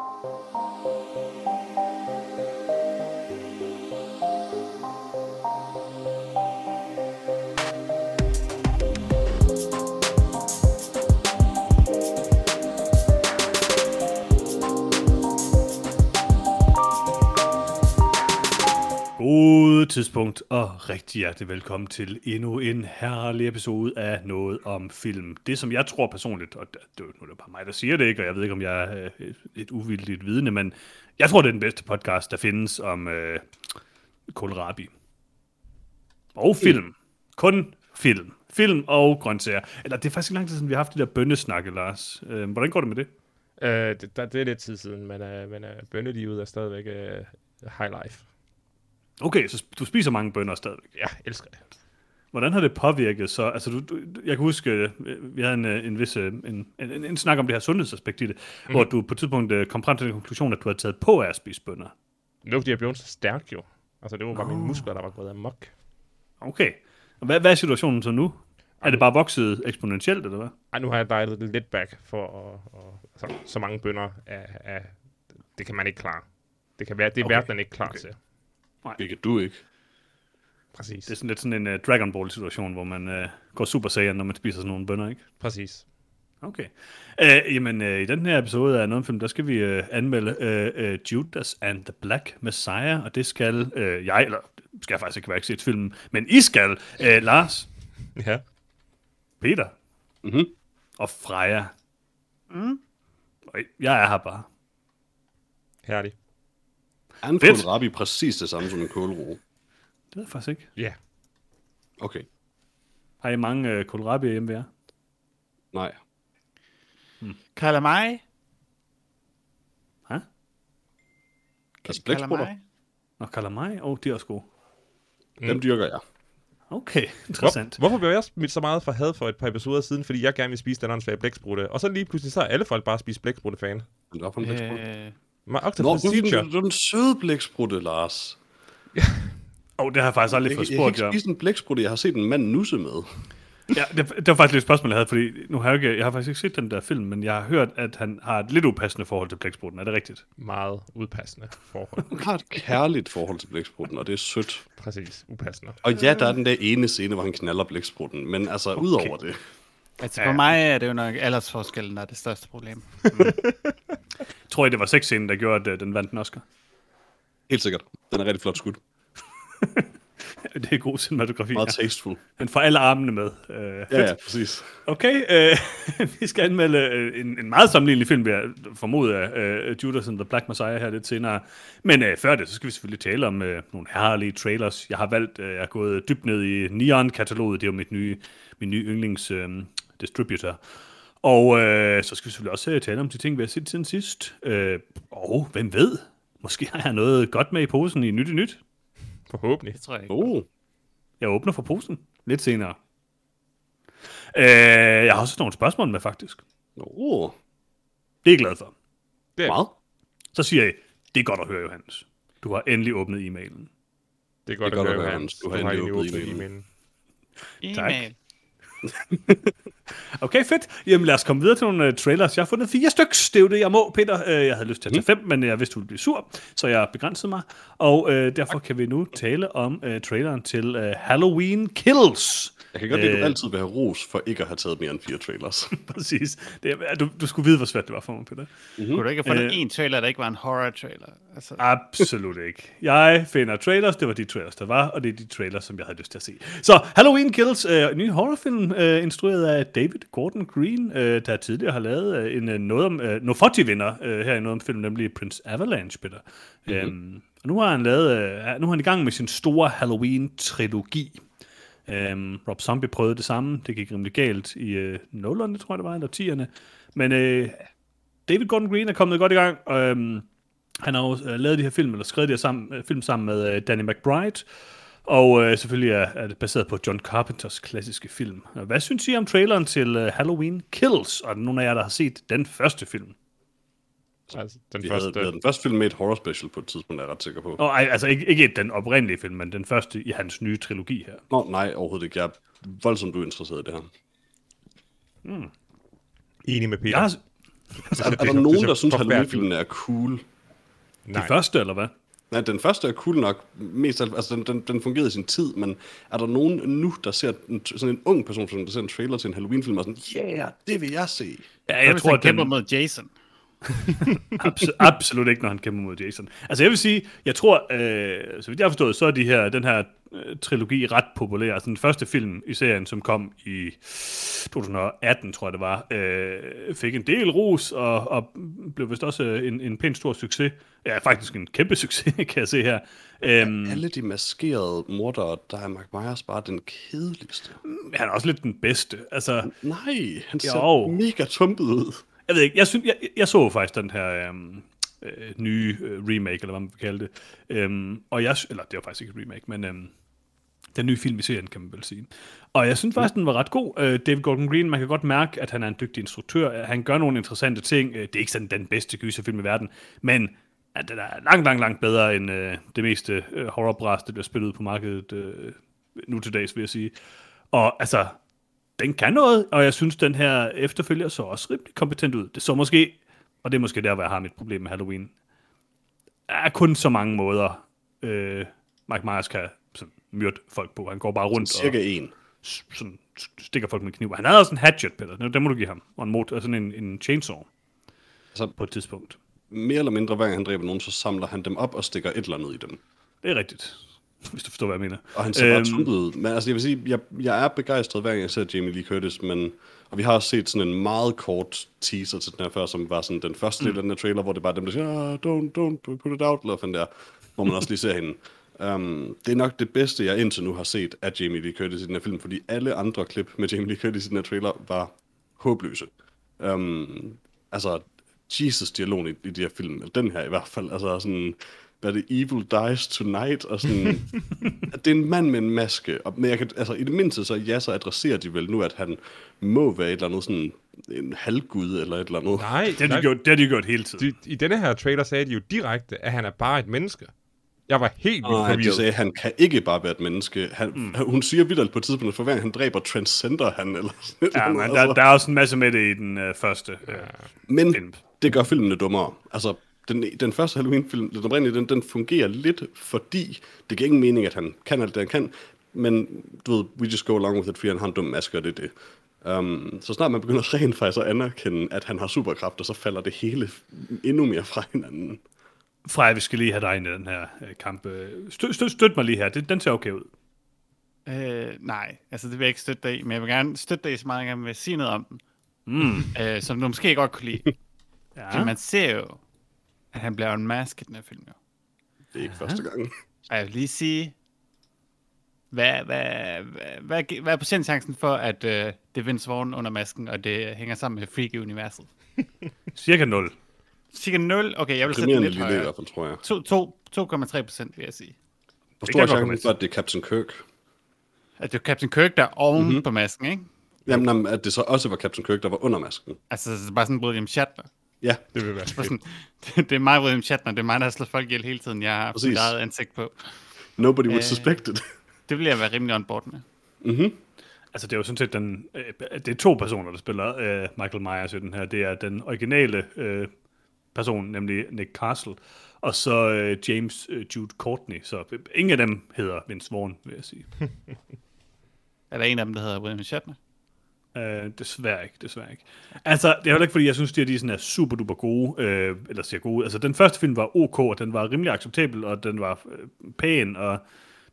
Thank you. God tidspunkt, og rigtig hjertelig velkommen til endnu en herlig episode af Noget om Film. Det, som jeg tror personligt, og det, det, nu er det bare mig, der siger det ikke, og jeg ved ikke, om jeg er øh, et uvildigt vidne, men jeg tror, det er den bedste podcast, der findes om øh, kohlrabi. Og film. Kun film. Film og grøntsager. Eller det er faktisk ikke lang tid siden, vi har haft de der bønnesnakke, Lars. Øh, hvordan går det med det? Øh, det, der, det er lidt tid siden, men, øh, men øh, bønnelivet er stadigvæk øh, high life. Okay, så du spiser mange bønner stadigvæk. Jeg elsker det. Hvordan har det påvirket så? Altså, du, du, jeg kan huske, øh, vi havde en, øh, en vis øh, en, en, en snak om det her sundhedsaspekt i det, mm. hvor du på et tidspunkt kom frem til den konklusion, at du havde taget på af at spise bønner. Det var fordi, jeg blev så stærk jo. Altså, det var bare Nå. mine muskler, der var gået amok. Okay. Og hvad, hvad er situationen så nu? Er det bare vokset eksponentielt, eller hvad? Ej, nu har jeg det lidt back for at, at, så, så mange bønder af, af, det kan man ikke klare. Det kan være, det er Okay. verden ikke klar okay. til. Det kan du ikke. Præcis. Det er sådan lidt sådan en uh, Dragon Ball-situation, hvor man uh, går super saiyan, når man spiser sådan nogle bønner, ikke? Præcis. Okay. Uh, jamen, uh, i den her episode af Noget Film, der skal vi uh, anmelde uh, uh, Judas and the Black Messiah, og det skal uh, jeg, eller skal jeg faktisk ikke være ikke set filmen, men I skal, uh, Lars, Ja. Peter Mhm. og Freja. Mm. Jeg er her bare. Herligt. Er en kohlrabi præcis det samme som en kålro? Det ved jeg faktisk ikke. Ja. Okay. Har I mange uh, kohlrabier hjemme ved jer? Nej. Calamari. Hæ? Altså blæksprutter. Nå, calamari? Åh, oh, de er også gode. dem dyrker jeg. Okay, interessant. Hvor, hvorfor blev jeg smidt så meget for had for et par episoder siden, fordi jeg gerne ville spise den åndssvage blæksprutte, og så lige pludselig så er alle folk bare spist blæksprutte-fan. Men der for en blæksprutte. Øh, My Octopus Nå, du er, den, Teacher. du er den søde blæksprutte, Lars. Åh, oh, det har jeg faktisk aldrig Jeg, fået jeg kan spurgt ikke spise en blæksprutte, jeg har set en mand nusse med. Ja, det, det var faktisk lidt et spørgsmål, jeg havde, fordi nu har jeg, ikke, jeg har faktisk ikke set den der film, men jeg har hørt, at han har et lidt upassende forhold til blæksprutten. Er det rigtigt? Meget udpassende forhold. Han har et kærligt forhold til blæksprutten, og det er sødt. Præcis, upassende. Og ja, der er den der ene scene, hvor han knaller blæksprutten, men altså okay. udover det. Altså for mig er det jo nok aldersforskellen, der er det største problem. Tror I, det var sexscenen, der gjorde, at øh, den vandt en Oscar? Helt sikkert. Den er rigtig flot skud. Det er god cinematografi. Meget Ja. tasteful. Den får alle armene med. Øh, Ja, ja, præcis. Okay, øh, vi skal anmelde øh, en, en meget sammenlignelig film, vil jeg formode af øh, Judas and the Black Messiah her lidt senere. Men øh, før det, så skal vi selvfølgelig tale om øh, nogle herlige trailers. Jeg har valgt, øh, jeg har gået dybt ned i Neon-kataloget, det er jo mit nye, min nye yndlings øh, distributor. Og øh, så skal vi selvfølgelig også øh, tale om de ting, vi har set siden sidst. Øh, og hvem ved, måske har jeg noget godt med i posen i Nyt i Nyt. Forhåbentlig. Det tror jeg ikke. Oh, Jeg åbner for posen lidt senere. Øh, jeg har også nogle spørgsmål med, faktisk. oh. Det er jeg glad for. Det er, meget. Så siger jeg, det er godt at høre, Johannes. Du har endelig åbnet e-mailen. det er godt Det er at godt høre, at høre, Hans. Du har endelig åbnet e-mailen. e-mailen. E-mail. Okay, fedt. Jamen lad os komme videre til nogle uh, trailers. Jeg har fundet fire styks. Det er jo det, jeg må, Peter. Uh, jeg havde lyst til at tage fem, men jeg vidste, du ville blive sur, så jeg begrænsede mig. Og uh, derfor kan vi nu tale om uh, traileren til uh, Halloween Kills. Jeg kan godt lide, at du altid vil have ros for ikke at have taget mere end fire trailers. Præcis. Det, er- du, du skulle vide, hvor svært det var for mig, Peter. Kunne du ikke have fundet en trailer, der ikke var en horror-trailer? Altså, Absolut ikke. Jeg finder trailers, det var de trailers, der var, og det er de trailers, som jeg havde lyst til at se. Så Halloween Kills, øh, en ny horrorfilm, øh, instrueret af David Gordon Green, øh, der tidligere har lavet øh, en øh, noget om, øh, Nofoti-vinder øh, her i noget om film, nemlig Prince Avalanche, Peter. Mm-hmm. Øhm, og nu har han lavet, øh, nu er han i gang med sin store Halloween-trilogi. Øhm, Rob Zombie prøvede det samme, det gik rimelig galt i øh, 0'erne, tror jeg det var, eller 10'erne. Men øh, David Gordon Green er kommet godt i gang, og øhm, han har jo øh, lavet de her film, eller skrevet de her sammen, øh, film sammen med øh, Danny McBride, og øh, selvfølgelig er, er det baseret på John Carpenters klassiske film. Hvad synes I om traileren til øh, Halloween Kills? Og er der nogen af jer, der har set den første film? Altså, den Vi havde, første... vi havde den første film med et horror special på et tidspunkt, er jeg ret sikker på. Og, ej, altså ikke, ikke den oprindelige film, men den første i hans nye trilogi her. Nå, nej, overhovedet ikke. Jeg er voldsomt uinteresseret i det her. Enig med Peter. Jeg har, Altså, er, er der nogen, der synes, at Halloween-filmen er cool? De Nej. første, eller hvad? Nej, den første er cool nok. Mest, af- altså, den, den, den fungerede i sin tid, men er der nogen nu, der ser en, sådan en ung person, som der ser en trailer til en Halloween-film, og sådan, yeah, det vil jeg se. Ja, Jeg jeg tror, han at kæmper den, mod Jason. abso- absolut ikke, når han kæmper mod Jason. Altså jeg vil sige, jeg tror, øh, så vidt jeg har forstået, så er de her, den her trilogi ret populær. Altså den første film i serien, som kom i 2018, tror jeg det var, øh, fik en del ros, og, og blev vist også en, en pænt stor succes. Ja, faktisk en kæmpe succes, kan jeg se her. Øhm, Alle de maskerede mordere, der er Mark Myers bare den kedeligste. han er også lidt den bedste. Altså, Nej, han ser Jo. mega tumpet ud. jeg ved ikke, jeg, synes, jeg, jeg så faktisk den her øhm, øh, nye øh, remake, eller hvad man vil kalde det. Øhm, og jeg, eller det var faktisk ikke et remake, men øhm, den nye film i serien, kan man vel sige. Og jeg synes faktisk, den var ret god. Øh, David Gordon Green, man kan godt mærke, at han er en dygtig instruktør. Han gør nogle interessante ting. Øh, det er ikke sådan den bedste gyserfilm i verden, men at den er langt, langt, langt bedre end øh, det meste øh, horrorbræs, der bliver spillet på markedet øh, nu til dags, vil jeg sige. Og altså, den kan noget, og jeg synes, den her efterfølger så også rimelig kompetent ud. Det så måske, og det er måske der, hvor jeg har mit problem med Halloween, er kun så mange måder, øh, Mike Myers kan sådan, myrde folk på. Han går bare rundt og Cirka en. s- sådan, stikker folk med kniv. Han havde også en hatchet, Peter. Det må du give ham. Og en, mot- og sådan en, en chainsaw Altså, på et tidspunkt. mere eller mindre, hver gang han dræber nogen, så samler han dem op og stikker et eller andet i dem. Det er rigtigt. Hvis du forstår, hvad jeg mener. Og han ser bare Øhm, tumpet ud. Men altså, jeg vil sige, jeg, jeg er begejstret, hver gang jeg ser Jamie Lee Curtis, men... Og vi har også set sådan en meget kort teaser til den her før, som var sådan den første del af den her trailer, hvor det bare dem, der siger, ah, don't, don't put it out, eller sådan der, hvor man også lige ser hende. Um, det er nok det bedste, jeg indtil nu har set af Jamie Lee Curtis i den her film, fordi alle andre klip med Jamie Lee Curtis i den her trailer var håbløse. Um, altså, Jesus-dialogen i, i de her film, den her i hvert fald, altså sådan, hvad er det, Evil Dies Tonight, og sådan, at det er en mand med en maske, og, men jeg kan, altså i det mindste så, ja, så adresserer de vel nu, at han må være et eller andet sådan, en halvgud eller et eller andet. Nej, Det har nej. de gjort, det har de gjort hele tiden. De, I denne her trailer sagde de jo direkte, at han er bare et menneske. Jeg var helt vildt Nej, de forvirret. sagde, at han kan ikke bare være et menneske. Han, mm. Hun siger vildt på et tidspunkt, at for hver han dræber, transcender han, eller sådan Ja, eller men der, altså. der er også en masse med det i den øh, første. Øh, Men film. det gør filmene dummere. Altså, den, den første Halloween-film, den oprindelige, den, den fungerer lidt, fordi det giver ingen mening, at han kan alt det, han kan. Men du ved, we just go along with it, fordi han har en dum maske, og det er det. Um, så snart man begynder rent faktisk at anerkende, at han har superkræfter, så falder det hele endnu mere fra hinanden. Freja, vi skal lige have dig ind i den her øh, kamp. Øh, Støt, støt, støt mig lige her. Det, den ser okay ud. Øh, nej, altså det vil jeg ikke støtte dig i, men jeg vil gerne støtte dig i så meget, jeg gerne vil sige noget om den. Mm. Øh, som du måske godt kunne lide. Ja. Fordi man ser jo, at han bliver en mask i den her film. Jo. Det er ikke første gang. Og jeg vil lige sige, hvad, hvad, hvad, hvad, hvad er procentchancen for, at øh, det er Vince Vaughn under masken, og det hænger sammen med Freak-universet? Cirka 0. Cirka 0? Okay, jeg vil sætte den Primerende lidt lille i højere. hvert fald, tror jeg. To- to- 2,3 procent, vil jeg sige. Hvor Det stor kan er chancen for, at det er Captain Kirk? At det er Captain Kirk, der er oven mm-hmm. på masken, ikke? Jamen, jamen, at det så også var Captain Kirk, der var under masken. Altså, det er bare sådan William Shatner. Ja, Det vil være sådan, det, det er mig, William Shatner. Det er mig, der har slået folk ihjel hele tiden. Jeg har haft Præcis. mit eget ansigt på. nobody would Øh. suspect it. Det vil jeg være rimelig on board med. Altså, det er jo sådan set den... Øh, det er to personer, der spiller øh, Michael Myers i den her. Det er den originale øh, person, nemlig Nick Castle, og så øh, James øh, Jude Courtney. Så øh, ingen af dem hedder Vince Vaughn, vil jeg sige. Er der en af dem, der hedder William Shatner? Øh, desværre ikke, desværre ikke. Altså, det er heller ikke, fordi jeg synes, at de sådan er super duper gode, øh, eller siger gode. Altså, den første film var ok, og den var rimelig acceptabel, og den var øh, pæn, og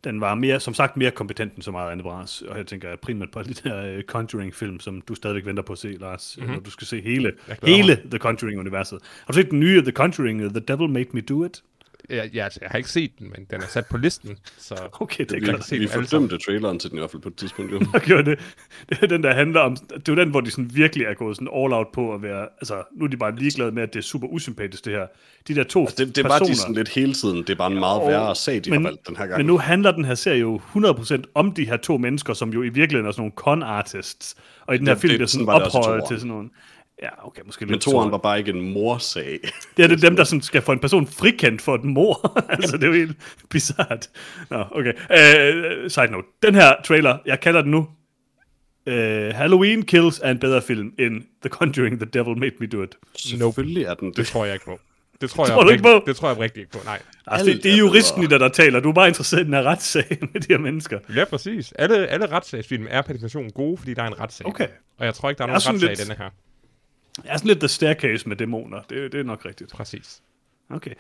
den var mere, som sagt, mere kompetent end så meget andet bras. Og jeg tænker primært på de der øh, Conjuring-film, som du stadigvæk venter på at se, Lars, mm-hmm. når du skal se hele, hele The Conjuring-universet. Har du set den nye The Conjuring, uh, The Devil Made Me Do It? Jeg, jeg, jeg har ikke set den, men den er sat på listen, så Okay, det er Vi, klart. vi fordømte traileren til den i hvert fald på et tidspunkt. Jo. gjorde det. Det er den, der handler om... Det er jo den, hvor de sådan virkelig er gået sådan all out på at være... Altså, nu er de bare ligeglade med, at det er super usympatisk, det her. De der to Altså, det, det var personer... de sådan lidt hele tiden. Det er bare en meget Jo, værre sag, de men, har valgt den her gang. Men nu handler den her serie jo 100% om de her to mennesker, som jo i virkeligheden er sådan nogle con-artists. Og i den her Det- film det- bliver sådan sådan var det i ophøjet til sådan nogle... Ja, okay, måske men lidt toeren var bare ikke en morsag. Det er det dem, der sådan skal få en person frikendt for et mor. altså, det er jo helt bizart. Nå, okay. Uh, side note. Den her trailer, jeg kalder den nu uh, Halloween Kills er en bedre film end The Conjuring, The Devil Made Me Do It. Selvfølgelig er den Det det. tror jeg ikke på. Det tror jeg, Tror du ikke på? Det tror jeg rigtig ikke på, nej. Altså, det, det er juristen i dig, der taler. Du er bare interesseret i den her retssag med de her mennesker. Ja, præcis. Alle, alle retssagsfilm er per definition gode, fordi der er en retssag. Okay. Og jeg tror ikke, der er Jeg er nogen retssag i lidt- denne her. Jeg er sådan lidt The Staircase med dæmoner. Det, det er nok rigtigt. Præcis. Okay.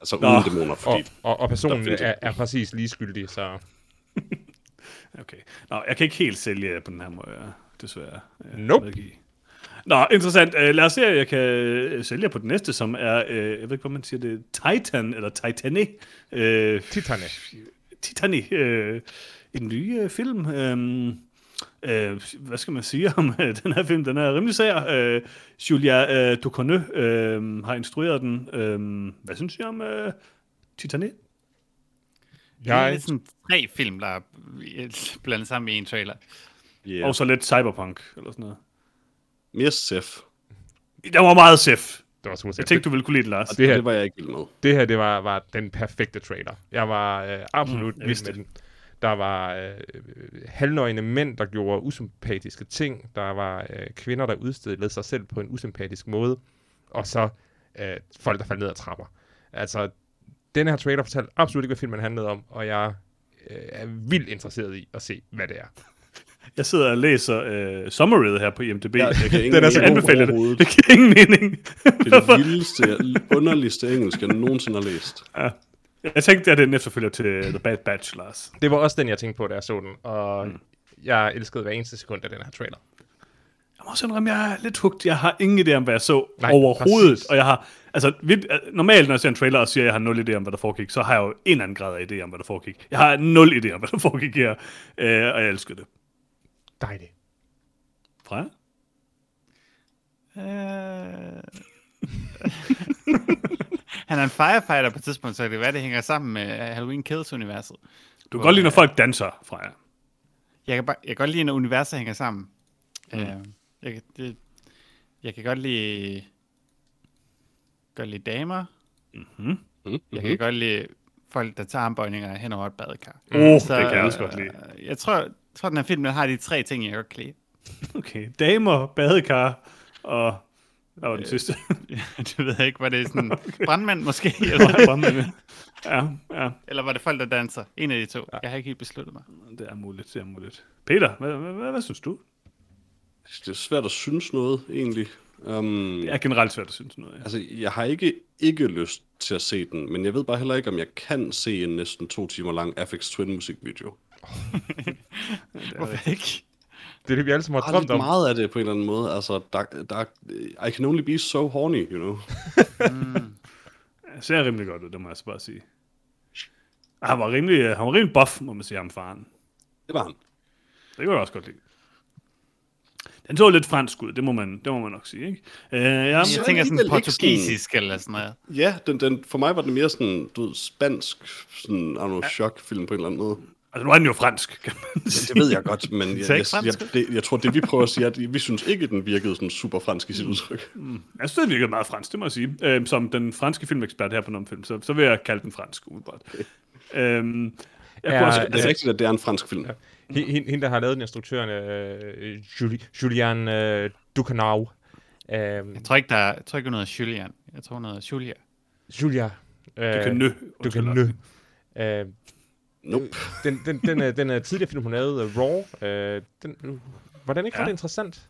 Altså Nå. uden dæmoner, Og, fordi... og, og personen Der findes er, er præcis lige skyldig, så Okay. Nå, jeg kan ikke helt sælge på den her måde, ja. desværre. øh, Nope. medgive. Nå, interessant. Uh, lad os se, at jeg kan øh, sælge på den næste, som er, uh, jeg ved ikke, hvad man siger det, Titan, eller Titanic. Uh, Titane. Titanic, uh, en ny uh, film. Um, uh, hvad skal man sige om uh, den her film? Den er rimelig sær. Uh, Julia uh, Ducournau uh, har instrueret den. Uh, hvad synes I om uh, Titanic? Det er Jeg, lidt sådan tre film, der er blandet sammen i en trailer. Yeah. Og så lidt cyberpunk, eller sådan noget. Mere Sef. Der var meget sef. det var super Jeg tænkte, du ville kunne lide det, Lars. Og Det her- det var jeg ikke vild med. det her, det var, var den perfekte trailer. Jeg var øh, absolut Mm, jeg vild med den. Der var øh, halvnøgne mænd, der gjorde usympatiske ting. Der var øh, kvinder, der udstillede sig selv på en usympatisk måde. Og så øh, folk, der faldt ned ad trapper. Altså, den her trailer fortalte absolut ikke, hvad filmen handlede om. Og jeg øh, er vildt interesseret i at se, hvad det er. Jeg sidder og læser øh, summaryet her på IMDb. Jeg kan Den er så anbefalet det. Det giver ingen mening. Det er det vildeste, underligste engelsk, jeg nogensinde har læst. ja. Jeg tænkte, at det er en efterfølger til The Bad Batch, Lars. Det var også den, jeg tænkte på, da jeg så den. Og mm. jeg elskede hver eneste sekund af den her trailer. Jeg må også indrømme, jeg er lidt hugt. Jeg har ingen idé om, hvad jeg så Nej, overhovedet. præcis. Og jeg har, altså, normalt, når jeg ser en trailer og siger, at jeg har nul idé om, hvad der foregik, så har jeg jo en eller anden grad af idé om, hvad der foregik. Jeg har nul idé om, hvad der foregik her, øh, og jeg elsker det. Dejligt. Freja? Øh... Han er en firefighter på et tidspunkt, så det kan være, det hænger sammen med Halloween Kills-universet. Du kan godt lide, når folk danser, Freja. Jeg kan, bare, jeg kan godt lide, når universet hænger sammen. Mm. Øh, jeg, kan- det, jeg kan godt lide, godt lide damer. Mm-hmm. Jeg kan godt lide folk, der tager armbøjninger hen over et badekar. Uh, det kan jeg også øh, godt lide. Jeg tror, jeg tror, den her film den har de tre ting, jeg godt kan lide. Okay. Damer, badekar og... Hvad var den sidste? det ved jeg ikke, var det sådan okay. brandmænd måske? Eller, ja, ja, eller var det folk, der danser? En af de to. Jeg har ikke helt besluttet mig. det er muligt, det er muligt. Peter, hvad, hvad, hvad, hvad synes du? Det er svært at synes noget, egentlig. Um, Det er generelt svært at synes noget, ja. Altså, jeg har ikke ikke lyst til at se den, men jeg ved bare heller ikke, om jeg kan se en næsten to timer lang Afex Twin musikvideo. Hvorfor ikke? Det er det, vi alle sammen har Jeg drømt om. meget af det på en eller anden måde. Altså, der, der, I can only be so horny, you know. Det ser rimelig godt ud, det må jeg så bare sige. Han var rimelig, øh, han var rimelig buff, må man sige, ham faren. Det var han. Det kunne jeg også godt lide. Den så lidt fransk ud, det må man, det må man nok sige, ikke? Uh, ja, Jeg tænker sådan portugisisk eller sådan noget. Ja, den, den, for mig var det mere sådan, du ved, spansk, sådan, I don't know, chok-film på en eller anden måde. Altså nu er den jo fransk, kan man sige. Det ved jeg godt, men jeg, jeg, jeg, ud. det, jeg tror, det vi prøver at sige, er, at vi synes ikke, at den virkede sådan super fransk i sit udtryk. Jeg synes, det virkede meget fransk, det må jeg sige. Øhm, som den franske filmekspert her på Nomfilm, så, så vil jeg kalde den fransk, umiddelbart. Øhm, jeg Ja, også, Det er rigtigt, at det er en fransk film. Hende, hende, hende, der har lavet den instruktøren, øh, Juli, Julian øh, Ducanau. Øh, Jeg tror ikke, der er, jeg tror ikke, hun hedder Julian. Jeg tror, hun hedder Julia. Julia. Øh, du kan nø. Ducanau. Øh, Nope. den, den, den, øh, den øh, tidligere film, hun lavede, uh, Raw, øh, den, var den ikke Ja. ret interessant?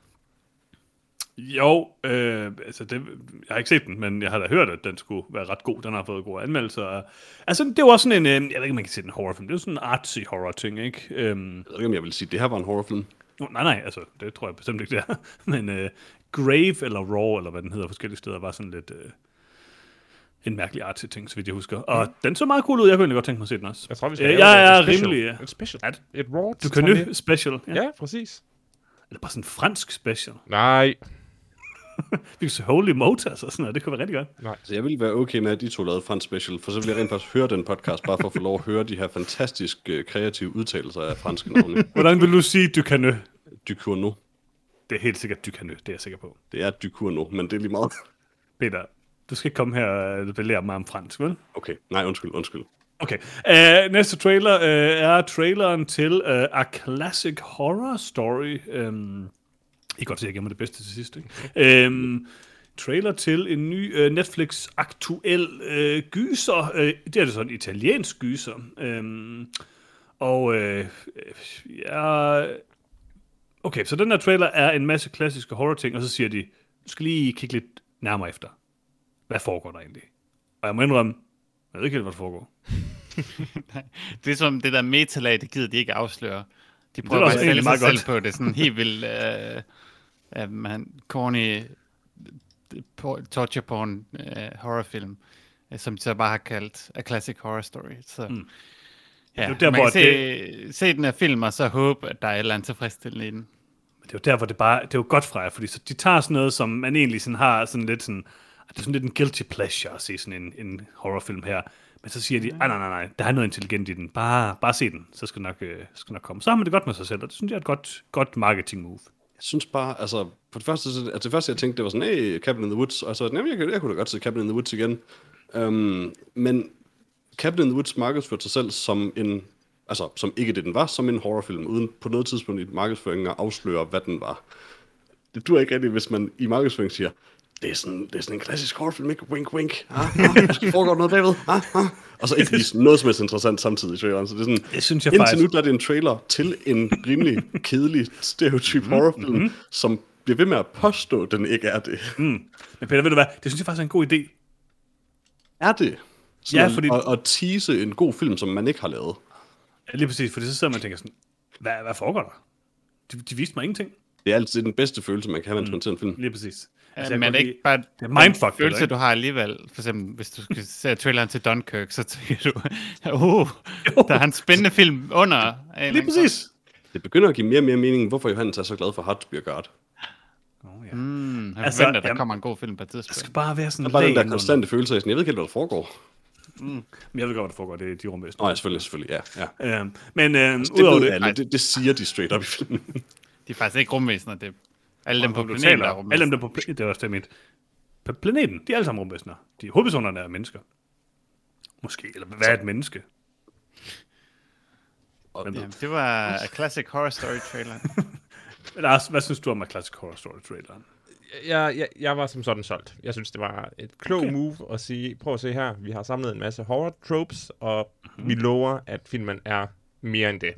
Jo, øh, altså det, jeg har ikke set den, men jeg har da hørt, at den skulle være ret god. Den har fået gode anmeldelser. Altså, det er jo også sådan en, øh, jeg ved ikke, om man kan sige den horrorfilm. Det er jo sådan en artsy horror-ting, ikke? Øhm, Jeg ved ikke, om jeg vil sige, at det her var en horrorfilm. no, nej, nej, altså, det tror jeg bestemt ikke, det er. Men øh, Grave eller Raw, eller hvad den hedder forskellige steder, var sådan lidt... Øh, en mærkelig artsy ting, så vidt jeg husker. Og den så meget cool ud. Jeg kunne egentlig godt tænke mig at se den også. Jeg tror, vi skal Øh, et er special. rimelig... øh, Et special. At- Et Raw. Du kan nø special. Ja. Ja, præcis. Eller bare sådan en fransk special. Nej. Vi kan se Holy Motors og sådan noget. Det kunne være rigtig godt. Så Altså, jeg ville være okay med, at de to lavede fransk special, for så ville jeg rent faktisk høre den podcast, bare for at få lov at høre de her fantastisk øh, kreative udtalelser af franske navne. Hvordan vil du sige Ducanø? Ducournau. Det er helt sikkert Ducanø, det er jeg sikker på. Det er Ducournau, men det er lige meget. Peter, du skal ikke komme her og belære mig om fransk, vel? Okay, nej, undskyld, undskyld. Okay. Uh, næste trailer uh, er traileren til uh, A Classic Horror Story. Um, I kan godt se, at jeg gemmer det bedste til sidst. Ikke? Um, trailer til en ny uh, Netflix-aktuel uh, gyser. Uh, det er det sådan en italiensk gyser. Um, og uh, ja... Okay, så den her trailer er en masse klassiske horror-ting, og så siger de, du skal lige kigge lidt nærmere efter. Hvad foregår der egentlig? Og jeg må indrømme, jeg ved ikke helt, hvad der foregår. Det er som det der metalag, det gider de ikke afsløre. De prøver bare at sælge sig selv på det. Sådan helt vildt øh, øh, man, corny torture porn øh, horrorfilm, øh, som de så bare har kaldt A Classic Horror Story. Så, mm. ja, Det er der, man kan se, se den her film, og så håbe, at der er et eller andet tilfredsstillende i den. det er jo der, hvor det bare, det er jo godt fra jer, fordi så de tager sådan noget, som man egentlig sådan har sådan lidt sådan, det er sådan lidt en guilty pleasure at se sådan en, en horrorfilm her. Men så siger de, nej, nej, nej, nej, der er noget intelligent i den. Bare, bare se den, så skal nok, øh, skal nok komme. Så har man det godt med sig selv, og det synes jeg er et godt, godt marketing move. Jeg synes bare, altså, for det første, så- altså, det første jeg tænkte, det var sådan, hey, Cabin in the Woods, og så, nej, jeg, kunne- jeg kunne da godt se Cabin in the Woods igen. Um, men Cabin in the Woods markedsførte sig selv som en, altså, som ikke det den var, som en horrorfilm, uden på noget tidspunkt i markedsføringen at afsløre, hvad den var. Det dur ikke rigtigt, hvis man i markedsføring siger, det er sådan, det er sådan en klassisk horrorfilm, ikke? Wink, wink. Ah, ah, der foregår noget bagved. Ah, ah. Og så ikke vise noget som helst interessant samtidig i traileren. Så det er sådan, Det synes jeg indtil faktisk- nu der er det en trailer til en rimelig kedelig stereotyp Mhm, horrorfilm, mm-hmm. som bliver ved med at påstå, at den ikke er det. Mm. Men Peter, ved du hvad, det synes jeg faktisk er en god idé. Er det? Ja, at- fordi- At, at tease en god film, som man ikke har lavet. Ja, lige præcis, fordi så sidder man og tænker sådan, hvad, hvad foregår der? De, de viste mig ingenting. Det er altid den bedste følelse, man kan have, mens Mm. man ser en film. Lige præcis. Altså, men det er godt ikke bare det er mindfuck, det følelse, du har alligevel. For eksempel, hvis du skal se traileren til Dunkirk, så tænker du, oh, der er en spændende film under. Lige præcis. Det begynder at give mere og mere mening, hvorfor Johannes er så glad for God. Oh, ja. Mm, jeg Altså, forventer, der jamen- kommer en god film på et Der skal tidspunkt. bare være sådan Der er bare den der konstante følelse af, sådan, jeg ved ikke helt, hvad der foregår. Men jeg ved godt, hvad der foregår. Det er de rumvæsener. Nå ja, selvfølgelig, selvfølgelig, ja. ja. Øhm, men øhm, Det udover det, det, det siger de straight up i filmen. De er faktisk ikke rumvæsener, det er alle dem på planeten, der er alle dem, der på pla- det er også det, jeg mente. På planeten, de er alle sammen rumvæsener. De hovedpersonerne er mennesker. Måske, eller hvad er et menneske? Og, Ja, det var A Classic Horror Story trailer. Lars, hvad synes du om A Classic Horror Story traileren? Jeg, jeg, jeg var som sådan solgt. Jeg synes, det var et klog Okay. move at sige, prøv at se her, vi har samlet en masse horror tropes, og mm-hmm. vi lover, at filmen er mere end det.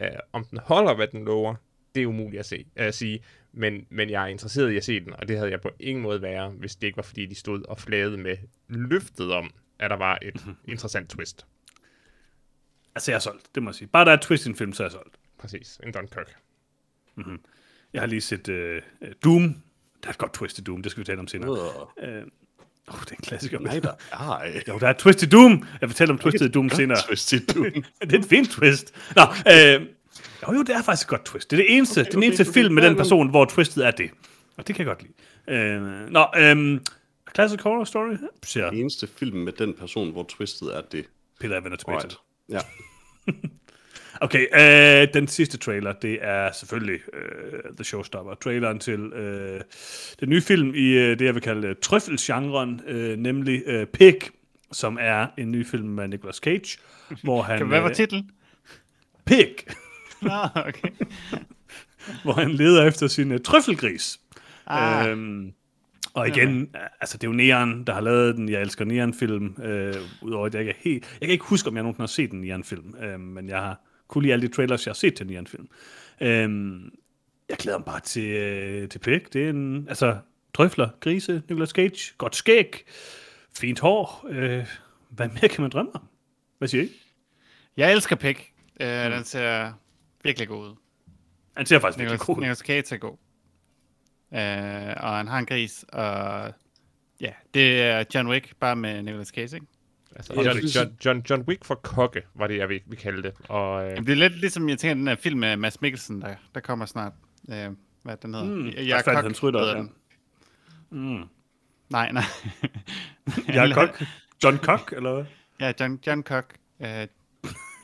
Uh, om den holder, hvad den lover, det er umuligt at se, at sige, men, men jeg er interesseret i at se den, og det havde jeg på ingen måde været, hvis det ikke var, fordi de stod og flagede med løftet om, at der var et interessant twist. Altså, jeg er solgt, det må jeg sige. Bare der er et twist i en film, så er jeg solgt. Præcis, en Dunkirk. Jeg har lige set øh, Doom. Der er et godt twist i Doom, det skal vi tale om senere. Øh, Øh, oh, det er en klassiker. nej, der er Jo, der er et twist i Doom. Jeg fortæller om twistet i Doom senere. Twist i Doom. det er et fint twist. Nå, øh, jo, jo, det er faktisk et godt twist. Det er det eneste, okay, den okay, eneste okay. film med Ja, den ja. person, hvor twistet er det. Og det kan jeg godt lide. Øh, nå, øh, Classic Horror Story. Siger eneste film med den person, hvor twistet er det. Peter, jeg vender tilbage til. Right. Ja. Okay, øh, den sidste trailer, det er selvfølgelig øh, The Showstopper. Traileren til øh, den nye film i øh, det, jeg vil kalde øh, trøffelsgenren, øh, nemlig øh, Pig, som er en ny film med Nicolas Cage, hvor han... Hvad var øh, titlen? Pig, Nå, okay. hvor han leder efter sin øh, trøffelgris. Ah, Øhm, og igen, altså det er jo Neon, der har lavet den. Jeg elsker Neon-film. Øh, Udover at jeg ikke er helt... Jeg kan ikke huske, om jeg nogensinde har set en Neon-film. Øh, men jeg har kunne lide alle de trailers, jeg har set til Neon-film. Øh, jeg glæder mig bare til, øh, til Pig. Det er en... Altså, drøfler, grise, Nicolas Cage, godt skæg, fint hår. Øh, hvad mere kan man drømme om? Hvad siger I? jeg elsker Pig. Uh, den ser virkelig god ud. Han ser faktisk virkelig Nicolas, cool. ud. Nicolas Cage er god. Uh, og han har en gris, og ja, det er John Wick, bare med Nicolas Cage, ikke? Altså, John, jeg John, John, John Wick for kokke, var det, jeg vil, vil kalde det. Og, øh, Jamen, det er lidt ligesom, jeg tænker, den her film med Mads Mikkelsen, der, der kommer snart. Uh, hvad den hedder? Mm, Jeg er Retfærdighedens kok, rytter, hedder ja. den. Mm. Nej, nej. Jeg er kok. John Cock, eller hvad? Ja, John, John Cock. Uh, Det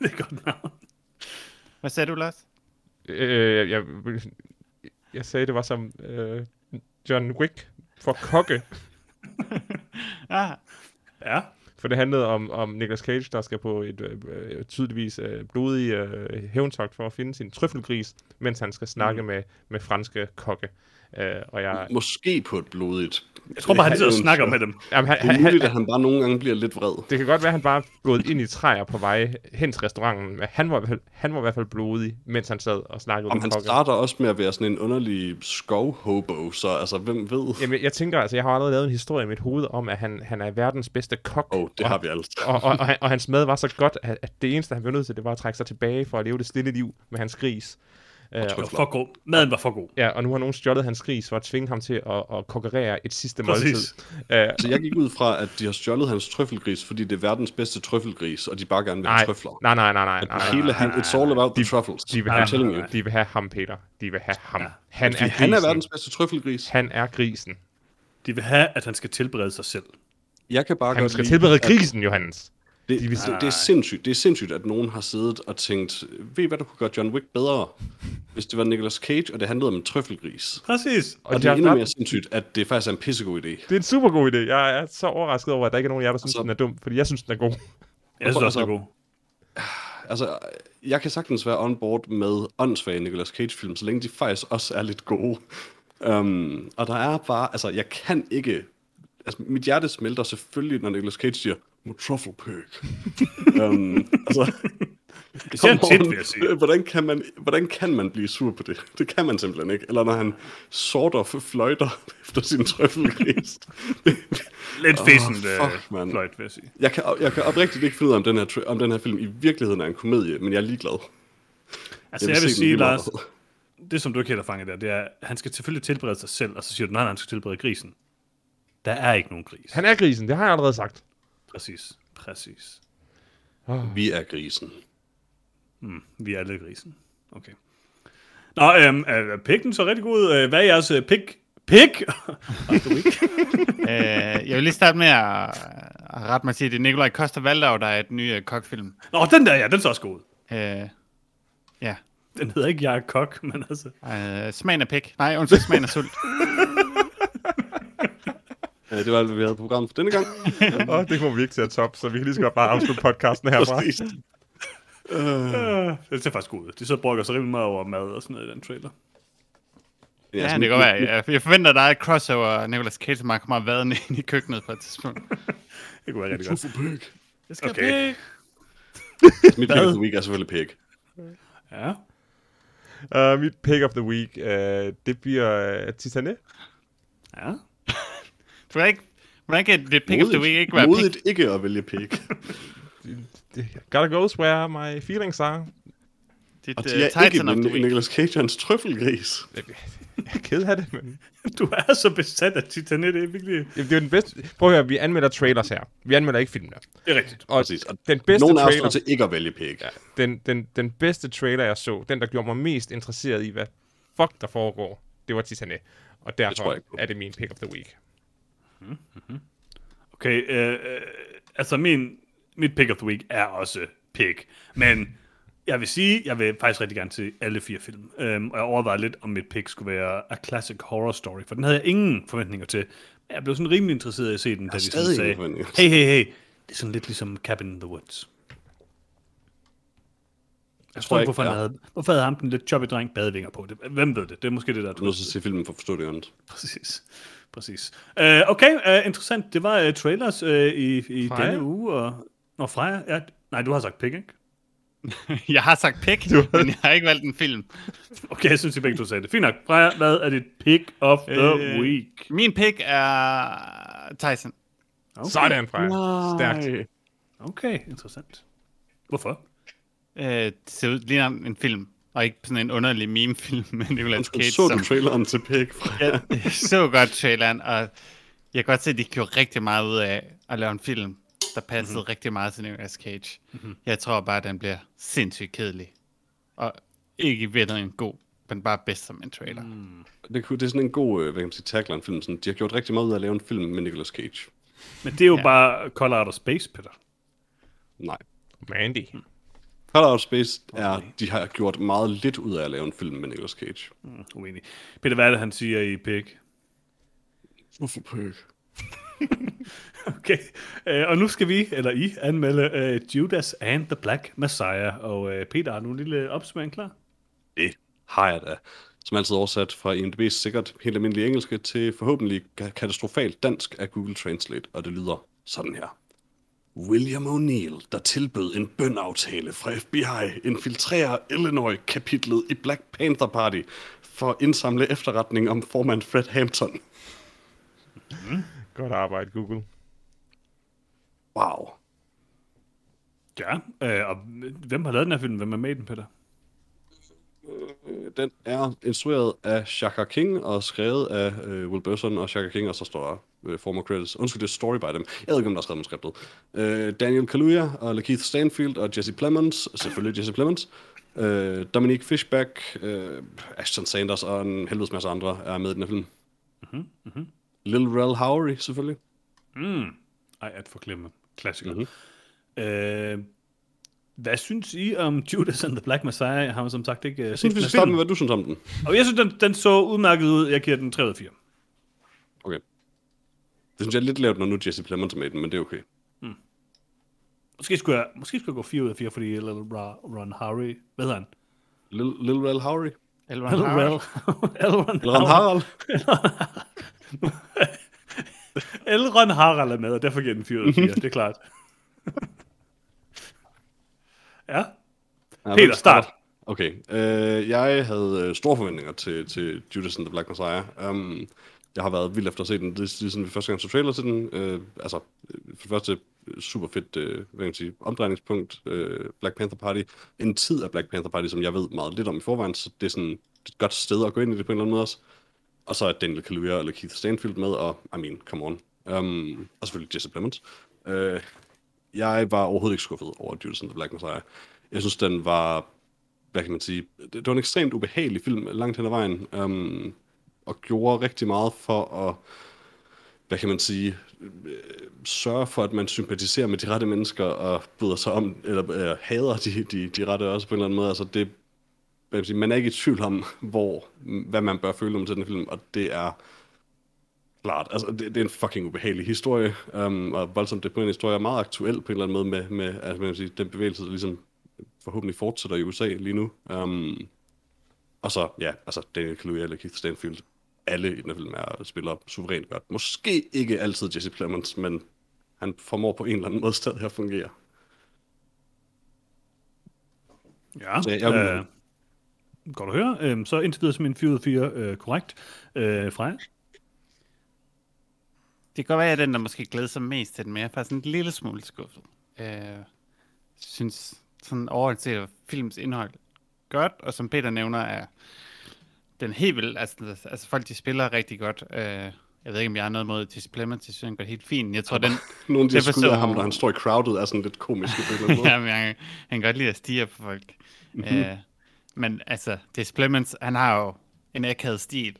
er godt navn. Hvad sagde du, Lars? øh, jeg, jeg sagde, det var som øh, John Wick for kokke. Ah, Ja. For det handlede om, om Nicolas Cage, der skal på et øh, øh, tydeligvis øh, blodig øh, hævntogt for at finde sin trøffelgris, mens han skal snakke mm. med, med franske kokke. Øh, og jeg, Måske på et blodigt. Jeg tror bare, han sidder og snakker med dem. jamen, han, Det er han, muligt, han, at han bare nogle gange bliver lidt vred. det kan godt være, at han bare er gået ind i træer på vej hen til restauranten, men han var, i hvert fald- han var i hvert fald blodig, mens han sad og snakkede Om med han kokke. starter også med at være sådan en underlig skov-hobo, så altså, hvem ved? Jamen, jeg tænker, altså, jeg har allerede lavet en historie i mit hoved om, at han, han er verdens bedste kok. Åh, oh, det og, har vi alle. og, og, og, han- og hans mad var så godt, at, at det eneste, han blev nødt til, det var at trække sig tilbage for at leve det stille liv med hans gris. Uh, Det var for god. Maden var for god. ja, og nu har nogen stjålet hans gris for at tvinge ham til at, at konkurrere et sidste Præcis. måltid. Uh, Så jeg gik ud fra, at de har stjålet hans trøffelgris, fordi det er verdens bedste trøffelgris, og de bare gerne vil have nej, trøfler. nej, nej, nej, nej, At nej, nej, hele, han, it's all about the truffles. De vil, have, telling you. de vil have ham, Peter. De vil have ham. Ja. Han er han er grisen. verdens bedste trøffelgris. Han er grisen. De vil have, at han skal tilberede sig selv. Jeg kan bare Han godt skal lide, tilberede at- grisen, Johannes. Det, De vil- det, det, er sindssygt. det er sindssygt, at nogen har siddet og tænkt, ved I hvad, der kunne gøre John Wick bedre, hvis det var Nicolas Cage, og det handlede om en trøffelgris. Præcis. Og, og det de er endnu ret- mere sindssygt, at det faktisk er en pissegod idé. Det er en super god idé. Jeg er så overrasket over, at der ikke er nogen af jer, der synes, Altså- den er dum. Fordi jeg synes, den er god. Jeg synes også, det er god. Altså, jeg kan sagtens være on board med åndssvage Nicolas Cage-film, så længe de faktisk også er lidt gode. Um, og der er bare, altså, jeg kan ikke... Altså, mit hjerte smelter selvfølgelig, når Nicolas Cage siger, "My truffle pig. um, altså, Det ser tit, vil jeg sige. Hvordan kan, man, hvordan kan man blive sur på det? Det kan man simpelthen ikke. Eller når han sorter fløjter efter sin trøffelgris. Lidt fæsent fuck, uh, mand. fløjt, vil jeg sige. jeg, kan, jeg kan oprigtigt ikke finde ud af, om den, her, om den her film i virkeligheden er en komedie, men jeg er ligeglad. Altså, vil jeg vil se den sige, Lars, det som du ikke helt har fanget der, det er, at han skal selvfølgelig tilberede sig selv, og så siger du, nej, nej, han skal tilberede grisen. Der er ikke nogen gris. Han er grisen, det har jeg allerede sagt. Præcis. Præcis. Vi er grisen. Vi er alle grisen. Okay. Nå, øhm, øh, pikken så rigtig god. Øh, Hvad er jeres øh, pik? Pik? Øh, jeg vil lige starte med at, at rette mig til, det er Nikolaj Koster Valdau, der er et ny uh, kokfilm. Nå, den der, ja, den så også god. ud. Øh, ja. Den hedder ikke Jeg er kok, men altså... Øh, smagen af pik. Nej, undskyld, smagen af sult. Ja, det var alt, hvad vi havde på programmet for denne gang. Åh, det kommer vi ikke til at top, så vi kan lige så godt bare afslutte podcasten herfra. Præcis. Øh, det ser faktisk god ud. De så brokker sig rimelig meget over mad og sådan noget i den trailer. Ja, altså, det kan godt være. Jeg, jeg forventer, at der er et crossover, Nicolas Cage, som kommer vadende ind i køkkenet på et tidspunkt. Det kunne være rigtig godt. Pig. Det skal Okay. pik. Mit pick of the week er selvfølgelig pig. Ja. Uh, mit pick of the week, uh, det bliver uh, Titanic. Ja. Hvordan ikke, hvordan kan det pick of the week ikke være modigt pik? ikke at vælge pig. Gotta go where my feelings are. Dit Og uh, de er ikke week. Nicolas Cage og hans trøffelgris. Jeg er ked af det, men... Du er så besat af Titanic, det er virkelig... Jamen, Det er jo den bedste... Prøv at høre, vi anmelder trailers her. Vi anmelder ikke filmene. Det er rigtigt. Og Præcis. Og den bedste Nogen trailer... er til ikke at vælge pig. Ja. den, den, den bedste trailer, jeg så, den, der gjorde mig mest interesseret i, hvad fuck der foregår, det var Titanic. Og derfor jeg på. er det min pick of the week. Okay, øh, øh, altså min, mit pick of the week er også pig. Men jeg vil sige, jeg vil faktisk rigtig gerne se alle fire film. Øhm, og jeg overvejede lidt, om mit pick skulle være A Classic Horror Story, for den havde jeg ingen forventninger til. Men Jeg blev sådan rimelig interesseret i at se den, da de sådan sagde, hey, hey, hey, det er sådan lidt ligesom Cabin in the Woods. Jeg tror tror ikke, hvorfor, han ja. havde, hvorfor havde ham den lidt choppy dreng badevinger på. Det, hvem ved det? Det er måske det, der er Du er nødt til at se filmen for at forstå det andet. Præcis. Præcis. Uh, okay, uh, interessant. Det var uh, trailers uh, i, i Freja? denne uge. Og... Nå, Freja? Ja, nej, du har sagt pig, ikke? Jeg har sagt pik, men jeg har ikke valgt en film. Okay, jeg synes, I begge to sagde det. Fint nok. Freja, hvad er dit pick of the Øh, week? Min pick er Tyson. Okay. Sådan, Freja. Stærkt. Okay, interessant. Hvorfor? Øh, det ser ud ligner en film, og ikke sådan en underlig meme-film med Nicolas Cage. så du som- traileren til pig? Fra... jeg, jeg så godt traileren, og jeg kan godt se, at de gjorde rigtig meget ud af at lave en film, der passede mm-hmm. rigtig meget til Nicolas Cage. Mm-hmm. Jeg tror bare, at den bliver sindssygt kedelig. Og ikke i virkeligheden god, men bare bedst som en trailer. Mm. Det, kunne- det er sådan en god, øh, hvad kan man sige, tagline-film. Sådan, de har gjort rigtig meget ud af at lave en film med Nicolas Cage. Men det er jo ja. Bare Call Out of Space, Peter. Nej. Mandy. Call Out of Space er, de har gjort meget lidt ud af at lave en film med Nicolas Cage. Mm, uenig. Peter, hvad er det, han siger i pig? Hvorfor pig? Okay, øh, og nu skal vi, eller I, anmelde uh, Judas and the Black Messiah. Og uh, Peter, har du en lille opsummering klar? Det har jeg da. Som altid oversat fra IMDb's sikkert helt almindelig engelske til forhåbentlig ka- katastrofalt dansk af Google Translate, og det lyder sådan her. William O'Neill, der tilbød en bønaftale fra FBI, infiltrerer Illinois-kapitlet i Black Panther Party for at indsamle efterretning om formand Fred Hampton. Godt arbejde, Google. Wow. Ja, øh, og hvem har lavet den her film? Hvem er med i den, Peter? Den er instrueret af Shaka King og skrevet af øh, Will Burson og Shaka King, og så står der øh, former credits. Undskyld, det er story by dem. Jeg ved ikke, om der er skrevet manuskriptet. Øh, Daniel Kaluuya og Lakeith Stanfield og Jesse Plemons, selvfølgelig Jesse Plemons. Øh, Dominique Fishback, øh, Ashton Sanders og en helvedes masse andre er med i den her film. Mm-hmm. Mm-hmm. Lil Rel Howery, selvfølgelig. Ej, at forglemme. Klassiker. Mm-hmm. Øh, hvad synes I om Judas and the Black Messiah? Jeg har som sagt ikke uh, Jeg set synes, vi skal starte med, hvad du synes om den. Og jeg synes, den, den så udmærket ud. Jeg giver den 3 ud af 4. Okay. Det synes jeg er lidt lavt, når nu Jesse Plemons er med i den, men det er okay. Måske skulle jeg, måske skulle jeg gå 4 ud af 4, fordi Little Ra- Ron Harry... Hvad hedder han? Lil, Lil Rel Howard. Rel. Elron Eller Harald. Elron Harald er med, og derfor giver den 4 ud af 4. det er klart. ja. Ja, Peter, start. Okay. Øh, jeg havde øh, store forventninger til, til Judas and the Black Messiah. Um, jeg har været vild efter at se den, Det, det er vi første gang så trailer til den. Øh, altså, øh, for det første, super fedt, øh, hvad kan man sige, omdrejningspunkt, øh, Black Panther Party. En tid af Black Panther Party, som jeg ved meget lidt om i forvejen, så det er sådan et godt sted at gå ind i det på en eller anden måde også. Og så er Daniel Kaluuya eller Keith Stanfield med, og I mean, come on. Um, og selvfølgelig Jesse Plemons. Øh, jeg var overhovedet ikke skuffet over Judas and the Black Messiah. Jeg synes, den var, hvad kan man sige, det, det var en ekstremt ubehagelig film langt hen ad vejen, um, og gjorde rigtig meget for at, hvad kan man sige, sørge for, at man sympatiserer med de rette mennesker, og bryder sig om, eller øh, hader de, de, de rette også på en eller anden måde. Altså det, hvad kan man, sige, man er ikke i tvivl om, hvor, hvad man bør føle om til den film, og det er klart. Altså, det, det er en fucking ubehagelig historie, um, og voldsomt det er på en historie, er meget aktuel på en eller anden måde med, med altså, man kan sige, den bevægelse, der ligesom forhåbentlig fortsætter i USA lige nu. Um, og så, ja, altså Daniel Kaluuya eller Keith Stanfield, alle i den her film er, spiller suverænt godt. Måske ikke altid Jesse Plemons, men han formår på en eller anden måde stadig at fungere. Ja, Så jeg- jeg- øh, godt at høre. Øh, så indtil videre som en 4 ud af 4 øh, korrekt. Øh, Freja? Det kan godt være, at den, der måske glæder sig mest til den, men jeg er faktisk en lille smule skuffet. Jeg synes sådan overholdt til at films indhold godt, og som Peter nævner, er den helt vildt, altså, altså folk de spiller rigtig godt. Øh, jeg ved ikke, om jeg har noget mod Jesse Plemons, jeg synes, han gør helt fint. Jeg tror, den... Nogle af de skud af ham, når han står i crowded, er sådan lidt måde. ja, men han, han kan godt lide at stige på folk. Mm-hmm. Øh, men altså, Jesse Plemons, han har jo en akavet stil,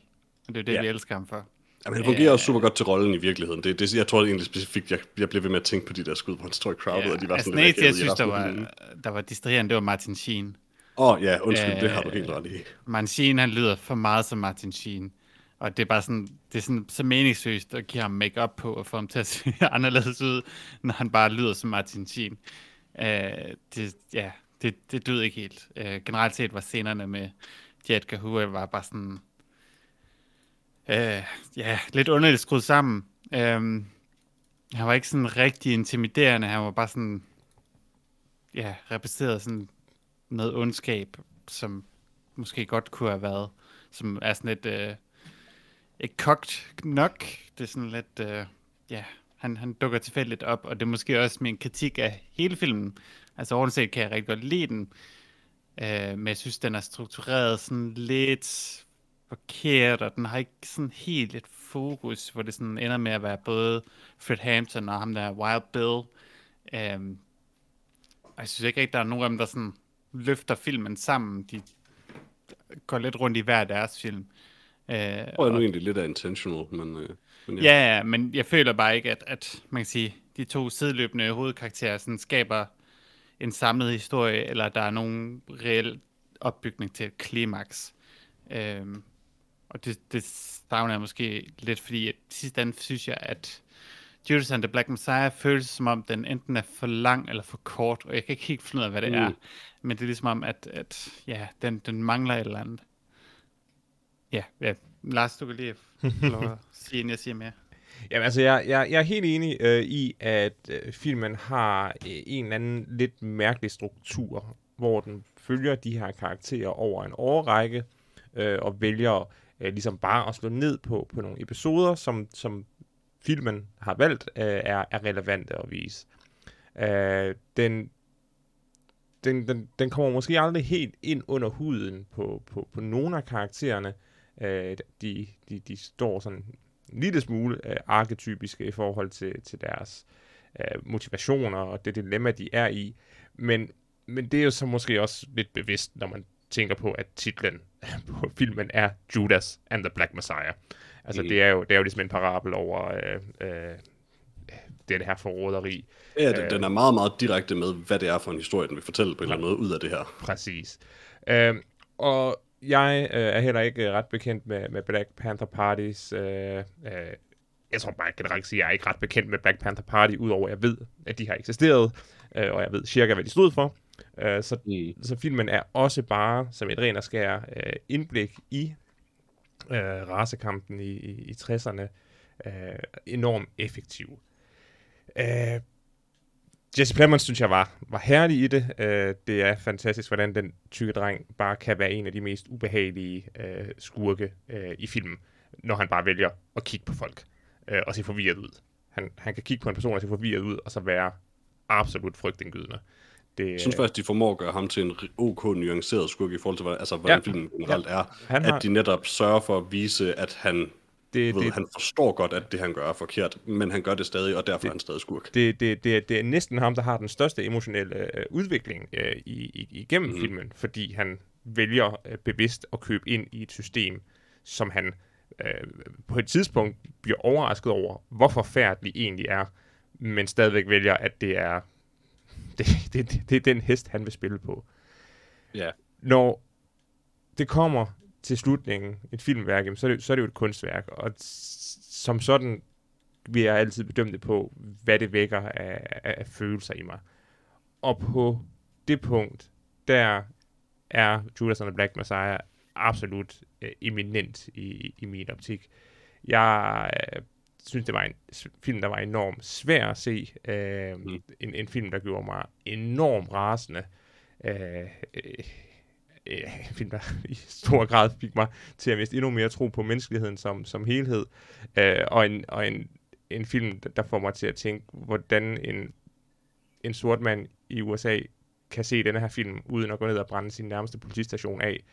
og det er jo det, Ja. vi elsker ham for. Jamen, han fungerer også super godt til rollen i virkeligheden. Det, det, jeg tror egentlig specifikt, jeg, jeg bliver ved med at tænke på de der skud, hvor han står i crowded, og de var altså, sådan lidt jeg synes, der var, der var distraherende, det var Martin Sheen. Åh, oh, ja, undskyld, Øh, det har du helt ret i. Øh, Martin Sheen, han lyder for meget som Martin Sheen. Og det er bare sådan, det er sådan så meningsløst at give ham makeup på og få ham til at se anderledes ud, når han bare lyder som Martin Sheen. Uh, det, ja, det, det døde ikke helt. Uh, generelt set var scenerne med Jet Kahua var bare sådan, øh, ja, lidt underligt skruet sammen. Uh, han var ikke sådan rigtig intimiderende, han var bare sådan, ja, repræsenteret sådan med ondskab, som måske godt kunne have været, som er sådan lidt, øh, ikke kogt nok, det er sådan lidt, øh, ja, han, han dukker tilfældigt op, og det er måske også min kritik af hele filmen. Altså overordnet set kan jeg rigtig godt lide den, øh, men jeg synes, den er struktureret sådan lidt forkert, og den har ikke sådan helt et fokus, hvor det sådan ender med at være både Fred Hampton og ham der Wild Bill. Øh, og jeg synes ikke rigtig, der er nogen af dem, der sådan løfter filmen sammen. De går lidt rundt i hver deres film. Øh, tror jeg nu egentlig lidt er intentional, men, øh, men ja. Ja, men jeg føler bare ikke, at, at man kan sige, de to sideløbende hovedkarakterer sådan skaber en samlet historie, eller der er nogen reel opbygning til et klimaks. Øhm, og det, det savner jeg måske lidt, fordi at sidst den synes jeg, at Judas and the Black Messiah føles som om, den enten er for lang eller for kort, og jeg kan ikke helt finde ud af, hvad det mm. er. Men det er ligesom om, at, at ja, den, den mangler et eller andet. Ja, ja. Lars, du kan lige lov at sige, inden jeg siger mere. Jamen altså, jeg, jeg, jeg er helt enig øh, i, at øh, filmen har øh, en eller anden lidt mærkelig struktur, hvor den følger de her karakterer over en årrække, øh, og vælger øh, ligesom bare at slå ned på, på nogle episoder, som, som filmen har valgt, øh, er, er relevante at vise. Øh, den, den, den, den kommer måske aldrig helt ind under huden på, på, på nogle af karaktererne. Øh, de, de, de står sådan en lille smule øh, arketypiske i forhold til, til deres øh, motivationer og det dilemma, de er i. Men, men det er jo så måske også lidt bevidst, når man tænker på, at titlen på filmen er Judas and the Black Messiah. Altså, det, er jo, det er jo ligesom en parabel over øh, øh, det her forråderi. Ja, den, øh, den er meget, meget direkte med, hvad det er for en historie, den vil fortælle på en eller anden måde ud af det her. Præcis. Øh, og jeg øh, er heller ikke ret bekendt med, med Black Panther Parties. Øh, øh, jeg tror bare generelt sige, at jeg er ikke ret bekendt med Black Panther Party, udover at jeg ved, at de har eksisteret, øh, og jeg ved cirka, hvad de stod for. Øh, så, mm. så filmen er også bare som et ren og skær øh, indblik i øh, racekampen i, i, i 60'erne øh, enormt effektiv. Øh, Jesse Plemons synes jeg var, var herlig i det. Øh, det er fantastisk, hvordan den tykke dreng bare kan være en af de mest ubehagelige øh, skurke øh, i filmen, når han bare vælger at kigge på folk øh, og se forvirret ud. Han, han kan kigge på en person og se forvirret ud, og så være absolut frygtindgydende. Det, jeg synes faktisk, de formår at gøre ham til en ok nuanceret skurk i forhold til, altså, hvordan ja, filmen generelt ja. er. Han har... At de netop sørger for at vise, at han det, ved, det, han forstår godt, at det han gør er forkert, men han gør det stadig, og derfor det, er han stadig skurk. Det, det, det, det er næsten ham, der har den største emotionelle øh, udvikling øh, i, i, igennem mm. filmen, fordi han vælger øh, bevidst at købe ind i et system, som han øh, på et tidspunkt bliver overrasket over, hvor forfærdeligt egentlig er, men stadigvæk vælger, at det er det, det, det, det er den hest, han vil spille på. Ja. Når det kommer til slutningen, et filmværk, så er, det, så er det jo et kunstværk, og som sådan vil jeg altid bedømme det på, hvad det vækker af, af, af følelser i mig. Og på det punkt, der er Judas and the Black Messiah absolut øh, eminent i, i min optik. Jeg øh, synes, det var en film, der var enormt svær at se. Øh, mm. en, en film, der gjorde mig enormt rasende. Øh, øh, en film, der i stor grad fik mig til at miste endnu mere tro på menneskeligheden som, som helhed. Øh, og en, og en, en film, der får mig til at tænke, hvordan en, en sort mand i USA kan se denne her film, uden at gå ned og brænde sin nærmeste politistation af,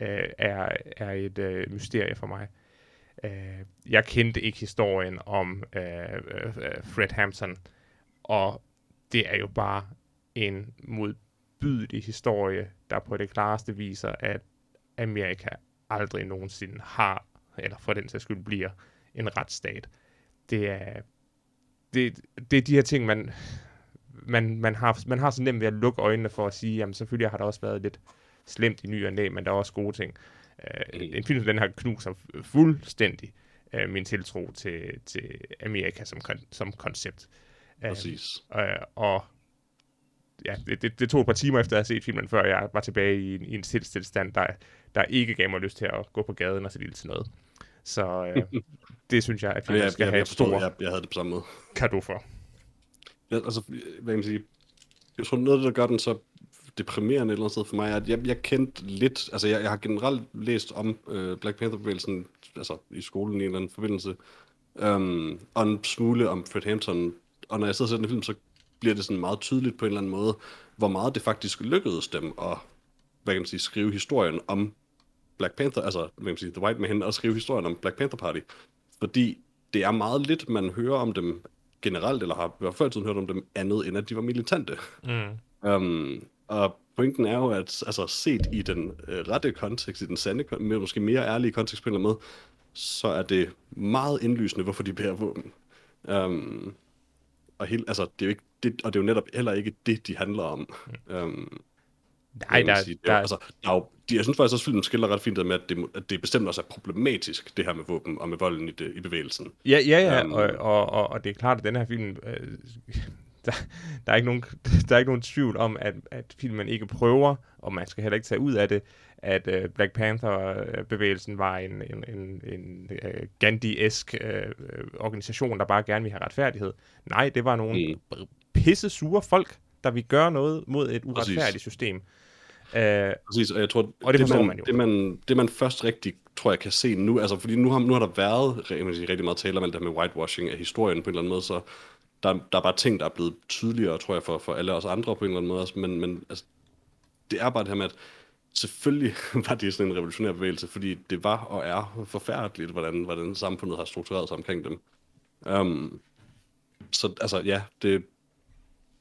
øh, er, er et øh, mysterie for mig. Øh, jeg kendte ikke historien om øh, øh, øh, Fred Hampton, og det er jo bare en modbydelig historie, der på det klareste viser, at Amerika aldrig nogensinde har, eller for den sags skyld bliver, en retsstat. Det er, det, det er de her ting, man, man, man, har, man har så nemt ved at lukke øjnene for at sige, jamen selvfølgelig har der også været lidt slemt i ny og næ, men der er også gode ting. Uh, en film den her knuser fuldstændig uh, min tiltro til, til Amerika som, kon- som koncept. Øh, Præcis. Uh, og ja, det, det, det tog et par timer efter at have set filmen, før jeg var tilbage i, i en tilstand, der, der ikke gav mig lyst til at gå på gaden og se lille til noget. Så uh, det synes jeg, at filmen skal jeg, have jeg, forstår, stor jeg, jeg havde det på samme måde. Kado for. Ja, altså, hvad kan man sige, jeg tror noget, der gør den så deprimerende et eller andet sted for mig, at jeg, jeg kendte lidt, altså jeg, jeg har generelt læst om øh, Black Panther-bevægelsen, altså i skolen i en eller anden forbindelse, um, og en smule om Fred Hampton, og når jeg sidder og ser den film, så bliver det sådan meget tydeligt på en eller anden måde, hvor meget det faktisk lykkedes dem at, hvad kan man sige, skrive historien om Black Panther, altså, hvad kan man sige, The White Man, og skrive historien om Black Panther Party, fordi det er meget lidt, man hører om dem generelt, eller har i hvert fald hørt om dem andet, end at de var militante. Mm. Um, og pointen er jo, at altså, set i den øh, rette kontekst, i den sande, med måske mere ærlige kontekst på en eller anden måde, så er det meget indlysende, hvorfor de bærer våben. Um, og, helt, altså, det er jo ikke det, og det er jo netop heller ikke det, de handler om. Um, Nej, der, sige. Er der, altså, der er jo, de, jeg synes faktisk også, filmen skiller ret fint det med, at det, at det bestemt også er problematisk, det her med våben og med volden i, det, i bevægelsen. Ja, ja, ja, Øhm. og, og, og, og det er klart, at den her film, øh, der, der, er ikke nogen, der er ikke nogen tvivl om, at, at filmen ikke prøver, og man skal heller ikke tage ud af det, at øh, Black Panther-bevægelsen var en, en, en, en øh, Gandhi-esk øh, øh, organisation, der bare gerne vil have retfærdighed. Nej, det var nogle mm. pisse sure folk, der vil gøre noget mod et uretfærdigt Præcis. system. Øh, Præcis, og jeg tror, Og det forstår man, man jo. Det man, det man først rigtig, tror jeg, kan se nu, altså fordi nu har, nu har der været sige, rigtig meget tale om alt det her med whitewashing af historien på en eller anden måde, så der, der er bare ting, der er blevet tydeligere, tror jeg, for, for alle os andre på en eller anden måde men, men altså, det er bare det her med, at selvfølgelig var det sådan en revolutionær bevægelse, fordi det var og er forfærdeligt, hvordan, hvordan samfundet har struktureret sig omkring dem. Um, så altså, ja, det,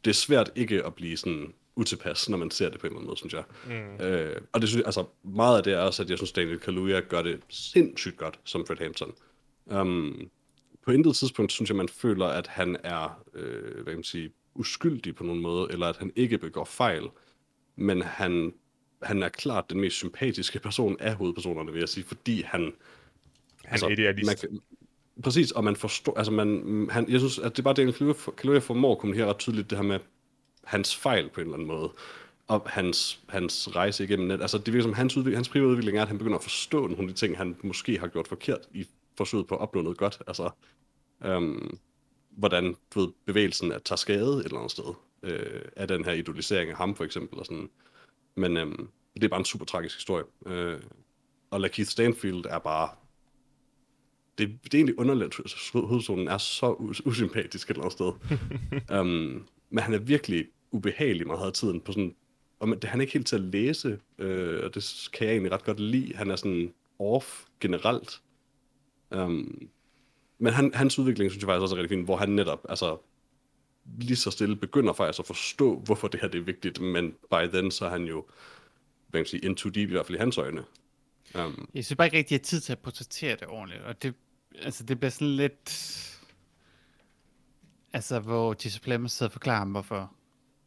det er svært ikke at blive sådan utilpas, når man ser det på en eller anden måde, synes jeg. Mm. Øh, og det synes jeg, altså, meget af det er også, at jeg synes, Daniel Kaluuya gør det sindssygt godt som Fred Hampton. Um, på intet tidspunkt synes jeg, man føler, at han er, øh, hvad kan man sige, uskyldig på nogen måde, eller at han ikke begår fejl, men han, han er klart den mest sympatiske person af hovedpersonerne, vil jeg sige, fordi han... han er idealist. Man, kan- præcis, og man forstår, altså man, han, jeg synes, at det er bare Daniel Kaluuya for- Kaluuya formår at kommunikere ret tydeligt det her med hans fejl på en eller anden måde, og hans, hans rejse igennem net. Altså det virker som, hans, udvikling, hans private udvikling er, at han begynder at forstå nogle af de ting, han måske har gjort forkert i forsøget på at opnå noget godt. Altså, øhm, hvordan du ved, bevægelsen at tager skade et eller andet sted øh, af den her idolisering af ham for eksempel. Og sådan. Men øhm, det er bare en super tragisk historie. Øh, og Lakeith Stanfield er bare det, det er egentlig underligt, at hovedpersonen er så us- usympatisk et eller andet sted. um, men han er virkelig ubehagelig meget af tiden på sådan, og man- det, han er ikke helt til at læse, øh, og det kan jeg egentlig ret godt lide. Han er sådan off generelt. Um, men han, hans udvikling synes jeg faktisk også er rigtig fin, hvor han netop, altså lige så stille begynder faktisk at forstå, hvorfor det her det er vigtigt, men by then så er han jo, hvad kan man sige, into deep i hvert fald i hans øjne. Um, Jeg synes bare ikke rigtig, at jeg har tid til at portrættere det ordentligt, og det, altså, det bliver sådan lidt... Altså, hvor Jesse Plemons sidder og forklarer ham, hvorfor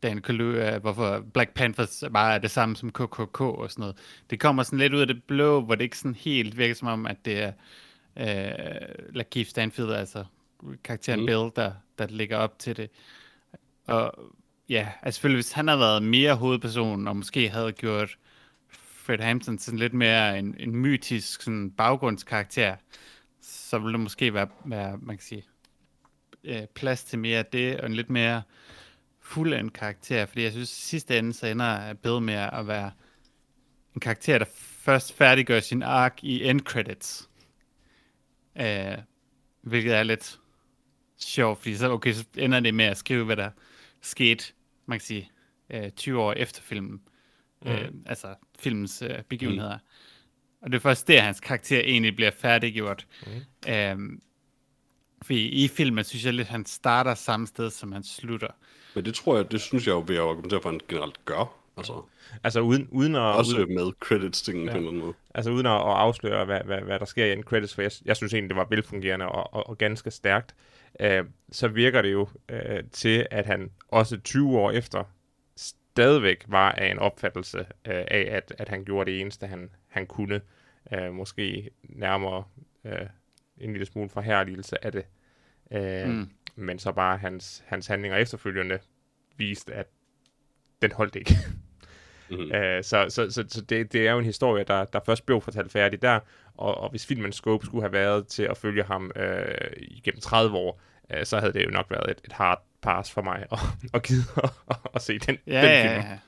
Dan Kaluuya, hvorfor Black Panthers bare er det samme som KKK og sådan noget. Det kommer sådan lidt ud af det blå, hvor det ikke sådan helt virker som om, at det er øh, Lakeith Stanfield, altså karakteren Mm. Bill, der, der ligger op til det. Og ja, altså selvfølgelig, hvis han havde været mere hovedperson, og måske havde gjort Fred Hampton sådan lidt mere en, en mytisk sådan baggrundskarakter, så ville der måske være, være man kan sige, øh, plads til mere af det, og en lidt mere fuldendt karakter, fordi jeg synes, at sidste ende, så ender Bill med at være en karakter, der først færdiggør sin ark i end credits. Øh, hvilket er lidt sjovt, fordi så, okay, så ender det med at skrive, hvad der skete, man kan sige, øh, 20 år efter filmen. Mm. Øh, altså filmens øh, begivenheder. Mm. Og det er først der, hans karakter egentlig bliver færdiggjort. Mm. Øhm, fordi i filmen synes jeg lidt, han starter samme sted, som han slutter. Men det tror jeg, det synes jeg jo, vil jeg argumentere for, at han generelt gør. Altså, Altså uden, uden at... også uden, med credits-tingen ja. på en eller anden måde. Altså uden at, at afsløre, hvad, hvad, hvad der sker i en credits, for jeg, jeg synes egentlig, det var velfungerende og, og, og ganske stærkt, øh, så virker det jo øh, til, at han også 20 år efter stadigvæk var af en opfattelse øh, af, at, at han gjorde det eneste, han, han kunne. Øh, måske nærmere øh, en lille smule forherligelse af det. Øh, mm. Men så bare hans, hans handlinger efterfølgende viste, at den holdt ikke. Mm-hmm. Øh, så så, så, så det, det er jo en historie, der, der først blev fortalt færdig der, og, og hvis filmens scope skulle have været til at følge ham øh, igennem 30 år, øh, så havde det jo nok været et, et hard pass for mig at, at gide at, at se den, Ja, den ja, film. ja.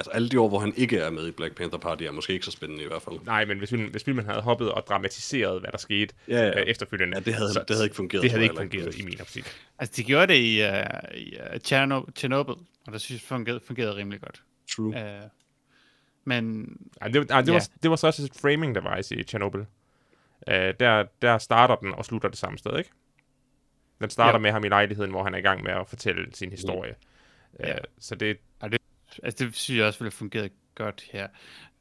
Altså alle de år, hvor han ikke er med i Black Panther Party, er måske ikke så spændende i hvert fald. Nej, men hvis filmen, hvis filmen havde hoppet og dramatiseret, hvad der skete Ja, ja. Øh, efterfølgende, Ja, det havde- det havde ikke fungeret, Det havde ikke fungeret i min optik. Altså, de gjorde det i, uh, i uh, Cherno- Chernobyl, og der synes jeg, fungerede, fungerede rimelig godt. True. Uh, men Ej, det, ej, det, Ja. var, det var så også et framing device i Chernobyl. Øh, der, der starter den og slutter det samme sted, ikke? Den starter Ja. med ham i lejligheden, hvor han er i gang med at fortælle sin historie. Ja. Øh, så det, altså, det synes jeg også ville have fungeret godt her.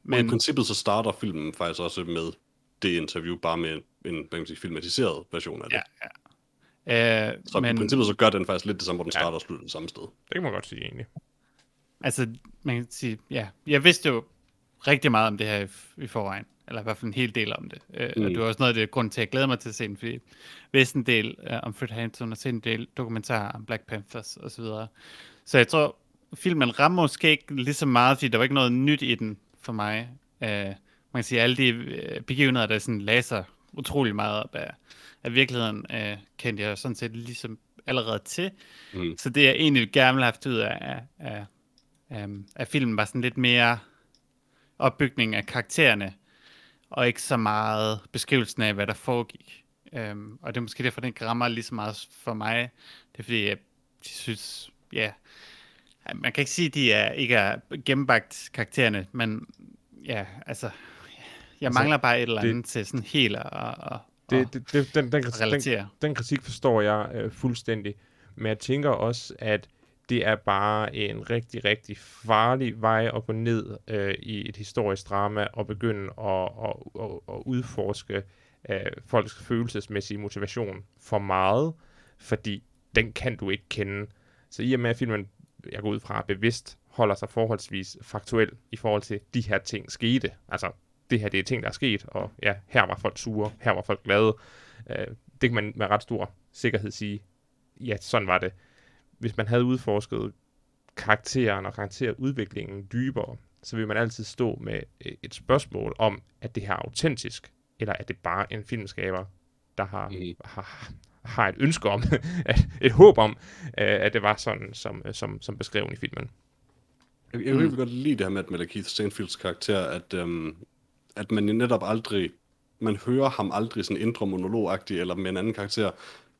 Men i Men princippet så starter filmen faktisk også med det interview, bare med en, en hvad kan man sige, filmatiseret version af det. Ja, uh, Så men, i princippet så gør den faktisk lidt det samme, hvor den Ja. starter og slutter det samme sted. det kan man godt sige egentlig. Altså, man kan sige, ja, jeg vidste jo rigtig meget om det her i, i forvejen, eller i hvert fald en hel del om det. Øh, mm. Og det var også noget af det grund til, at jeg glæder mig til at se den, fordi jeg vidste en del uh, om Fred Hampton, og se en del dokumentarer om Black Panthers osv. Så, så jeg tror, filmen rammer måske ikke lige så meget, fordi der var ikke noget nyt i den for mig. Uh, man kan sige, alle de uh, begivenheder, der sådan læser utrolig meget op af, af virkeligheden, uh, kendte jeg sådan set ligesom allerede til. Mm. Så det, jeg egentlig gerne ville have haft ud af, af, af, af filmen, var sådan lidt mere opbygning af karaktererne, og ikke så meget beskrivelsen af, hvad der foregik. Um, og det er måske derfor, den rammer lige så meget for mig. Det er fordi, jeg synes, ja, man kan ikke sige, at de er, ikke er gennembagt karaktererne, men ja, altså, jeg altså, mangler bare et eller andet det, til sådan helt at, at, det, det, det, den, den, relatere. Den, den kritik forstår jeg øh, fuldstændig, men jeg tænker også, at det er bare en rigtig, rigtig farlig vej at gå ned øh, i et historisk drama og begynde at, at, at, at udforske øh, folks følelsesmæssige motivation for meget, fordi den kan du ikke kende. Så i og med, at filmen, jeg går ud fra, bevidst holder sig forholdsvis faktuel i forhold til, de her ting skete. Altså, det her det er ting, der er sket, og ja, her var folk sure, her var folk glade. Øh, det kan man med ret stor sikkerhed sige, ja, sådan var det hvis man havde udforsket karakteren og karakterudviklingen dybere, så vil man altid stå med et spørgsmål om, at det her er autentisk, eller er det bare en filmskaber, der har, mm. har, har et ønske om, et håb om, at det var sådan, som, som, som beskrevet i filmen. Jeg, jeg vil mm. godt lide det her med, med Keith Stanfields karakter, at, øhm, at man netop aldrig, man hører ham aldrig sådan indre monologagtig eller med en anden karakter,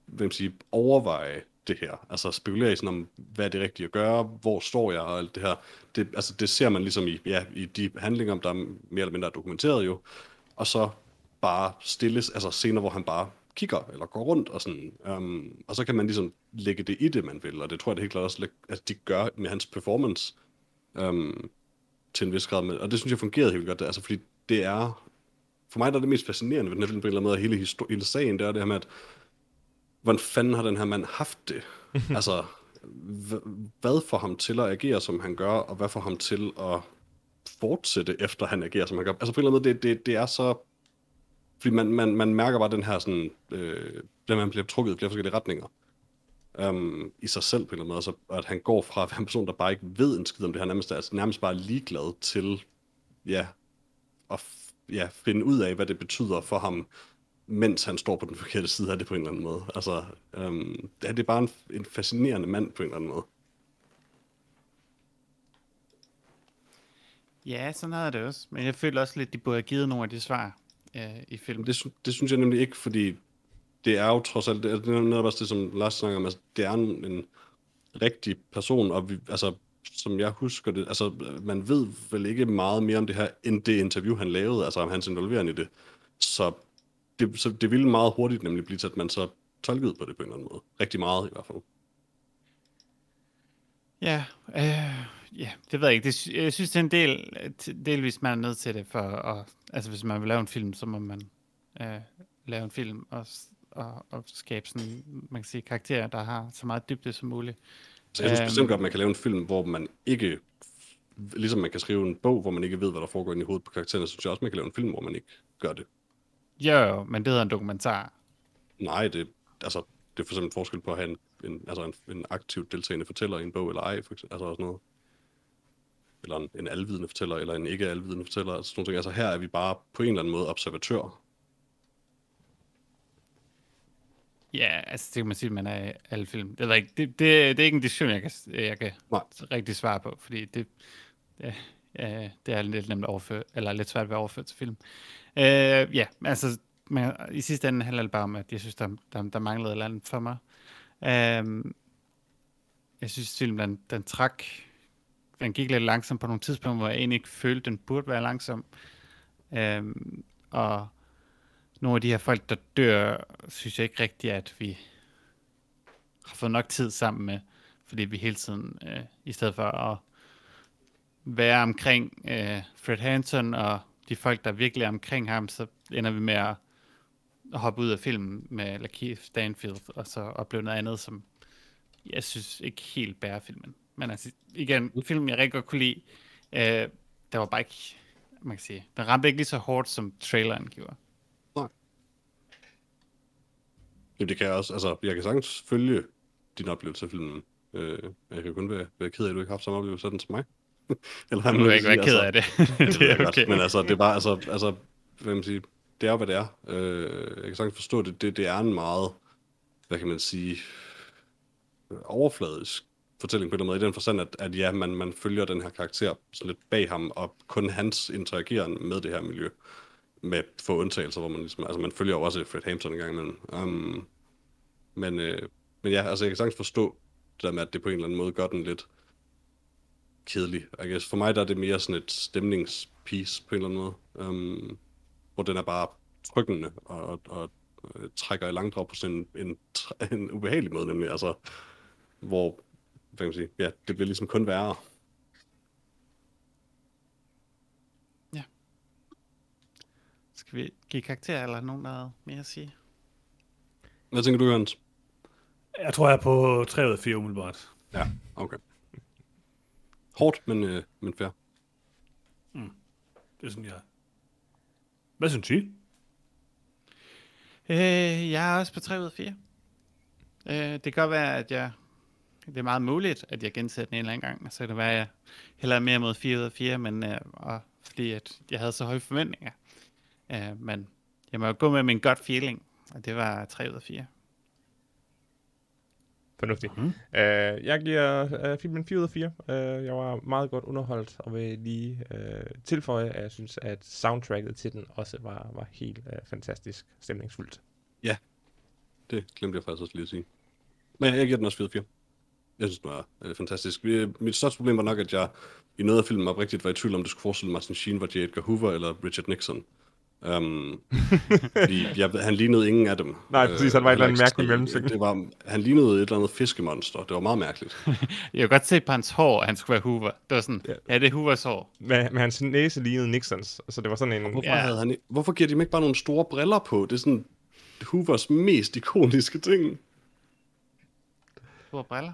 hvem sige, overveje det her. Altså spekulere i sådan om, hvad er det rigtige at gøre, hvor står jeg og alt det her. Det, altså, det ser man ligesom i, ja, i de handlinger, der er mere eller mindre dokumenteret jo. Og så bare stilles, altså scener, hvor han bare kigger eller går rundt og sådan. Um, og så kan man ligesom lægge det i det, man vil. Og det tror jeg det helt klart også, at de gør med hans performance um, til en vis grad. Med, og det synes jeg fungerede helt godt. Altså fordi det er, for mig der er det mest fascinerende ved den her film på en eller anden måde, hele, hele sagen, det er det her med, at hvordan fanden har den her mand haft det? altså, hvad får ham til at agere, som han gør, og hvad får ham til at fortsætte, efter han agerer, som han gør? Altså på en eller anden måde, det, det, det er så... Fordi man, man, man mærker bare den her sådan... Øh, man bliver trukket i flere forskellige retninger. Um, i sig selv på en eller anden måde. Så at han går fra at være en person, der bare ikke ved en skid om det her, nærmest, altså, nærmest bare ligeglad til, ja, at ja, finde ud af, hvad det betyder for ham mens han står på den forkerte side af det på en eller anden måde. Altså, øhm, det er bare en, en fascinerende mand på en eller anden måde. Ja, sådan er det også. Men jeg føler også lidt, at de burde have givet nogle af de svar øh, i filmen. Det, det synes jeg nemlig ikke, fordi det er jo trods alt, det er netop også det, som Lars snakker om, altså, det er en, en rigtig person, og vi, altså, som jeg husker det, altså, man ved vel ikke meget mere om det her, end det interview, han lavede, altså om hans involvering i det. Så det, så det ville meget hurtigt nemlig blive til, at man så tolkede på det på en eller anden måde. Rigtig meget i hvert fald. Ja, øh, ja, det ved jeg ikke. Det, jeg synes, det er en del, delvis man er nødt til det, for at, altså hvis man vil lave en film, så må man øh, lave en film og, og, og skabe sådan, man kan sige, karakterer, der har så meget dybde som muligt. Så jeg synes øhm, bestemt godt, at man kan lave en film, hvor man ikke, ligesom man kan skrive en bog, hvor man ikke ved, hvad der foregår inde i hovedet på karaktererne, så synes jeg også, man kan lave en film, hvor man ikke gør det. Jo, jo, men det hedder en dokumentar. Nej, det, altså, det er for eksempel forskel på at have en, en, altså en, en aktivt deltagende fortæller i en bog eller ej, for eksempel, altså også noget. Eller en, en alvidende fortæller, eller en ikke alvidende fortæller. Altså, sådan ting. altså her er vi bare på en eller anden måde observatør. Ja, altså det kan man sige, at man er alle film. Det er, ikke, det, det, det er ikke en diskussion, jeg kan, jeg kan Nej. rigtig svare på, fordi det, det, Øh, det er lidt nemt at overføre, eller lidt svært at overføre til film. Øh, ja, altså, men i sidste ende handler det bare om, at jeg synes, der, der, der manglede et eller andet for mig. Øh, jeg synes, filmen, den, den trak, den gik lidt langsomt på nogle tidspunkter, hvor jeg egentlig ikke følte, den burde være langsom. Øh, og nogle af de her folk, der dør, synes jeg ikke rigtigt, at vi har fået nok tid sammen med, fordi vi hele tiden, øh, i stedet for at være omkring øh, Fred Hansen og de folk, der virkelig er omkring ham, så ender vi med at hoppe ud af filmen med Lakeith Stanfield, og så opleve noget andet, som jeg synes ikke helt bærer filmen. Men altså, igen, film, jeg rigtig godt kunne lide, øh, der var bare ikke, man kan sige, den ramte ikke lige så hårdt, som traileren gjorde. Jamen, det kan jeg også. Altså, jeg kan sagtens følge din oplevelse af filmen. Øh, jeg kan kun være, være ked af, at du ikke har haft samme oplevelse af den som mig. Eller er vil jeg ikke være ked altså. af det. det er godt, okay. Men altså, det er bare, altså, altså hvad man sige, det er hvad det er. Øh, jeg kan sagtens forstå, det, det, det er en meget, hvad kan man sige, overfladisk fortælling på en eller anden måde, i den forstand, at, at ja, man, man følger den her karakter sådan lidt bag ham, og kun hans interageren med det her miljø, med få undtagelser, hvor man ligesom, altså man følger jo også Fred Hampton en gang imellem. Um, men, øh, men ja, altså jeg kan sagtens forstå det der med, at det på en eller anden måde gør den lidt kedelig. I guess. For mig der er det mere sådan et stemningspiece på en eller anden måde, um, hvor den er bare trykkende og, og, og øh, trækker i langdrag på sådan en, en, en ubehagelig måde nemlig, altså hvor, hvad kan man sige, ja, det bliver ligesom kun værre. Skal vi give karakter, eller nogen, der har mere at sige? Hvad tænker du, Jørgens? Jeg tror, jeg er på 3 ud af 4 umiddelbart. Ja, okay. Hårdt, men, øh, men fair. Det er sådan, jeg... Hvad synes I? Øh, jeg er også på 3 ud af 4. Øh, det kan godt være, at jeg... Det er meget muligt, at jeg gensætter den en eller anden gang. Så kan det være, at jeg hellere mere mod 4 ud af 4, men, øh, og, fordi at jeg havde så høje forventninger. Øh, men jeg må jo gå med min gut feeling, og det var 3 ud af 4. Fornuftigt. Mm. Uh, jeg giver uh, filmen 4 ud af 4. Uh, jeg var meget godt underholdt, og vil lige uh, tilføje, at jeg synes, at soundtracket til den også var, var helt uh, fantastisk stemningsfuldt. Det glemte jeg faktisk også lige at sige. Men jeg giver den også 4-4. Jeg synes, den var øh, fantastisk. Vi- Mit største problem var nok, at jeg i noget af filmen oprigtigt var i tvivl om, det skulle forestille Martin Sheen var J. Edgar Hoover eller Richard Nixon. Um, fordi jeg, han lignede ingen af dem. Nej, præcis, han var et eller andet mærkeligt mellemting. Det var, han lignede et eller andet fiskemonster. Det var meget mærkeligt. Jeg kan godt se på hans hår, at han skulle være Hoover. Det var sådan, Ja. ja, det er Hoovers hår. Men, men hans næse lignede Nixons, så det var sådan en... Hvorfor, Ja. havde han, hvorfor giver de dem ikke bare nogle store briller på? Det er sådan Hoovers mest ikoniske ting. Store briller.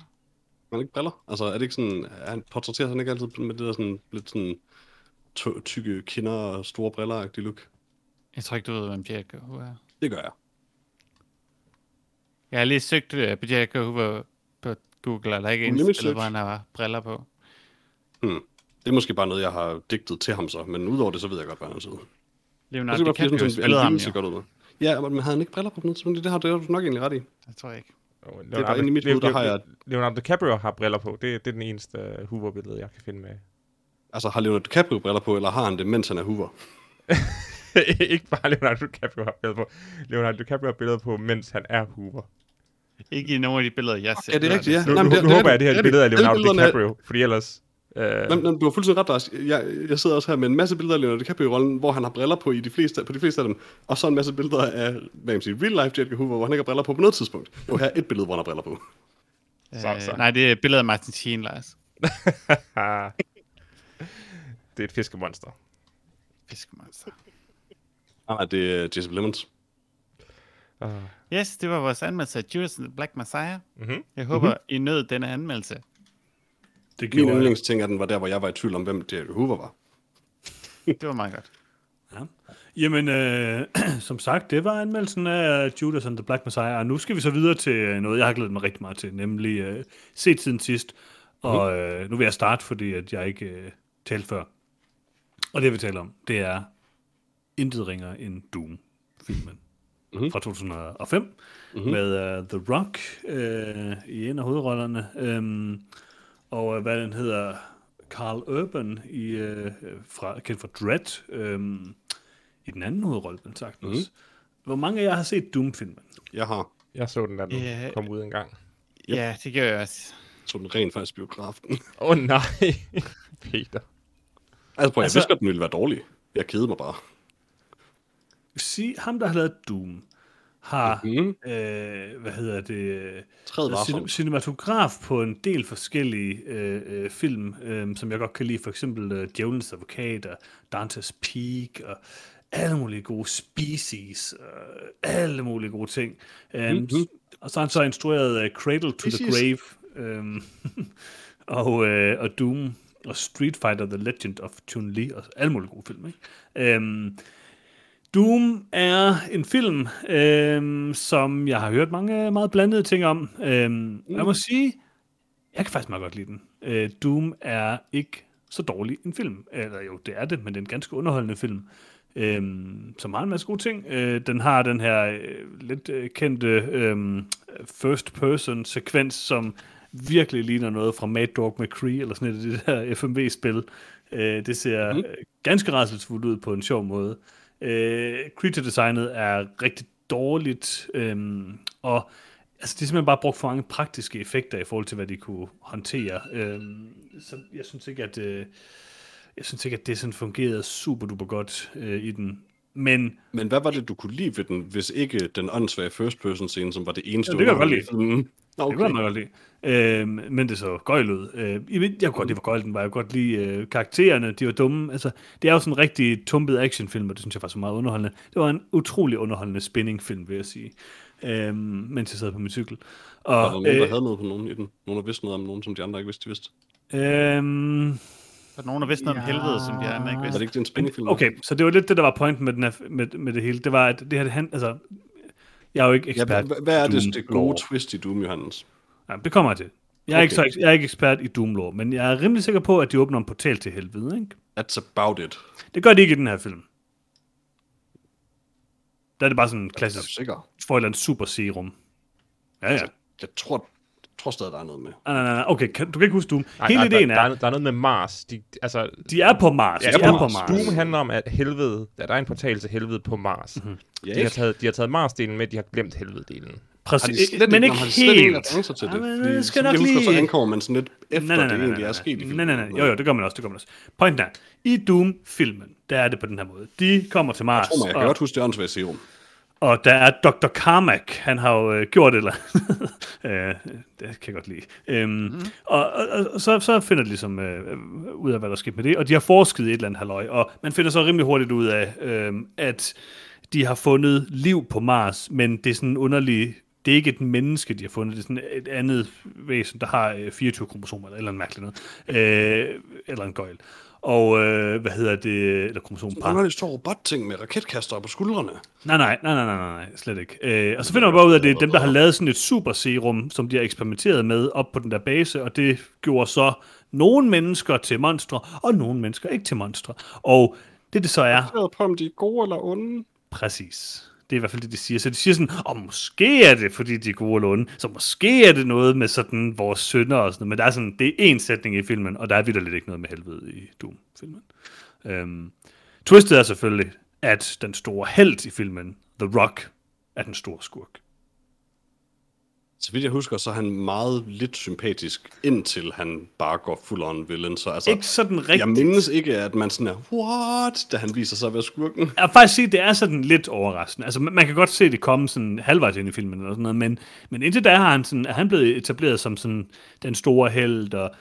Man ikke briller? Altså, er det ikke sådan, er han portrætterer han ikke altid med det der sådan, lidt sådan tykke kinder og store briller look? Jeg tror ikke, du ved, hvem J. Edgar Hoover er. Det gør jeg. Jeg har lige søgt uh, på J. Edgar Hoover på Google, og der er ikke search. hvor han har briller på. Hmm. Det er måske bare noget, jeg har digtet til ham så, men udover det, så ved jeg godt, hvad han ser ud. Leonardo Jeg DiCaprio spillede ham jo. godt ud med. Ja, men havde han ikke briller på på noget tidspunkt? Det har, du nok egentlig ret i. Det tror jeg ikke. Oh, Det er bare inde i mit hoved, der har jeg... Leonardo DiCaprio har briller på. Det, det er den eneste uh, Hoover-billede, jeg kan finde med. Altså, har Leonardo DiCaprio briller på, eller har han det, mens han er Hoover? ikke bare Leonardo DiCaprio har billeder på. Leonardo DiCaprio har billeder på, mens han er Hoover. Ikke i nogen af de billeder, jeg ser. Ja, det er rigtigt, ja. Nu, Nej, nu, men det- nu det er håber jeg, at det her er et rigtigt. billede af Alle Leonardo billederne er- DiCaprio, fordi ellers... Øh, Nej, men du har fuldstændig ret, Lars. Jeg, jeg sidder også her med en masse billeder af Leonardo DiCaprio i rollen, hvor han har briller på i de fleste, på de fleste af dem, og så en masse billeder af, hvad man sige, real life J. Edgar Hoover, hvor han ikke har briller på på noget tidspunkt. Jo, her er et billede, hvor han har briller på. Så, så. Øh, nej, det er et billede af Martin Sheen, Lars. det er et fiskemonster. Fiskemonster. Nej, det er Jesse Lemons. Uh, Yes, det var vores anmeldelse af Judas and the Black Messiah. mm-hmm. Jeg håber, mm-hmm. I nød denne anmeldelse. Det Min gjorde jeg. yndlingsting af den var der, hvor jeg var i tvivl om, hvem. Edgar Hoover var. Det var meget godt. Ja. Jamen, øh, som sagt, det var anmeldelsen af Judas and the Black Messiah, og nu skal vi så videre til noget, jeg har glædet mig rigtig meget til, nemlig øh, set siden sidst. Og øh, nu vil jeg starte, fordi at jeg ikke øh, talte før. Og det, vi taler om, det er intet ringer end Doom-filmen Mhm. fra 2005 mm-hmm. med uh, The Rock øh, i en af hovedrollerne. Øhm, og øh, hvad den hedder, Carl Urban, i, øh, fra, kendt fra Dread, øh, i den anden hovedrolle, den sagtens. Mhm. Mm. Hvor mange af jer har set Doom-filmen? Jeg har Jeg så den, da den Ja. kom ud en gang. Yep. Ja, det gør jeg også. så den rent faktisk biografen. Åh oh, nej, Peter. altså, prøv, jeg Altså- vidste godt, den ville være dårlig. Jeg kedede mig bare. Sig, ham, der har lavet Doom, har, Mhm. øh, hvad hedder det, Træd cin- cinematograf på en del forskellige øh, øh, film, øh, som jeg godt kan lide, for eksempel øh, Djævelens Advokat og Dante's Peak og alle mulige gode species, og alle mulige gode ting. Um, Mhm. Og så har han så instrueret uh, Cradle to the Species? Grave, um, og, øh, og Doom, og Street Fighter, The Legend of Chun-Li, og alle mulige gode film, ikke? Øhm, Doom er en film, øhm, som jeg har hørt mange meget blandede ting om. Øhm, mm. Jeg må sige, jeg kan faktisk meget godt lide den. Øh, Doom er ikke så dårlig en film. Eller jo, det er det, men det er en ganske underholdende film. Øhm, som har en masse gode ting. Øh, den har den her øh, lidt øh, kendte øh, first person sekvens, som virkelig ligner noget fra Mad Dog McCree, eller sådan et det der FMV-spil. Øh, det ser mm. ganske rædselsfuldt ud på en sjov måde. Øh, creature-designet er rigtig dårligt, øh, og altså, det er simpelthen bare brugt for mange praktiske effekter i forhold til, hvad de kunne håndtere. Øh, så jeg synes ikke, at... Øh, jeg synes ikke, at det sådan fungerede super duper godt øh, i den. Men, Men hvad var det, du kunne lide ved den, hvis ikke den åndssvage first person scene, som var det eneste? Ja, det kan jeg godt lide. Mm. Okay. Det kunne jeg godt lide. Øh, men det så gøjl ud. Øh, jeg, ved, jeg kunne godt lide, hvor gøjl den var. Jeg kunne godt lide øh, karaktererne. De var dumme. Altså, det er jo sådan en rigtig tumpet actionfilm, og det synes jeg faktisk var meget underholdende. Det var en utrolig underholdende spinningfilm, vil jeg sige. Øh, mens jeg sad på min cykel. Og, var der nogen, der havde noget på nogen i den? Nogen, der vidste noget om nogen, som de andre ikke vidste, de vidste? Øh, der er nogen, der vidste noget om helvede, som de andre ikke Var vidste. det ikke en spændende Okay, så det var lidt det, der var pointen med, den her, med, med det hele. Det var, at det her, det han, altså, jeg er jo ikke Ja, ekspert. hvad, hvad er det, det gode twist i Doom, Johannes? Ja, det kommer jeg til. Jeg er, Okay. ikke så, jeg er ikke ekspert i Doom lore, men jeg er rimelig sikker på, at de åbner en portal til helvede, ikke? That's about it. Det gør de ikke i den her film. Der er det bare sådan en Jeg er klassisk, sikker. for et eller andet super serum. Ja, ja. Jeg tror, jeg tror stadig, der er noget med. Nej, nej, nej. Okay, kan, du kan ikke huske Doom. Nej, Hele nej, ideen der, er, der, er, der er noget med Mars. De, altså, de er på Mars. Ja, de de er på Mars. Doom handler om, at helvede, at der er en portal til helvede på Mars. Mm-hmm. Ja, De, har taget, de har taget Mars-delen med, de har glemt helvede-delen. Præcis. Har de slet men ikke, ikke har de slet helt. til det? Ja, men Fordi, det skal nok jeg husker, lige... så ankommer man sådan lidt efter, nej, nej, nej, det nej, egentlig nej, er sket i filmen. Nej, nej, nej. Jo, jo, det gør man også, det gør man også. Pointen er, i Doom-filmen, der er det på den her måde. De kommer til Mars, Jeg tror mig, jeg kan og, godt huske det åndssvage serum. og der er Dr. Carmack, han har jo øh, gjort et eller øh, det kan jeg godt lide. Øhm, mm. Og, og, og så, så finder de ligesom øh, ud af, hvad der sker med det, og de har forsket i et eller andet halløj, og man finder så rimelig hurtigt ud af, øh, at de har fundet liv på Mars, men det er sådan underligt, det er ikke et menneske, de har fundet, det er sådan et andet væsen, der har øh, 24 kromosomer, eller eller andet mærkeligt noget, øh, eller en gøjl. Og øh, hvad hedder det, eller kromosompar. Han har lidt stor robotting med raketkaster på skuldrene. Nej, nej, nej, nej, nej, nej, slet ikke. Øh, og så finder man bare ud af, at det er dem, der har lavet sådan et super serum, som de har eksperimenteret med op på den der base, og det gjorde så nogle mennesker til monstre, og nogle mennesker ikke til monstre. Og det det så er, Jeg ved på, om de er gode eller onde. præcis. Det er i hvert fald det, de siger. Så de siger sådan, og måske er det, fordi de er gode eller onde, så måske er det noget med sådan vores sønder og sådan noget, men der er sådan, det er én sætning i filmen, og der er vidderligt ikke noget med helvede i Doom-filmen. Øhm, twistet er selvfølgelig, at den store held i filmen, The Rock, er den store skurk. Så vidt jeg husker, så er han meget lidt sympatisk, indtil han bare går full on villain. Så altså, Ikke sådan rigtigt. jeg mindes ikke, at man sådan er, what, da han viser sig at være skurken. Jeg vil faktisk sige, det er sådan lidt overraskende. Altså, man kan godt se det komme sådan halvvejs ind i filmen eller sådan noget, men, men indtil da har han sådan, er han blevet etableret som sådan den store held, og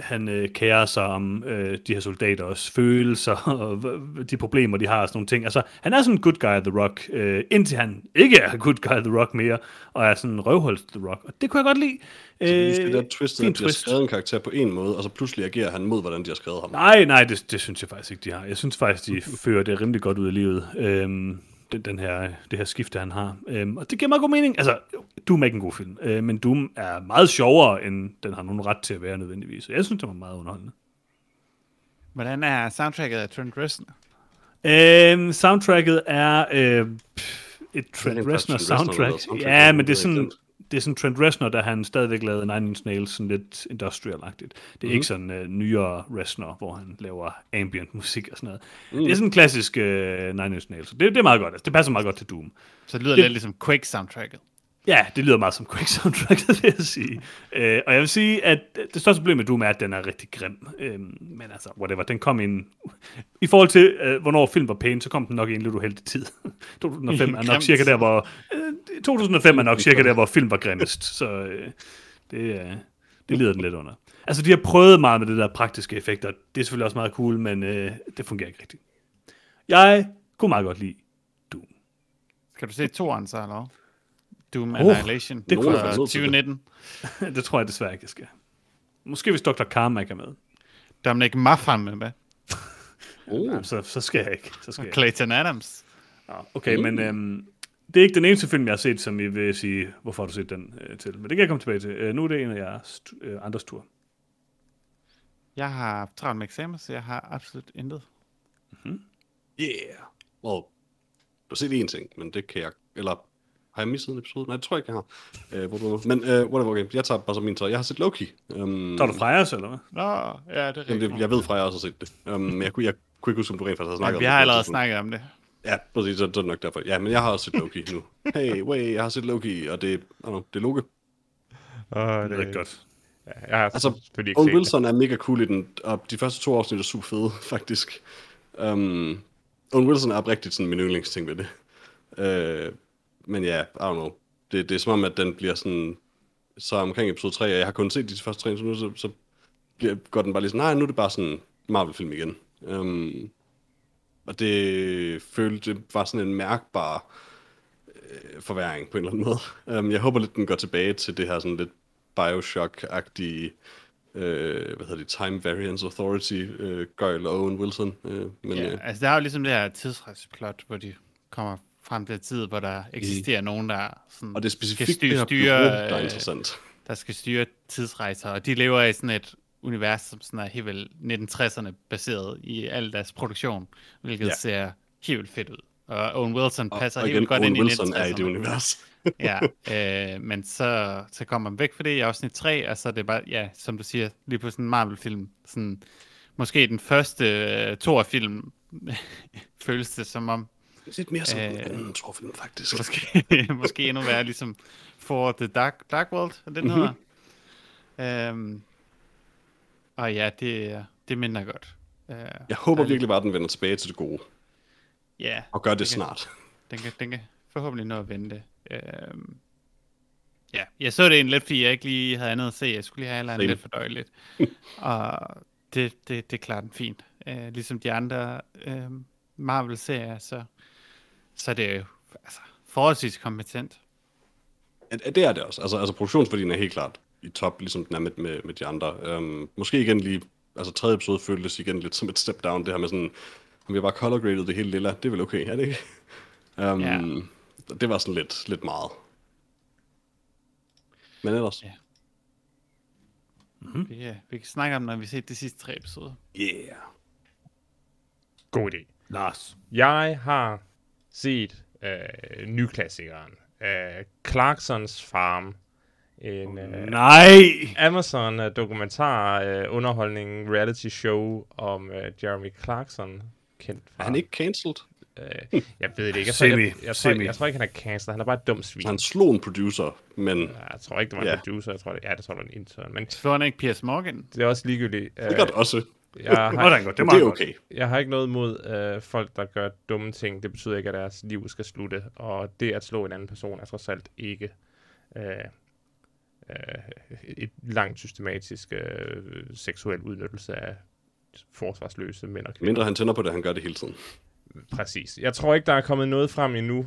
han øh, kærer sig om øh, de her soldaters følelser, og de problemer, de har, og sådan nogle ting. Altså, han er sådan en good guy, The Rock, øh, indtil han ikke er good guy, The Rock mere, og er sådan en røvhul, The Rock. Og det kunne jeg godt lide. Øh, det der twist, at de har twist. skrevet en karakter på en måde, og så pludselig agerer han mod, hvordan de har skrevet ham. Nej, nej, det, det synes jeg faktisk ikke, de har. Jeg synes faktisk, de fører det rimelig godt ud af livet. Øhm, den, den her, det her skifte, han har. Øhm, og det giver meget god mening. Altså, Doom er ikke en god film, øh, men Doom er meget sjovere, end den har nogen ret til at være nødvendigvis. Så jeg synes, det var meget underholdende. Hvordan er soundtracket af Trent Reznor? Øhm, soundtracket er øh, et Trent Reznor soundtrack. Ja, men det er sådan, det er sådan Trent Reznor, der han stadigvæk lavede Nine Inch Nails, sådan lidt industrial-agtigt. Det er Mhm. ikke sådan uh, nyere Reznor, hvor han laver ambient musik og sådan noget. Mm. Det er sådan en klassisk uh, Nine Inch Nails. Det, det er meget godt. Altså, det passer meget godt til Doom. Så det lyder Det- lidt ligesom Quake soundtracket. Ja, det lyder meget som Quake soundtrack, vil jeg sige. Øh, og jeg vil sige, at det største problem med Doom er, at den er rigtig grim. Øh, men altså, whatever, den kom i en... I forhold til, øh, hvornår film var pæn, så kom den nok i en lidt uheldig tid. 2005 er nok cirka der, hvor... Øh, 2005 er nok cirka der, hvor film var grimmest. Så øh, det, øh, det lider den lidt under. Altså, de har prøvet meget med det der praktiske effekter. Det er selvfølgelig også meget cool, men øh, det fungerer ikke rigtigt. Jeg kunne meget godt lide Doom. Skal du se toeren så, eller Doom Oh, Annihilation det kunne jeg fra være nødt til det. 2019. det tror jeg desværre ikke, jeg skal. Måske hvis Dr. Carmack er med. Dominic Maffan er med. Oh. Så, så skal jeg ikke. Så skal Og jeg. ikke. Clayton Adams. Nå, okay, men øhm, det er ikke den eneste film, jeg har set, som I vil sige, hvorfor har du set den øh, til. Men det kan jeg komme tilbage til. Øh, nu er det en af jeres øh, andres tur. Jeg har travlt med eksamen, så jeg har absolut intet. Yeah. Well, du har set én ting, men det kan jeg... Eller har jeg misset en episode? Nej, det tror jeg ikke, jeg har. Uh, hvor du, men uh, whatever, okay. Jeg tager bare så min tøj. Jeg har set Loki. Um, Tager du fra os, eller hvad? Nå, ja, det er rigtigt. Jamen, det, jeg ved fra, jeg også har set det. Um, men jeg, kunne- jeg kunne ikke huske, om du rent faktisk har snakket Ja, vi om har det. allerede snakket om det. Ja, præcis, så det er nok derfor. Ja, men jeg har også set Loki nu. Hey, wait, jeg har set Loki, og det, oh no, det er Loke. Uh, Det er rigtig godt. Ja, jeg har Altså, ikke Owen set det. Wilson er mega cool i den, og de første to afsnit er super fede, faktisk. Um, Owen Wilson er oprigtigt sådan min yndlingsting ved det. Uh, men ja, I don't know. Det, det er som om, at den bliver sådan, så omkring episode 3, og jeg har kun set de første tre, så nu så, så bliver, går den bare lige sådan, nej, nu er det bare sådan Marvel-film igen. Um, og det følte det var sådan en mærkbar øh, forværing på en eller anden måde. Um, jeg håber lidt, den går tilbage til det her sådan lidt Bioshock-agtige, øh, hvad hedder det, Time Variance Authority, øh, Gøjl og Owen Wilson. Øh, men Ja, ja. altså der er jo ligesom det her tidsrejseplot, hvor de kommer frem til tid, hvor der eksisterer nogen, der sådan og det er skal specifikt styre, det styre, bureau, der er øh, interessant. der skal styre tidsrejser, og de lever i sådan et univers, som sådan er helt vildt 1960'erne baseret i al deres produktion, hvilket Ja. ser helt vildt fedt ud. Og Owen Wilson Og, passer og helt igen, vildt godt Owen ind Wilson i 1960'erne. er i det univers. ja, øh, men så, så kommer man væk fra det i afsnit 3, og så er det bare, ja, som du siger, lige på sådan en Marvel-film, sådan, måske den første øh, Thor-film, føles det som om, Lidt mere som en Øh, anden Thor-film, faktisk. måske, måske endnu værre, ligesom For the Dark, Dark World, er det den Mhm. hedder? Øhm, og ja, det, det minder godt. Uh, Jeg håber virkelig bare, at den vender tilbage til det gode, Ja, og gør det Det kan- snart. den kan, den kan forhåbentlig nå at vente. Øhm, ja, jeg så det egentlig lidt, fordi jeg ikke lige havde andet at se. Jeg skulle lige have eller andet lidt fordøjeligt. og det, det, det klarer den fint. Uh, ligesom de andre uh, Marvel-serier, så, så er det jo altså, forholdsvis kompetent. Ja, Det er det også. Altså, altså produktionsværdien er helt klart i top, ligesom den er med, med, med de andre. Um, måske igen lige, altså tredje episode føltes igen lidt som et step down, det her med sådan, om vi har bare color graded det hele lilla, det er vel okay, er det ikke? Um, Ja. Det var sådan lidt, lidt meget. Men ellers, Ja. Mm. Vi, uh, vi kan snakke om, når vi ser de sidste tre episoder. yeah. God idé. Lars. Jeg har set øh, nyklassikeren. Øh, Clarksons Farm. En øh, Nej! Amazon øh, dokumentar øh, underholdning reality show om øh, Jeremy Clarkson. Kendt fra, Er han ikke cancelled? Øh, jeg ved det ikke. Jeg, tror, jeg, jeg, jeg, tror, jeg, jeg tror ikke, han er cancelled. Han er bare et dumt svin. Han slog en producer, men Ja, Jeg tror ikke, det var en Ja. producer. Jeg tror, det, ja, det tror, det var en intern. Men Så han ikke Piers Morgan. det er også ligegyldigt. det gør det også. Jeg, har, da godt. Det, Det er okay. jeg har ikke noget imod øh, folk, der gør dumme ting. Det betyder ikke, at deres liv skal slutte. Og det at slå en anden person er trods alt ikke øh, øh, et langt systematisk øh, seksuel udnyttelse af forsvarsløse mænd og kvinder. Mindre han tænder på det, han gør det hele tiden. Præcis. Jeg tror ikke, der er kommet noget frem endnu,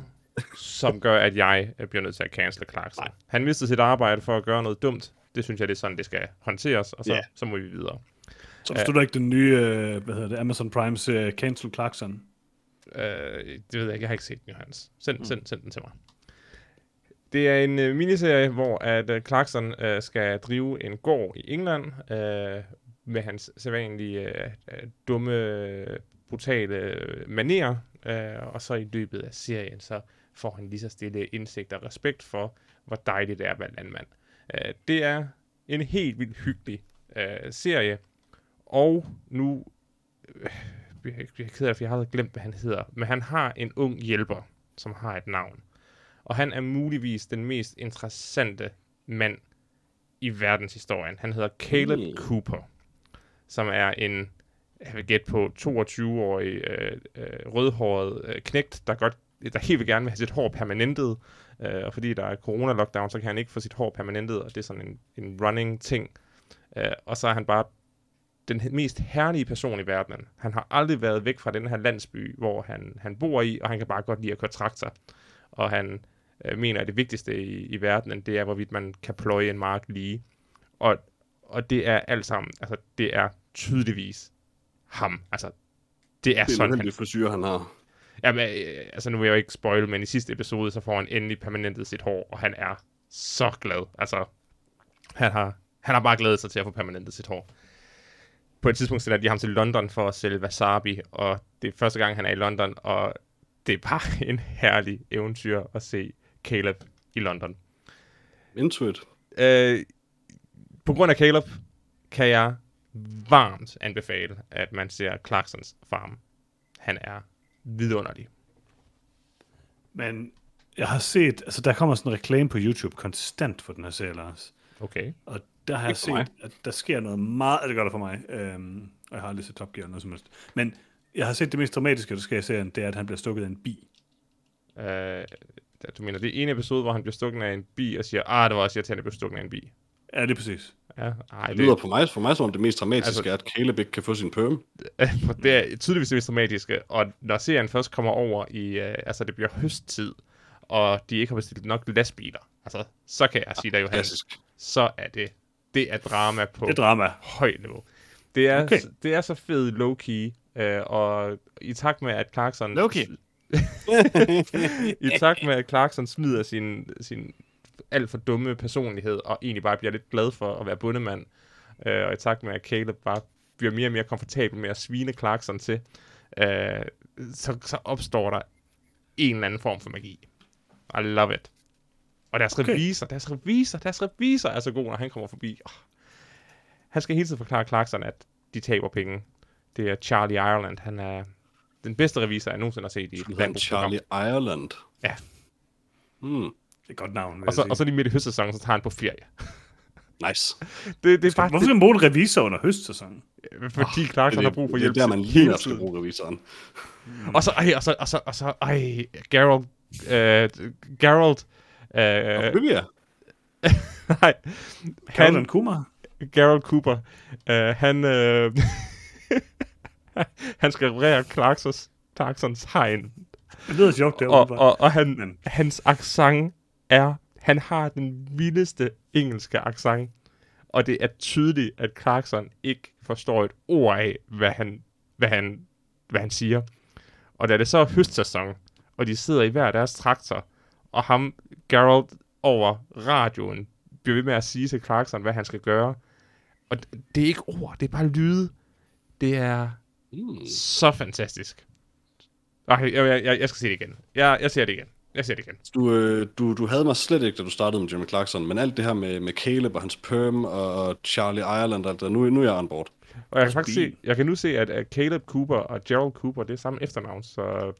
som gør, at jeg øh, bliver nødt til at cancel Clarkson. Nej. Han mistede sit arbejde for at gøre noget dumt. Det synes jeg, det er sådan, det skal håndteres, og så, Ja. så må vi videre. Så forstår du ikke den nye, øh, hvad hedder det, Amazon Prime serie Cancel Clarkson? Øh, det ved jeg ikke, jeg har ikke set den, Johannes. Send, mm. send, send den til mig. Det er en øh, miniserie, hvor at øh, Clarkson øh, skal drive en gård i England øh, med hans sædvanlige øh, dumme, brutale manerer. Øh, og så i løbet af serien, så får han lige så stille indsigt og respekt for, hvor dejligt det er at være landmand. Øh, det er en helt vildt hyggelig øh, serie. Og nu øh, jeg er ked af, for jeg har glemt, hvad han hedder. Men han har en ung hjælper, som har et navn. Og han er muligvis den mest interessante mand i verdenshistorien. Han hedder Caleb Mm. Cooper, som er en, jeg vil gætte på, 22-årig øh, øh, rødhåret øh, knægt, der godt der helt vil gerne vil have sit hår permanentet, øh, og fordi der er corona-lockdown, så kan han ikke få sit hår permanentet, og det er sådan en, en running ting. Øh, og så er han bare den mest herlige person i verdenen. Han har aldrig været væk fra den her landsby, hvor han, han bor i, og han kan bare godt lide at køre traktor. Og han øh, mener, at det vigtigste i, i verdenen, det er, hvorvidt man kan pløje en mark lige. Og, og det er alt sammen, altså det er tydeligvis ham. Altså, det er Det er sådan, han uheldig frisyr, han har. Jamen, øh, altså nu vil jeg jo ikke spoil, men i sidste episode, så får han endelig permanentet sit hår, og han er så glad. Altså, han har, han har bare glædet sig til at få permanentet sit hår. På et tidspunkt sender de ham til London for at sælge wasabi, og det er første gang, han er i London, og det er bare en herlig eventyr at se Caleb i London. Into it. Øh, på grund af Caleb kan jeg varmt anbefale, at man ser Clarksons Farm. Han er vidunderlig. Men jeg har set, altså der kommer sådan en reklame på YouTube konstant for den her serie, Lars. Okay. Og der har jeg for mig. set, at der sker noget meget, det gør der for mig, øhm, og jeg har aldrig set Top Gear eller noget som helst. Men jeg har set det mest dramatiske, der sker i serien, det er, at han bliver stukket af en bi. Øh, du mener, det er en episode, hvor han bliver stukket af en bi og siger, ah, det var også irriterende, at jeg blev stukket af en bi. Ja, det er præcis. Ja, ej, Det det, lyder på mig, for mig som om det mest dramatiske Altså- er, at Caleb ikke kan få sin perm. det er tydeligvis det mest dramatiske, og når serien først kommer over i, øh, altså det bliver høsttid, og de ikke har bestilt nok lastbiler, altså, så kan jeg sige dig, Johan, Klassisk. Så er det, det er drama på Det er drama. højt niveau. Det er, Okay. det er så fed low-key, øh, og i takt med, at Clarkson... Low-key. I takt med, at Clarkson smider sin, sin alt for dumme personlighed, og egentlig bare bliver lidt glad for at være bundemand, øh, og i takt med, at Caleb bare bliver mere og mere komfortabel med at svine Clarkson til, øh, så, så opstår der en eller anden form for magi. I love it. Og deres Okay. revisor, deres revisor, deres revisor er så god, når han kommer forbi. Oh. Han skal hele tiden forklare Clarkson, at de taber penge. Det er Charlie Ireland. Han er den bedste revisor, jeg nogensinde har set i et. Charlie Ireland. Ja. Hmm. Det er et godt navn, Og så, og så lige midt i høstsæsonen, så tager han på ferie. Nice. Det, det er bare Hvorfor skal man bruge en revisor under høstsæsonen? det, fordi Clarkson har brug for hjælp Det er der, man lige skal bruge revisoren. Og så, ej, og så, og så, og så, ej, Geralt, øh, Geralt, øh, Olivia. nej, han, Kumar? Geralt Cooper, øh, han, øh, han skal reparere Clarksons, Clarksons hegn, Det lyder sjovt, det er og, og, og han, Men- hans accent er, han har den vildeste engelske accent, og det er tydeligt, at Clarkson ikke forstår et ord af, hvad han, hvad han, hvad han siger. Og da det så er høstsæson, og de sidder i hver deres traktor, og ham, Geralt, over radioen, bliver ved med at sige til Clarkson, hvad han skal gøre. Og det er ikke ord, det er bare lyde. Det er Mm. så fantastisk. Ej, jeg, jeg, jeg, skal se det igen. Jeg, jeg ser det igen. Jeg ser det igen. Du, øh, du, du havde mig slet ikke, da du startede med Jeremy Clarkson, men alt det her med, med Caleb og hans perm og, Charlie Ireland, og alt det, nu, nu er jeg on board. Og jeg kan faktisk se, jeg kan nu se, at, at Caleb Cooper og Gerald Cooper, det er samme efternavn, så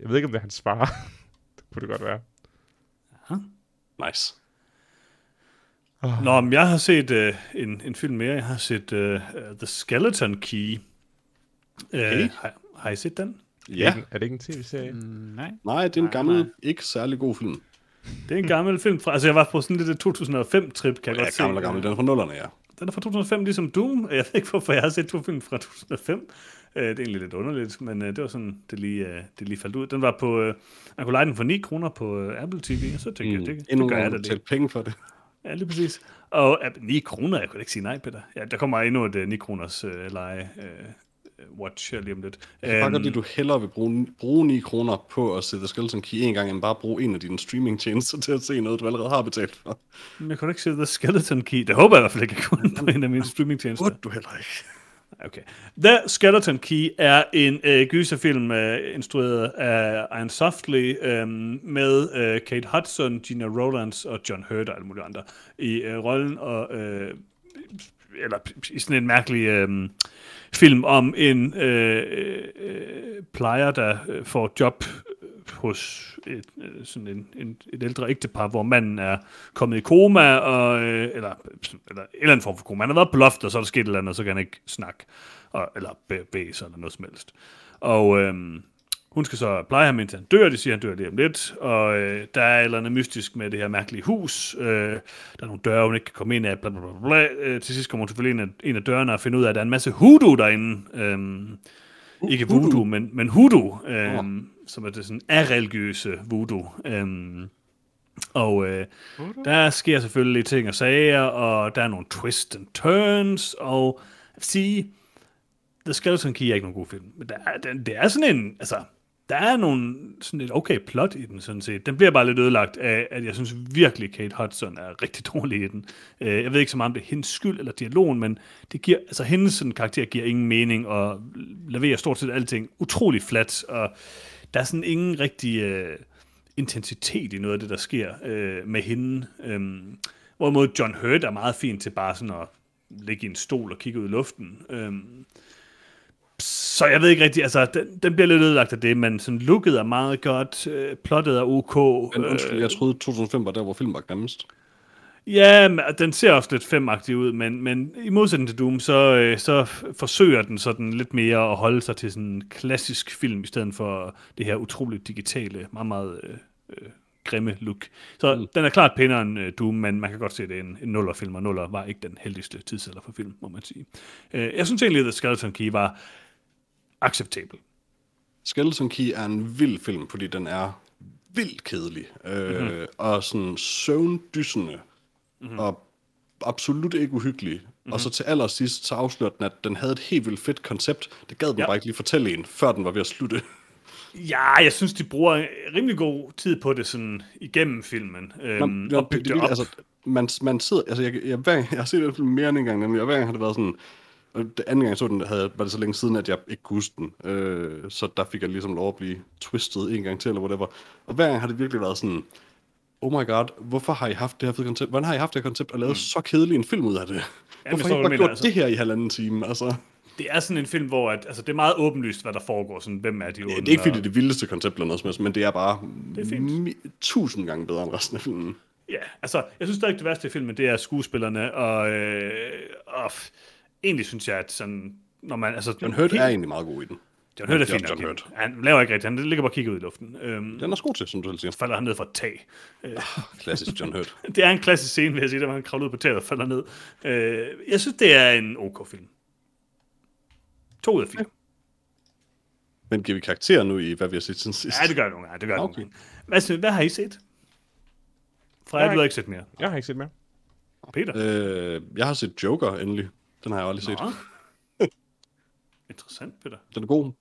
jeg ved ikke, om det er hans far. det kunne det godt være. Nice. Nå, men jeg har set uh, en, en film mere. Jeg har set uh, The Skeleton Key. Uh, Okay. har, har I set den? Er, Ja, det ikke, er det ikke en tv-serie? Mm. Nej. nej, det er en Nej, gammel, nej. ikke særlig god film. Det er en gammel film fra... Altså, jeg var på sådan lidt et 2005-trip, kan jeg Ja, godt se. gammel og gammel, den er fra nullerne, ja. Den er fra 2005, ligesom Doom. Jeg ved ikke, hvorfor jeg har set to film fra 2005. Uh, det er egentlig lidt underligt, men uh, det var sådan, det lige, uh, det lige faldt ud. Den var på... Uh, man kunne lege den for 9 kroner på uh, Apple TV, og så tænkte jeg, det, Endnu det gør jeg da det. til penge for det. Ja, lige præcis. Og uh, 9 kroner, jeg kunne ikke sige nej, Peter. Ja, der kommer endnu et uh, 9 kroners uh, leje uh, watch her lige om lidt. Jeg bare Øhm, at du hellere vil bruge, bruge 9 kroner på at The Skeleton Key en gang, end bare bruge en af dine streaming-tjenester til at se noget, du allerede har betalt for. Men Jeg kunne ikke se The Skeleton Key. Det håber jeg i hvert fald ikke, jeg kunne på en af mine streamingtjenester. Burde du heller ikke. Okay. The Skeleton Key er en øh, gyserfilm øh, instrueret af Ian Softly øh, med øh, Kate Hudson, Gina Rowlands og John Hurt og alle mulige andre i øh, rollen. Og, øh, eller i sådan en mærkelig øh, film om en øh, øh, øh, plejer, der øh, får job hos et, øh, sådan en, en, et ældre ægtepar, hvor manden er kommet i koma, og, øh, eller, eller en eller anden form for koma. Han har været på loftet, og så er der sket et eller andet, og så kan han ikke snakke, og, eller bevæge sig, eller noget som helst. Og øh, hun skal så pleje ham, indtil han dør. De siger, han dør lige om lidt. Og øh, der er et eller andet mystisk med det her mærkelige hus. Øh, der er nogle døre, hun ikke kan komme ind af. Bla, bla, bla, bla. Øh, til sidst kommer hun selvfølgelig ind af, en af dørene og finder ud af, at der er en masse hoodoo derinde. Øh, ikke voodoo, men, men hoodoo, øh, som er det sådan areligiøse voodoo. Øh, Og øh, der sker selvfølgelig ting og sager, og der er nogle twists and turns, og jeg vil sige, The Skeleton Key er ikke nogen god film, men der er, den, det er sådan en, altså, der er nogle, sådan et okay plot i den, sådan set. Den bliver bare lidt ødelagt af, at jeg synes virkelig, Kate Hudson er rigtig dårlig i den. Øh, Jeg ved ikke så meget om det er hendes skyld eller dialogen, men det giver, altså hendes sådan, karakter giver ingen mening, og leverer stort set alting utrolig flat, og der er sådan ingen rigtig øh, intensitet i noget af det, der sker øh, med hende. Øhm, hvorimod John Hurt er meget fint til bare sådan at ligge i en stol og kigge ud i luften. Øhm, så jeg ved ikke rigtigt, altså, den, den bliver lidt ødelagt af det, men sådan looket er meget godt, øh, plottet er ok. Men undskyld, jeg troede 2005 var der, hvor film var grimmest. Ja, den ser også lidt femagtig ud, men, men i modsætning til Doom, så, øh, så forsøger den sådan lidt mere at holde sig til sådan en klassisk film, i stedet for det her utroligt digitale, meget, meget øh, øh, grimme look. Så mm. den er klart pænere end øh, Doom, men man kan godt se, at det er en, en nuller-film, og nuller var ikke den heldigste tidsalder for film, må man sige. Øh, jeg synes egentlig, at The Skeleton Key var acceptabel. Skeleton Key er en vild film, fordi den er vildt kedelig. Øh, mm-hmm. Og sådan søvndyssende. Mm-hmm. Og absolut ikke uhyggelig. Mm-hmm. Og så til allersidst, så afslørte den, at den havde et helt vildt fedt koncept. Det gad man Ja. bare ikke lige fortælle en, før den var ved at slutte. Ja, jeg synes, de bruger rimelig god tid på det sådan igennem filmen. Øhm, Man, ja, og det, det, det, altså, man, man sidder, altså jeg, jeg, hver, jeg har set den film mere end en gang, nemlig, og hver gang har det været sådan, og det anden gang jeg så den, havde, var det så længe siden, at jeg ikke kunne huske den. Øh, så der fik jeg ligesom lov at blive twistet en gang til, eller whatever. Og hver gang har det virkelig været sådan, oh my god, hvorfor har I haft det her fede koncept? Hvordan har I haft det her koncept og lavet mm. så kedelig en film ud af det? jeg hvorfor har I hvad bare gjort altså. det her i halvanden time? Altså, det er sådan en film, hvor at, altså, det er meget åbenlyst, hvad der foregår. Sådan, hvem er de onde? det er ikke fordi, det er det vildeste koncept eller noget men det er bare Det er fint. tusind gange bedre end resten af filmen. Ja, altså, jeg synes stadig, det værste i filmen, det er skuespillerne, og, øh, og egentlig synes jeg, at sådan, når man, altså... John Hurt er egentlig meget god i den. John Hurt er Ja, fint. John. Hurt. Han laver ikke rigtigt, han ligger bare og kigger ud i luften. Øhm, Den er god til, som du selv siger. falder han ned fra et tag. Klassisk John Hurt. Det er en klassisk scene, vil jeg sige, der hvor han kravler ud på taget og falder ned. Øh, jeg synes, det er en ok film. To ud af fire. Men giver vi karakterer nu i, hvad vi har set siden sidst? Ja, det gør jeg nogle gange. Det gør jeg Okay. nogle gange. Hvad, hvad har I set? Freja, Jeg har du har ikke set mere. Jeg har ikke set mere. Peter? Øh, jeg har set Joker endelig. Den har jeg aldrig set. Nå. Interessant, Peter. Den er god.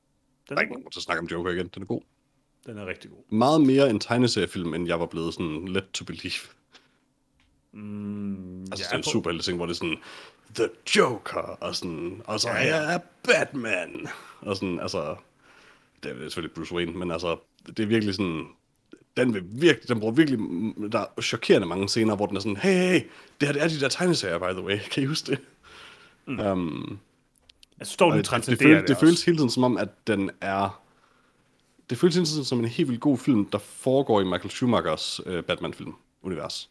Den Der er, er ikke nogen til at snakke om Joker igen. Den er god. den er rigtig god. Meget mere en tegneseriefilm, end jeg var blevet sådan let to believe. Mm, Altså, ja, det er en på- superhelte ting, hvor det er sådan, The Joker, og sådan, og så er jeg Batman. Og sådan, altså, det er selvfølgelig Bruce Wayne, men altså, det er virkelig sådan, den, vil virkelig, den bruger virkelig, der er chokerende mange scener, hvor den er sådan, hey, hey, det her det er de der tegneserier, by the way, kan I huske det? Mm. Um, Jeg står, den det, det, føles, det, det føles hele tiden som om, at den er... Det føles hele tiden som en helt vildt god film, der foregår i Michael Schumachers øh, Batman-film-univers.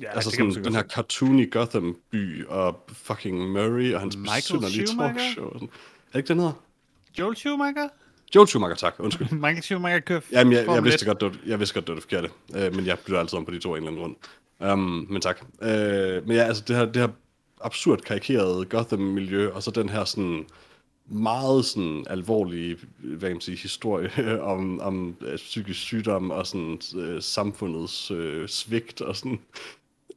Ja, altså sådan, så den godt her cartoony Gotham-by, og fucking Murray og hans Michael besynderlige Schumacher? talkshow. Er det ikke den hedder? Joel Schumacher? Joel Schumacher, tak. Undskyld. Michael Schumacher kører Jamen, jeg, jeg, Formel vidste 1. godt, det var, jeg vidste godt, det var det forkerte. Øh, men jeg bytter altid om på de to en eller anden grund. Um, men tak. Øh, men ja, altså det her, det her absurd karikerede Gotham-miljø, og så den her sådan meget sådan alvorlige, hvad kan man sige, historie om, om øh, psykisk sygdom og sådan øh, samfundets øh, svigt og sådan.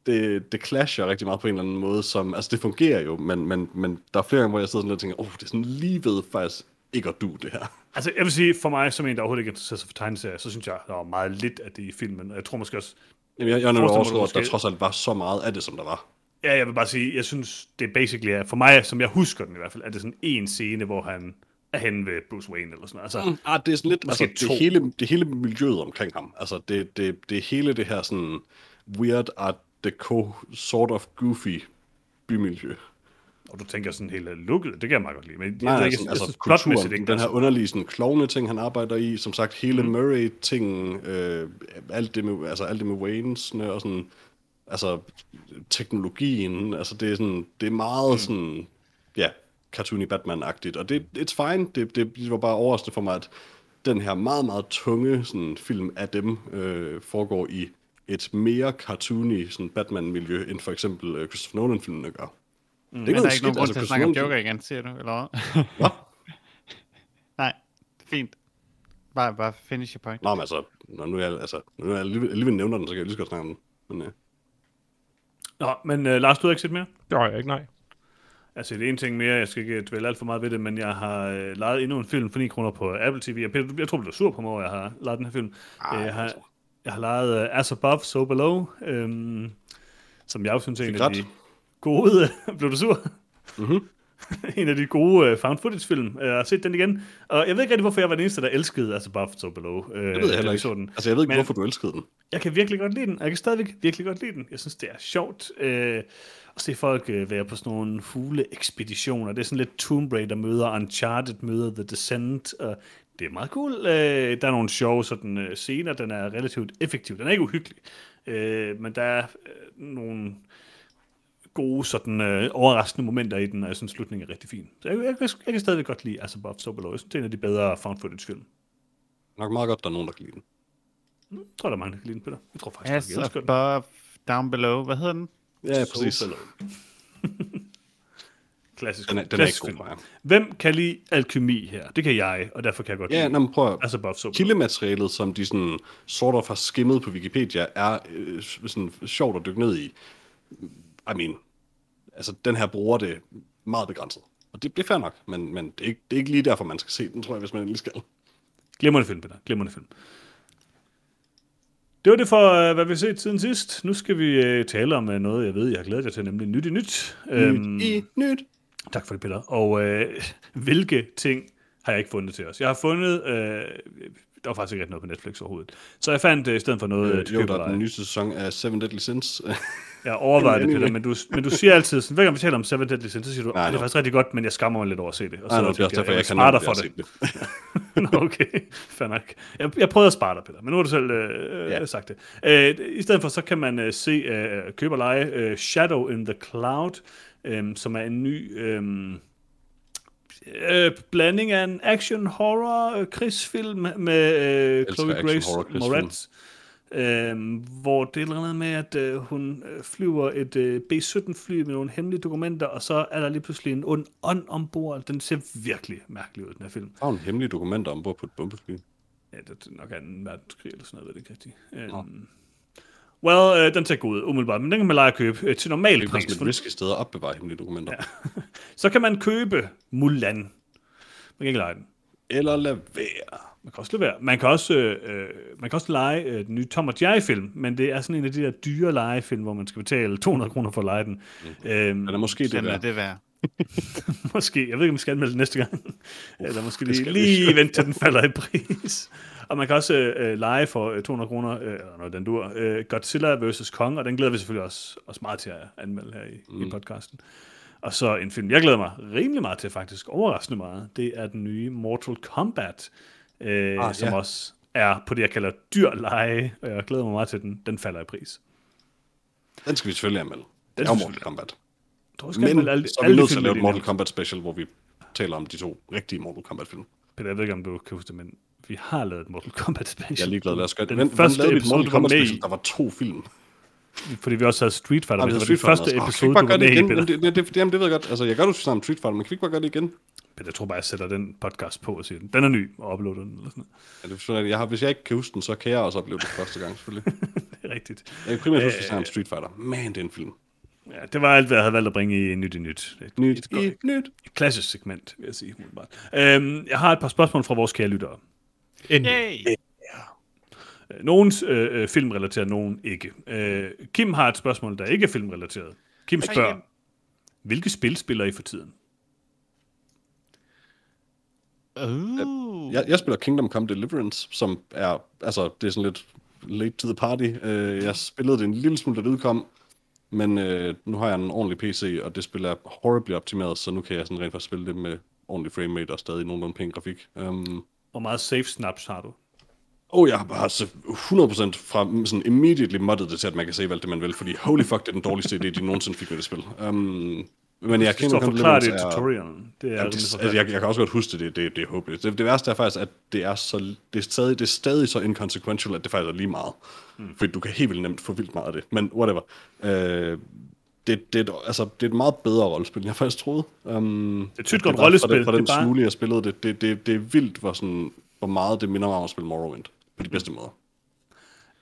Det, det clasher rigtig meget på en eller anden måde, som, altså det fungerer jo, men, men, men der er flere gange, hvor jeg sidder sådan lidt og tænker, åh, oh, det er sådan lige ved faktisk ikke at du det her. Altså, jeg vil sige, for mig, som en, der overhovedet ikke interesserer sig for tegneserier, så synes jeg, der var meget lidt af det i filmen. Og jeg tror måske også... Jamen, jeg, jeg er overrasket over, at der trods alt var så meget af det, som der var. Ja, jeg vil bare sige, jeg synes, det basically er, for mig, som jeg husker den i hvert fald, er det sådan en scene, hvor han er henne ved Bruce Wayne eller sådan noget. Altså, mm. Ah, det er sådan lidt, altså, to. det hele, det hele miljøet omkring ham. Altså, det, det, det er hele det her sådan weird art deco, sort of goofy bymiljø. og du tænker sådan helt lukket, det kan jeg meget godt lide. Men Nej, jeg, nej, jeg, altså synes kulturen, ikke, den her altså, underlige sådan, klovne ting, han arbejder i, som sagt, hele mm. Murray-tingen, øh, alt, det med, altså, alt det med Waynes'ne og sådan, altså teknologien, altså det er sådan, det er meget mm. sådan, ja, cartoony Batman-agtigt, og det, it's fine, det, det, det var bare overraskende for mig, at den her meget, meget tunge sådan, film af dem øh, foregår i et mere cartoony sådan, Batman-miljø, end for eksempel øh, Christopher Nolan-filmene gør. Mm. Det Men der er ikke nogen grund til at snakke om Joker igen, siger du, eller hvad? Nej, fint. Bare, bare finish your point. Nå, men altså, når nu jeg, altså, nu jeg alligevel, alligevel nævner den, så kan jeg lige så godt snakke om den. Men, øh, Nå, men uh, Lars, du har ikke set mere? Det har jeg ikke, nej. Altså, det er en ting mere, jeg skal ikke dvæle alt for meget ved det, men jeg har øh, lejet endnu en film for 9 kroner på Apple TV. Jeg, Peter, jeg tror, du bliver sur på mig, over, at jeg har lejet den her film. Ej, Øh, jeg, har, jeg har lejet uh, As Above, So Below, øhm, som jeg også synes er en af de gode... blev du sur? Mhm. en af de gode uh, found footage-film. Jeg har set den igen, og jeg ved ikke rigtig, hvorfor jeg var den eneste, der elskede As Above, So Below. Øh, det ved jeg heller ikke. Så den. Altså, jeg ved ikke, Men- hvorfor du elskede den. Jeg kan virkelig godt lide den, og jeg kan stadigvæk virkelig godt lide den. Jeg synes, det er sjovt øh, at se folk øh, være på sådan nogle fugle-ekspeditioner. Det er sådan lidt Tomb Raider møder Uncharted, møder The Descent, og det er meget cool. Øh, der er nogle sjove sådan, øh, scener, den er relativt effektiv. Den er ikke uhyggelig, øh, men der er øh, nogle gode, sådan øh, overraskende momenter i den, og jeg synes, slutningen er rigtig fin. Så jeg, jeg, jeg, jeg kan stadigvæk godt lide As Above, So Below. Jeg synes, det er en af de bedre found footage-film. Nok meget godt, der er nogen, der kan lide den. Jeg tror, der er mange, der kan lide den, Peter. Jeg tror faktisk, As jeg elsker den. above, down below. Hvad hedder den? Ja, So præcis. Below. Klassisk. Den er, den er ikke klassisk god film. for jer. Hvem kan lide alkymi her? Det kan jeg, og derfor kan jeg godt Ja, lide nå, men prøv at, Altså So Below. kildematerialet, som de sådan sort of har skimmet på Wikipedia, er øh, sådan sjovt at dykke ned i. I mean, altså den her bruger det meget begrænset. Og det, det er fair nok, men, men det, er ikke, det er ikke lige derfor, man skal se den, tror jeg, hvis man endelig skal. Glimrende film, Peter. Glimrende film. Det var det for, uh, hvad vi har set siden sidst. Nu skal vi uh, tale om uh, noget, jeg ved, jeg har glædet jer til, nemlig nyt i nyt. Øhm, I nyt. Tak for det, Peter. Og uh, hvilke ting har jeg ikke fundet til os? Jeg har fundet... Uh, der var faktisk ikke noget på Netflix overhovedet. Så jeg fandt i stedet for noget øh, Øh, jo, der er den nye sæson af Seven Deadly Sins. Jeg overvejer det. Peter, men du, men du siger altid, sådan, hver gang vi taler om Seven Deadly Sins, så siger du, Nej, "Ej, det er faktisk rigtig godt, men jeg skammer mig lidt over at se det. Og Nej, nå, det er også derfor, jeg, jeg kan nå, for det. Nå, okay, fair nok. Jeg, jeg prøvede at spare dig, Peter, men nu har du selv øh, Ja. ja. sagt det. Øh, I stedet for, så kan man øh, se, øh, købe og lege øh, Shadow in the Cloud, øh, som er en ny øh, øh, blanding af en action-horror øh, krigsfilm med øh, Chloe Grace. Moretz. Øh, hvor det er noget med, at øh, hun øh, flyver et øh, B-17-fly med nogle hemmelige dokumenter, og så er der lige pludselig en ond ånd ombord. Den ser virkelig mærkelig ud, den her film. Der er jo en hemmelig dokumenter ombord på et bombefly. Ja, det er nok anden verdenskrig eller sådan noget, ved det ikke rigtigt. Um, well, uh, den ser god ud, umiddelbart, men den kan man lege at købe uh, til normal Det er pris. faktisk For, et risky sted at opbevare hemmelige dokumenter. Ja. så kan man købe Mulan. Man kan ikke lege den. Eller lad være. Man kan også lade være. Man kan også, øh, øh, man kan også lege øh, den nye Tom og Jerry-film, men det er sådan en af de der dyre legefilm, hvor man skal betale 200 kroner for at lege den. Mm. Øhm, Den er måske det Den er det værd. måske. Jeg ved ikke, om vi skal anmelde det næste gang. Eller måske lige, lige vente til den falder i pris. Og man kan også øh, lege for øh, 200 kroner, øh, eller noget den dur, øh, Godzilla vs. Kong, og den glæder vi selvfølgelig også, også meget til at anmelde her i, mm. i podcasten. Og så en film, jeg glæder mig rimelig meget til faktisk, overraskende meget, det er den nye Mortal Kombat, øh, Ah, ah, som ja. også er på det, jeg kalder dyr lege, og jeg glæder mig meget til, den, den falder i pris. Den skal vi selvfølgelig anmelde. Den Det er Mortal Kombat. Skal Men alle, så er vi nødt til at lave et Mortal. Kombat special, hvor vi taler om de to rigtige Mortal Kombat-film. Peter, jeg ved ikke, om du kan huske det, men vi har lavet et Mortal Kombat special. Jeg er ligeglad, lad os gøre det. Den Men, første lavede episode, Mortal var Kombat special, der var to film. Fordi vi også havde Street Fighter. Var det Street Fighter første episode, vi du var med i? Peter. Jamen, det, det, det, det ved jeg godt. Altså, jeg gør det sammen Street Fighter, men kan vi ikke bare gøre det igen? Jeg tror bare, jeg sætter den podcast på og siger, den er ny, og uploader den. Eller sådan noget. Ja, det at jeg har, hvis jeg ikke kan huske den, så kan jeg også opleve det første gang, selvfølgelig. Det er rigtigt. Jeg kan primært huske, at om Street Fighter. Man, det er en film. Ja, det var alt, hvad jeg havde valgt at bringe i Nyt i Nyt. Et, Nyt et, godt, i nyt. et klassisk segment, vil jeg sige. Øhm, jeg har et par spørgsmål fra vores kære lyttere. Endelig. Yay! Øh, Nogens øh, øh, filmrelateret, nogen ikke. Øh, Kim har et spørgsmål, der ikke er filmrelateret. Kim spørger, hvilke spil spiller I for tiden? Uh. Jeg, jeg spiller Kingdom Come Deliverance, som er, altså, det er sådan lidt late to the party. Uh, jeg spillede det en lille smule, da det udkom, men uh, nu har jeg en ordentlig PC, og det spil er horribly optimeret, så nu kan jeg sådan rent faktisk spille det med ordentlig framerate og stadig nogenlunde pæn grafik. Um, Hvor meget safe snaps har du? oh, jeg har bare så 100% fra sådan immediately moddet det til, at man kan se alt det, man vil, fordi holy fuck, det er den dårligste idé, de nogensinde fik med det spil. Um, men jeg Det står forklaret i tutorialen. Det er Jamen, det, altså, jeg, jeg kan også godt huske det, det, det, det er håbløst. Det, det værste er faktisk, at det er, så, det, er stadig, det er stadig så inconsequential, at det faktisk er lige meget. Mm. Fordi du kan helt vildt nemt få vildt meget af det. Men whatever. Øh, det, det, er et- altså, det er et meget bedre rollespil, end jeg faktisk troede. Um, Det er tykt godt rollespil, Fra den, fra det er den bare- smule, jeg spillede det, det, det, det er vildt, hvor, sådan, hvor meget det minder mig om at spille Morrowind. På de bedste måder.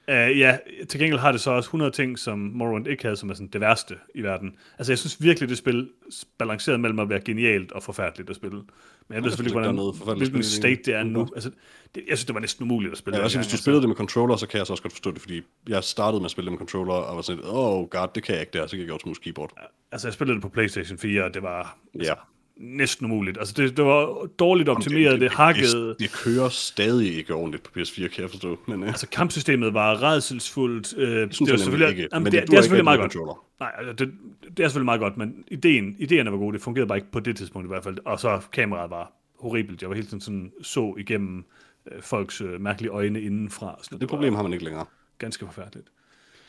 Uh, ja, til gengæld har det så også 100 ting, som Morrowind ikke havde, som er sådan det værste i verden. Altså, jeg synes virkelig, det spil balanceret mellem at være genialt og forfærdeligt at spille. Men jeg ved selvfølgelig, er hvordan, hvilken state det er nu. Altså, det, jeg synes, det var næsten umuligt at spille. Ja, også dengang, hvis du spillede det med controller, så kan jeg så også godt forstå det, fordi jeg startede med at spille det med controller, og var sådan, oh god, det kan jeg ikke der, så gik jeg over til mus keyboard. Altså, jeg spillede det på PlayStation 4, og det var altså, Ja. Næsten umuligt. Altså, det, det var dårligt optimeret, det, hakkede. Det, det, kører stadig ikke ordentligt på PS4, kan jeg forstå. Men, uh, Altså, kampsystemet var redselsfuldt. Øh, det, synes var selvfølgelig, ikke, Jamen, men det, det det, er selvfølgelig meget godt. controller. Nej, altså, det, det er selvfølgelig meget godt, men ideen, ideen var god. Det fungerede bare ikke på det tidspunkt i hvert fald. Og så kameraet var horribelt. Jeg var hele tiden sådan, så igennem øh, folks øh, mærkelige øjne indenfra. Så det problem har man ikke længere. ganske forfærdeligt.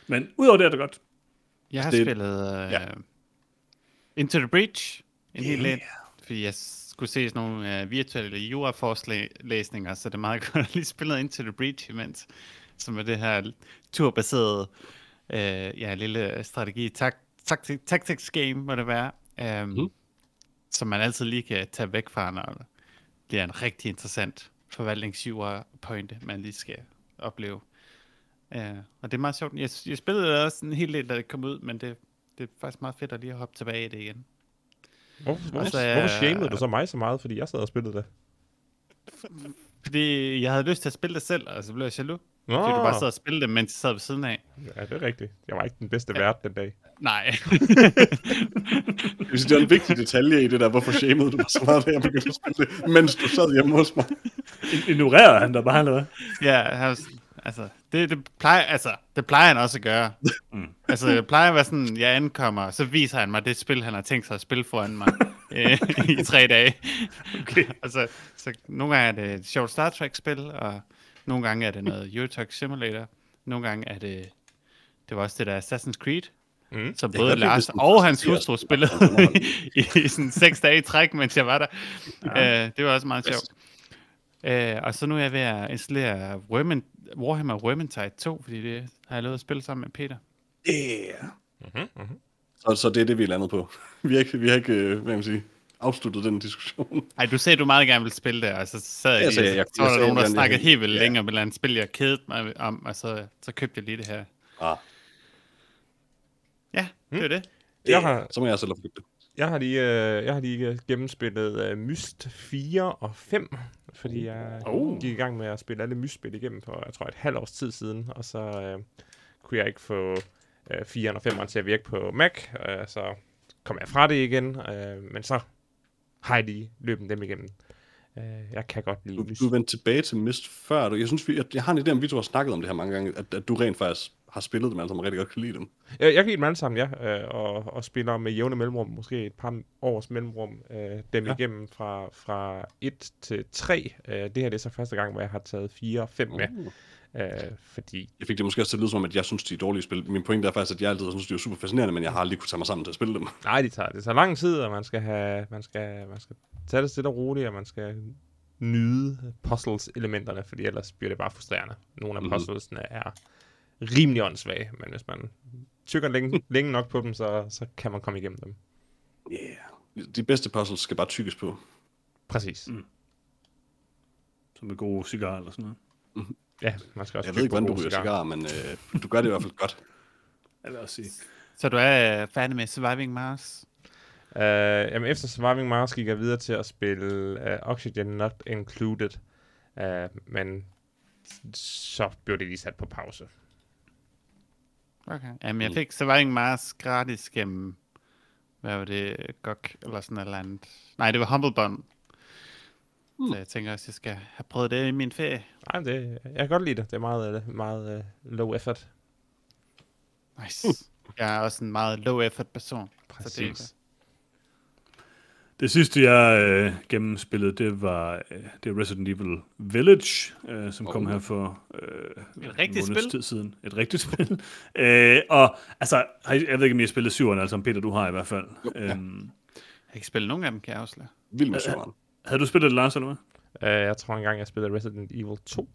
Men udover det er det godt. Jeg har Det- det, spillet ja. ja. Into the Breach en hel del, fordi jeg skulle se sådan nogle uh, virtuelle jura-forelæsninger, så det er meget godt at lige spille Into the Breach imens, som er det her turbaserede uh, ja, lille strategi tak, taktik, tactics game, må det være, um, mm. som man altid lige kan tage væk fra, når det bliver en rigtig interessant forvaltningsjura-pointe, man lige skal opleve. Uh, og det er meget sjovt. Jeg, jeg spillede også en hel del, da det kom ud, men det, det er faktisk meget fedt at lige hoppe tilbage i det igen. Hvorfor, hvorfor, Altså, hvorfor jeg- shamede du så mig så meget, fordi jeg sad og spillede det? Fordi jeg havde lyst til at spille det selv, og så blev jeg jaloux. Nå, Fordi du bare sad og spillede det, mens jeg sad ved siden af. ja, det er rigtigt. Jeg var ikke den bedste vært den dag. Nej. Jeg synes, det er en vigtig detalje i det der, hvorfor shamede du mig så meget, da jeg begyndte at spille det, mens du sad hjemme hos mig. Ignorerer han dig bare, eller hvad? ja, har, altså, det, det, plejer, altså, det plejer han også at gøre. Mm. Altså, det plejer at være sådan, jeg ankommer, så viser han mig det spil, han har tænkt sig at spille foran mig øh, i tre dage. Okay. altså, så nogle gange er det et sjovt Star Trek-spil, og nogle gange er det noget Euro Truck Simulator. Nogle gange er det, det var også det der Assassin's Creed, Mm. som kan både Lars og hans hustru spillede i, i sådan seks dage i træk, mens jeg var der. Ja. Uh, det var også meget sjovt. Uh, og så nu er jeg ved at installere Vermin, Warhammer Vermintide 2, fordi det har jeg lavet at spille sammen med Peter. Yeah. Mm-hmm, mm-hmm. Så, så det er det, vi er landet på. Vi har ikke, vi har ikke øh, hvad man sige, afsluttet den diskussion. Ej, du sagde, du meget gerne ville spille det, og så sad jeg, Jeg jeg- så var jeg der sagde nogen, der gerne, jeg snakkede ville- helt vildt ja. længe om et eller andet spil, jeg kedede mig om, og så, så købte jeg lige det her. Ah, Ja, det er det. Jeg har, så må jeg selv have flyttet det. Jeg har lige, øh, jeg har lige øh, gennemspillet øh, Myst 4 og 5, fordi jeg Oh. gik i gang med at spille alle Myst-spil igennem for, jeg tror, et halvt års tid siden, og så øh, kunne jeg ikke få øh, 4'eren og 5'eren til at virke på Mac, øh, så kom jeg fra det igen, øh, men så har jeg lige løbet dem igennem. Øh, jeg kan godt lide Du, Myst. du vendte tilbage til Mist før. Du, jeg synes, vi, jeg, jeg har en idé om, vi to har snakket om det her mange gange, at, at du rent faktisk har spillet dem, altså man rigtig godt kan lide dem. Jeg, jeg kan lide dem alle sammen, ja, øh, og, og spiller med jævne mellemrum, måske et par års mellemrum, øh, dem Ja. igennem fra, fra 1 til 3. Øh, det her det er så første gang, hvor jeg har taget 4 og 5 med, Uh. øh, fordi Jeg fik det måske også til at lyde som om, at jeg synes, de er dårlige spil. Min pointe er faktisk, at jeg altid synes, de er super fascinerende, men jeg har aldrig kunne tage mig sammen til at spille dem. nej, det tager, det tager lang tid, og man skal, have, man, skal, man skal tage det stille og roligt, og man skal nyde puzzles-elementerne, fordi ellers bliver det bare frustrerende. Nogle af Mhm. puzzlesene er rimelig åndssvage, men hvis man tykker længe, længe nok på dem, så, så kan man komme igennem dem. Yeah. De bedste puzzles skal bare tykkes på. Præcis. Mm. Som med gode cigarer eller sådan noget. Ja, man skal også Jeg ved ikke, hvordan du ryger cigarer. cigar, men øh, du gør det i hvert fald godt. Jeg vil også sige. Så du er øh, færdig med Surviving Mars? Uh, jamen, efter Surviving Mars gik jeg videre til at spille uh, Oxygen Not Included, uh, men så blev det lige sat på pause. Okay. Jamen, jeg Mm. fik Surviving Mars gratis gennem, hvad var det, GOG eller sådan et eller andet. Nej, det var Humblebund. Mm. Så jeg tænker også, jeg skal have prøvet det i min ferie. Nej, det, jeg kan godt lide det. Det er meget, uh, meget uh, low effort. Nice. Jeg er også en meget low effort person. Så det Præcis. Det sidste, jeg øh, gennemspillede, det var øh, det er Resident Evil Village, øh, som kom Oh. her for øh, Et rigtigt en måneds spil? tid siden. Et rigtigt spil. øh, og altså, har I- jeg ved ikke, om I har spillet syveren, altså Peter, du har i hvert fald. Jo, ja. øhm, Jeg kan ikke spille nogen af dem, kan jeg afsløre. Vild med syveren. havde du spillet det, Lars, eller hvad? Uh, jeg tror engang, jeg spillede Resident Evil 2.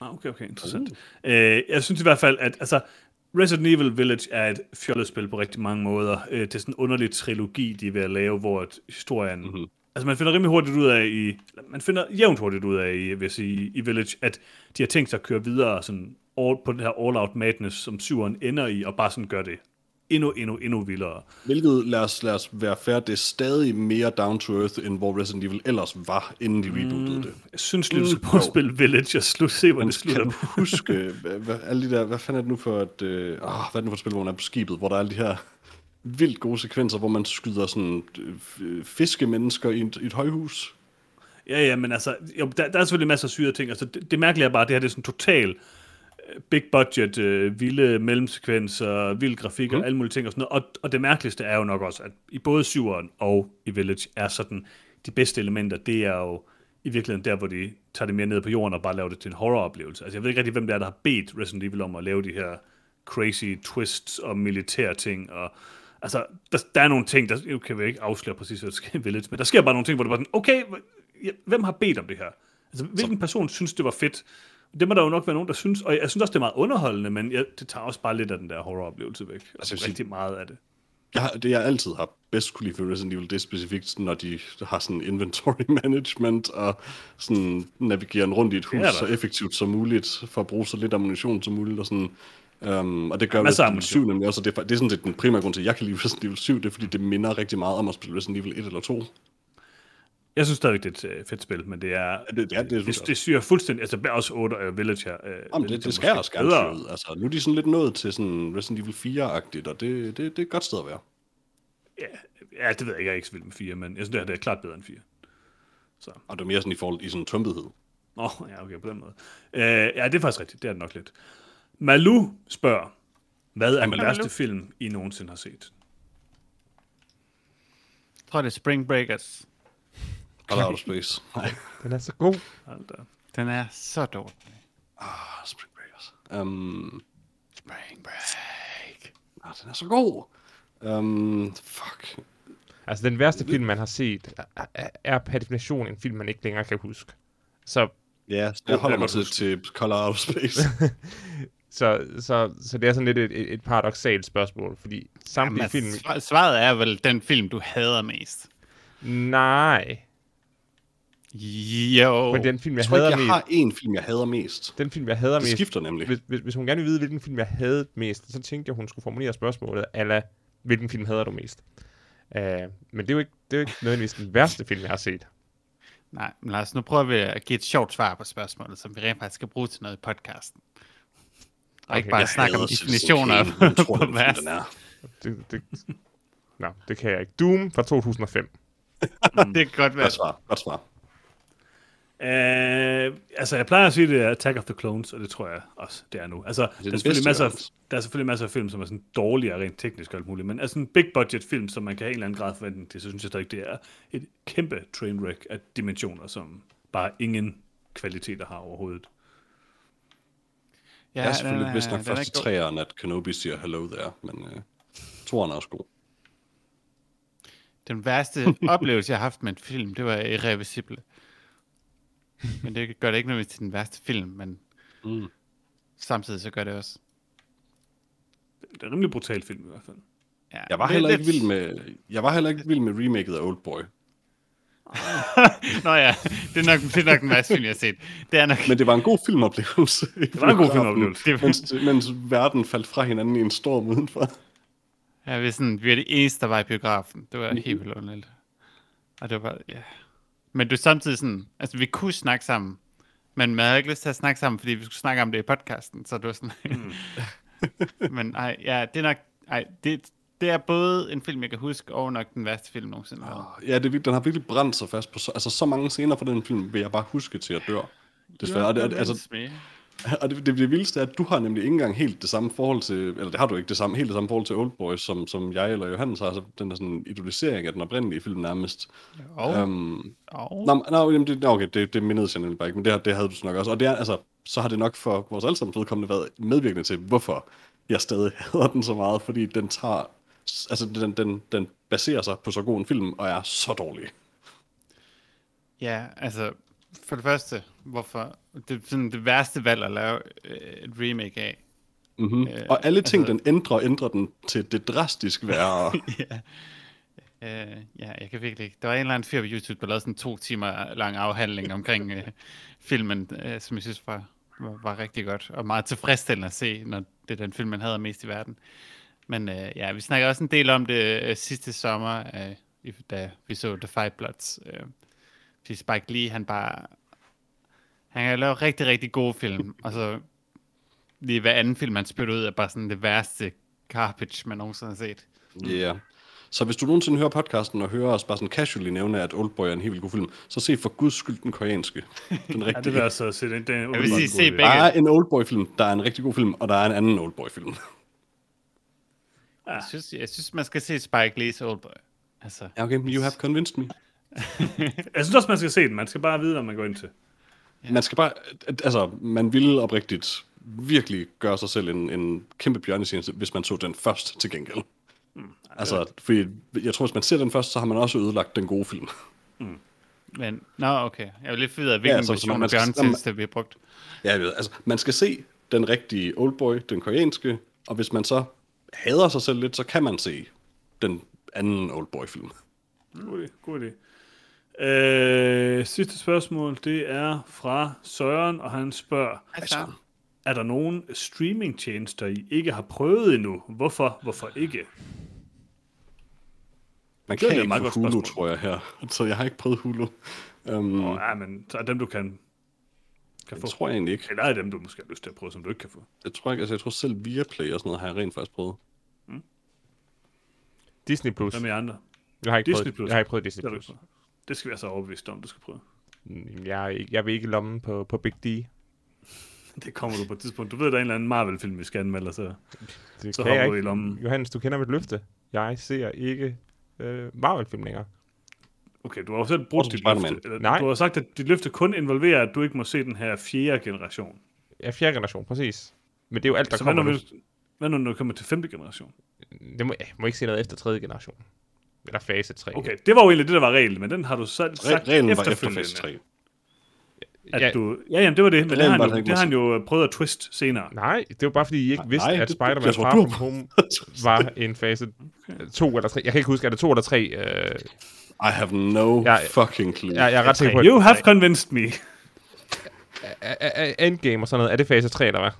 Ah, okay, okay, interessant. Uh. Øh, jeg synes i hvert fald, at altså, Resident Evil Village er et fjollet spil på rigtig mange måder. Øh, det er sådan en underlig trilogi, de er ved at lave, hvor historien... Mhm. Mm-hmm. Altså, man finder rimelig hurtigt ud af i... Man finder jævnt hurtigt ud af i, jeg sige, i Village, at de har tænkt sig at køre videre sådan all, på den her all-out madness, som syveren ender i, og bare sådan gør det endnu, endnu, endnu vildere. Hvilket, lad os, lad os være fair, det er stadig mere down to earth, end hvor Resident Evil ellers var, inden de rebootede det. Jeg synes skal prøve at spille Village og slut, se, hvor det slutter. kan huske, hvad, alle de der, hvad fanden er det nu for et, øh, åh, hvad er det nu for et spil, hvor man er på skibet, hvor der er alle de her vildt gode sekvenser, hvor man skyder sådan øh, fiskemennesker i et, i et højhus. Ja, ja, men altså, jo, der, der er selvfølgelig masser af syre ting. Altså, det, det mærkelige er bare, at det her det er sådan total big budget, øh, vilde mellemsekvenser, vild grafik og Mm. alle mulige ting og sådan noget. Og, og det mærkeligste er jo nok også, at i både syveren og i Village er sådan, de bedste elementer, det er jo i virkeligheden der, hvor de tager det mere ned på jorden og bare laver det til en horroroplevelse. Altså, jeg ved ikke rigtig, hvem det er, der har bedt Resident Evil om at lave de her crazy twists og militære ting, og altså, der, der er nogle ting, der, nu kan vi ikke afsløre præcis, hvad der sker i Village, men der sker bare nogle ting, hvor det bare sådan, okay, hvem har bedt om det her? Altså, hvilken person synes, det var fedt? Det må der jo nok være nogen, der synes, og jeg synes også, det er meget underholdende, men jeg, det tager også bare lidt af den der horroroplevelse væk. Altså, sige- rigtig meget af det. Jeg, det jeg altid har bedst kunne lide for Resident Evil, det er specifikt, når de har sådan inventory management og sådan navigerer rundt i et hus så effektivt som muligt, for at bruge så lidt ammunition som muligt og sådan. Um, og det gør Resident Evil ammunition. 7 nemlig også, og det er, det er sådan set den primære grund til, at jeg kan lide Resident Evil 7, det er fordi, det minder rigtig meget om at spille Resident Evil 1 eller 2. Jeg synes stadigvæk, det er et øh, fedt spil, men det er... det- det er- det det, jeg det syrer fuldstændig... Altså, også 8 uh, Village her. Uh, Jamen, det, det skal også gerne ud. Altså, nu er de sådan lidt nået til sådan Resident Evil 4-agtigt, og det, det, det er et godt sted at være. Ja, ja, det ved jeg ikke. Jeg er ikke så vild med 4, men jeg synes, det her det er klart bedre end 4. Og det er mere sådan i forhold i sådan tumpethed. Åh, oh, ja, okay, på den måde. Uh, ja, det er faktisk rigtigt. Det er det nok lidt. Malu spørger, hvad er den værste film, I nogensinde har set? Jeg tror, det er Spring Breakers. Og Outer Space. Nej. Den er så god. Hold da. Den er så dårlig. Ah, Spring Breakers. Um, Spring Break. ah, den er så god. Um, fuck. Altså, den værste film, man har set, er, er, er per definition en film, man ikke længere kan huske. Så, Ja, jeg holder mig til, til Color Outer Space. så, så, så det er sådan lidt et, et, paradoxalt spørgsmål, fordi samtlige Jamen, film... svar- svaret er vel den film, du hader mest. Nej. Jo. Men den film, jeg, jeg tror ikke, hader jeg mest... har én film, jeg hader mest. Den film, jeg hader Det mest... skifter nemlig. Hvis, hvis, hvis hun gerne vil vide, hvilken film jeg havde mest, så tænkte jeg, hun skulle formulere spørgsmålet, ala, hvilken film hader du mest? Uh, men det er, jo ikke, det er jo ikke nødvendigvis den værste film, jeg har set. Nej, men lad os nu prøve at give et sjovt svar på spørgsmålet, som vi rent faktisk skal bruge til noget i podcasten. Og Okay, ikke bare snakke om hader definitioner tror, på den er. Det, det, Nå, det kan jeg ikke. Doom fra 2005. Det kan godt være. Godt svar. Godt svar. Uh, altså, jeg plejer at sige, det er Attack of the Clones, og det tror jeg også, det er nu. Altså, der, er den selvfølgelig bedste, masser af, der er selvfølgelig masser af film, som er sådan dårligere rent teknisk og alt muligt, men altså en big budget film, som man kan have en eller anden grad forventning til, så synes jeg stadig, det er et kæmpe trainwreck af dimensioner, som bare ingen kvaliteter har overhovedet. Ja, jeg er selvfølgelig den vist nok er først træerne, at Kenobi siger hello there, men uh, toeren er også god. Den værste oplevelse, jeg har haft med en film, det var Irreversible. Men det gør det ikke nødvendigvis til den værste film, men Mm. samtidig så gør det også. Det er en rimelig brutal film i hvert fald. Ja, Jeg var er heller ikke lidt- vild med, jeg var heller ikke vild med remaket af Oldboy. Nå ja, det er, nok, det er nok den værste film, jeg har set. Det er nok... Men det var en god filmoplevelse. Det var en god filmoplevelse. Det- mens, mens verden faldt fra hinanden i en storm udenfor. Ja, vi, er sådan, vi er det eneste, der var i biografen. Det var helt vildt underligt. Og det var, ja. Men du er samtidig sådan, altså vi kunne snakke sammen, men man havde ikke lyst til at snakke sammen, fordi vi skulle snakke om det i podcasten, så det var sådan... Mm. men ej, ja, det er nok, ej, det, det er både en film, jeg kan huske, og nok den værste film nogensinde. Oh. Ja, det, den har virkelig brændt sig fast på så, altså, så mange scener fra den film, vil jeg bare huske til at dør. Desværre. Og det, altså, og det, det, det vildeste er, at du har nemlig ikke engang helt det samme forhold til, eller det har du ikke det samme, helt det samme forhold til Oldboy, som, som jeg eller Johannes har, altså den der sådan idolisering af den oprindelige film nærmest. Og, Um, Nå, nå jamen, det, okay, det, det mindede jeg nemlig bare ikke, men det, det havde du så nok også. Og det er, altså, så har det nok for vores allesammens vedkommende været medvirkende til, hvorfor jeg stadig hader den så meget, fordi den tager, altså den, den, den baserer sig på så god en film, og er så dårlig. ja, altså, for det første, hvorfor, det er sådan det værste valg at lave øh, et remake af. Mm-hmm. Øh, og alle ting, altså- den ændrer, ændrer den til det drastisk værre. ja. Øh, ja, jeg kan virkelig ikke. Der var en eller anden fyr på YouTube, der lavede sådan en to timer lang afhandling omkring øh, filmen, øh, som jeg synes var var, var rigtig godt, og meget tilfredsstillende at se, når det er den film, man havde mest i verden. Men øh, ja, vi snakker også en del om det øh, sidste sommer, øh, da vi så The Five Bloods. Øh, fordi Spike Lee, han bare... Han kan lave rigtig, rigtig gode film, og så lige hver anden film, han spytter ud, er bare sådan det værste garbage, man nogensinde har set. Ja. Yeah. Så hvis du nogensinde hører podcasten og hører os bare sådan casually nævne, at Oldboy er en helt vildt god film, så se for guds skyld den koreanske. Den Ja, det rigtige. vil jeg så se. Den, den Jeg vil sige, se der begge. er en Oldboy-film, der er en rigtig god film, og der er en anden Oldboy-film. Jeg synes, jeg synes, man skal se Spike Lee's Oldboy. Altså, Ja, okay, you have convinced me. Jeg synes også, man skal se den. Man skal bare vide, når man går ind til. Man skal bare, altså, man ville oprigtigt virkelig gøre sig selv en, en kæmpe bjørnetjeneste, hvis man så den først til gengæld. Mm, altså, fordi jeg tror, hvis man ser den først, så har man også ødelagt den gode film. men, nå, okay. Jeg vil lidt af, hvilken Ja, ja, så- så version man af bjørnetjeneste vi har brugt. Ja, jeg ved, altså, man skal se den rigtige Oldboy, den koreanske, og hvis man så hader sig selv lidt, så kan man se den anden Oldboy-film. God idé. God idé. Øh, sidste spørgsmål, det er fra Søren, og han spørger, Altså, er der nogen streamingtjenester, I ikke har prøvet endnu? Hvorfor? Hvorfor ikke? Man Det er kan ikke meget Hulu, spørgsmål. tror jeg her. Så jeg har ikke prøvet Hulu. Um, Oh, ja, men så er dem, du kan, kan få. det tror jeg egentlig ikke. Eller er dem, du måske har lyst til at prøve, som du ikke kan få. Jeg tror, ikke, altså, jeg tror selv Viaplay og sådan noget har jeg rent faktisk prøvet. Disney Plus. Hvad med jer andre? Jeg har ikke Disney prøvet, Plus. jeg har ikke prøvet Disney Plus. Det skal vi altså overbevist om, du skal prøve. Mm, Jeg, jeg vil ikke i lommen på, på Big D. Det kommer du på et tidspunkt. Du ved, der er en eller anden Marvel-film, vi skal anmelde, så, Det så hopper du i ikke. lommen. Johannes, du kender mit løfte. Jeg ser ikke øh, Marvel-film længere. Okay, du har jo selv brugt Også dit løfte. Eller, Nej. Du har sagt, at dit løfte kun involverer, at du ikke må se den her fjerde generation. Er fjerde generation, præcis. Men det er jo alt, der så hvad kommer når, nu. vi, hvad når du kommer til femte generation? Det må, jeg må ikke se noget efter tredje generation. Eller fase 3. Okay, det var jo egentlig det, der var reglen, men den har du selv sagt Re- reglen var efter fase 3. At Ja. du, ja, jamen, det var det, men det har, han jo, det har han jo øh, prøvet at twist senere. Nej, det var bare fordi, I ikke vidste, Nej, at Spider-Man Far From Home var en fase 2 eller 3. Jeg kan ikke huske, er det 2 eller 3? Øh, I have no Jeg- fucking clue. jeg, jeg er ret sikker på, You have convinced me. Endgame og sådan noget. Er det fase 3, eller hvad?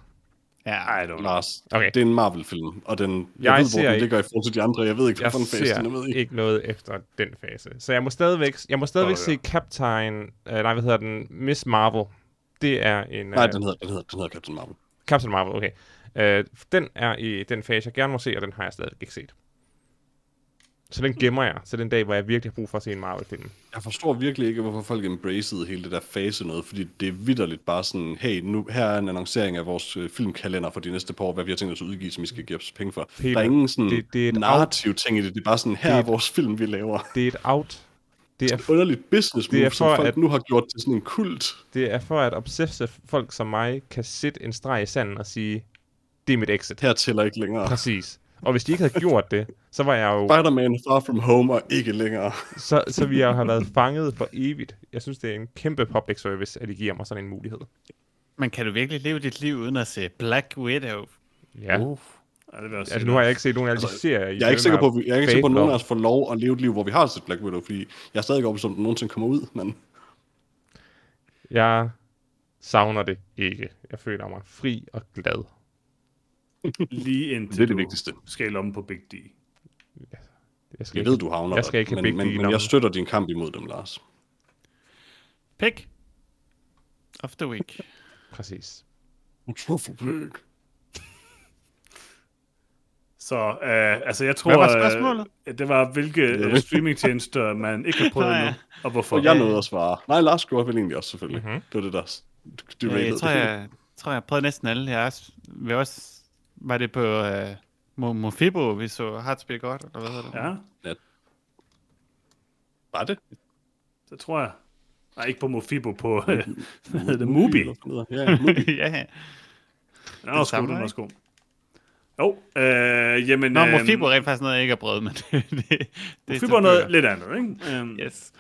Ja, I don't. Lars, Okay. det er en Marvel-film, og den, jeg, Jeg ved, hvor den ikke- ligger i forhold til de andre. Jeg ved ikke, hvilken fase den er med i. ikke noget efter den fase. Så jeg må stadigvæk, jeg må stadigvæk Sådan se Captain... Øh, nej, hvad hedder den? Miss Marvel. Det er en... Nej, øh, den hedder, den hedder, den hedder Captain Marvel. Captain Marvel, okay. Øh, den er i den fase, jeg gerne må se, og den har jeg stadig ikke set. Så den gemmer jeg til den dag, hvor jeg virkelig har brug for at se en Marvel-film. Jeg forstår virkelig ikke, hvorfor folk embracede hele det der fase noget, fordi det er vidderligt bare sådan, hey, nu, her er en annoncering af vores øh, filmkalender for de næste par år, hvad vi har tænkt os at udgive, som I skal give os penge for. Peter, der er ingen sådan det- det er narrativ ting i det, det er bare sådan, her Det- er vores film, vi laver. Det er et out. Det er, Et underligt business Det er move, for, som folk at- nu har gjort til sådan en kult. det er for, at obsessive folk som mig kan sætte en streg i sanden og sige, det er mit exit. Her tæller ikke længere. Præcis. Og hvis de ikke havde gjort det, så var jeg jo Spider-Man Far From Home og ikke længere. så, så ville jeg jo have været fanget for evigt. Jeg synes, det er en kæmpe public service, at de giver mig sådan en mulighed. men kan du virkelig leve dit liv uden at se Black Widow? Ja. Uh. Altså, nu har jeg ikke set nogen af de Altså, serier. Jeg er ikke sikker på, at vi, jeg er ikke sikker på, at nogen af os får lov at leve et liv, hvor vi har set Black Widow, fordi jeg er stadig overbevist om, at den nogensinde kommer ud, men Jeg savner det ikke. Jeg føler mig fri og glad. Lige indtil det er det du vigtigste. skal om på Big D. Jeg, skal Jeg ikke, ved, du havner jeg skal ikke men, Big men, D men jeg støtter din kamp imod dem, Lars. Pick of the week. Præcis. Så øh, altså, jeg tror, Hvad var spørgsmålet? Øh, det var, hvilke øh, streamingtjenester man ikke har prøvet ja. endnu, og hvorfor. Og jeg nåede at svare. Nej, Lars gjorde vel egentlig også, selvfølgelig. Mhm. Det var det, der du Ja, jeg tror, jeg, tror, jeg har prøvet næsten alle. Jeg også, vi også, var det på uh, Mo- Mofibo, vi så Hardspil godt, eller hvad hedder det? Ja, Var det? det tror jeg. Nej, ikke på Mofibo, på øh, hvad hedder det, Mubi. Ja, Mubi. ja, ja. Den er også god, samme, den er også god. Jo, øh, jamen... Nå, øh, Mofibo er rent faktisk noget, jeg ikke har prøvet, men det, det, Mofibo er noget lidt andet, ikke? Um, Yes.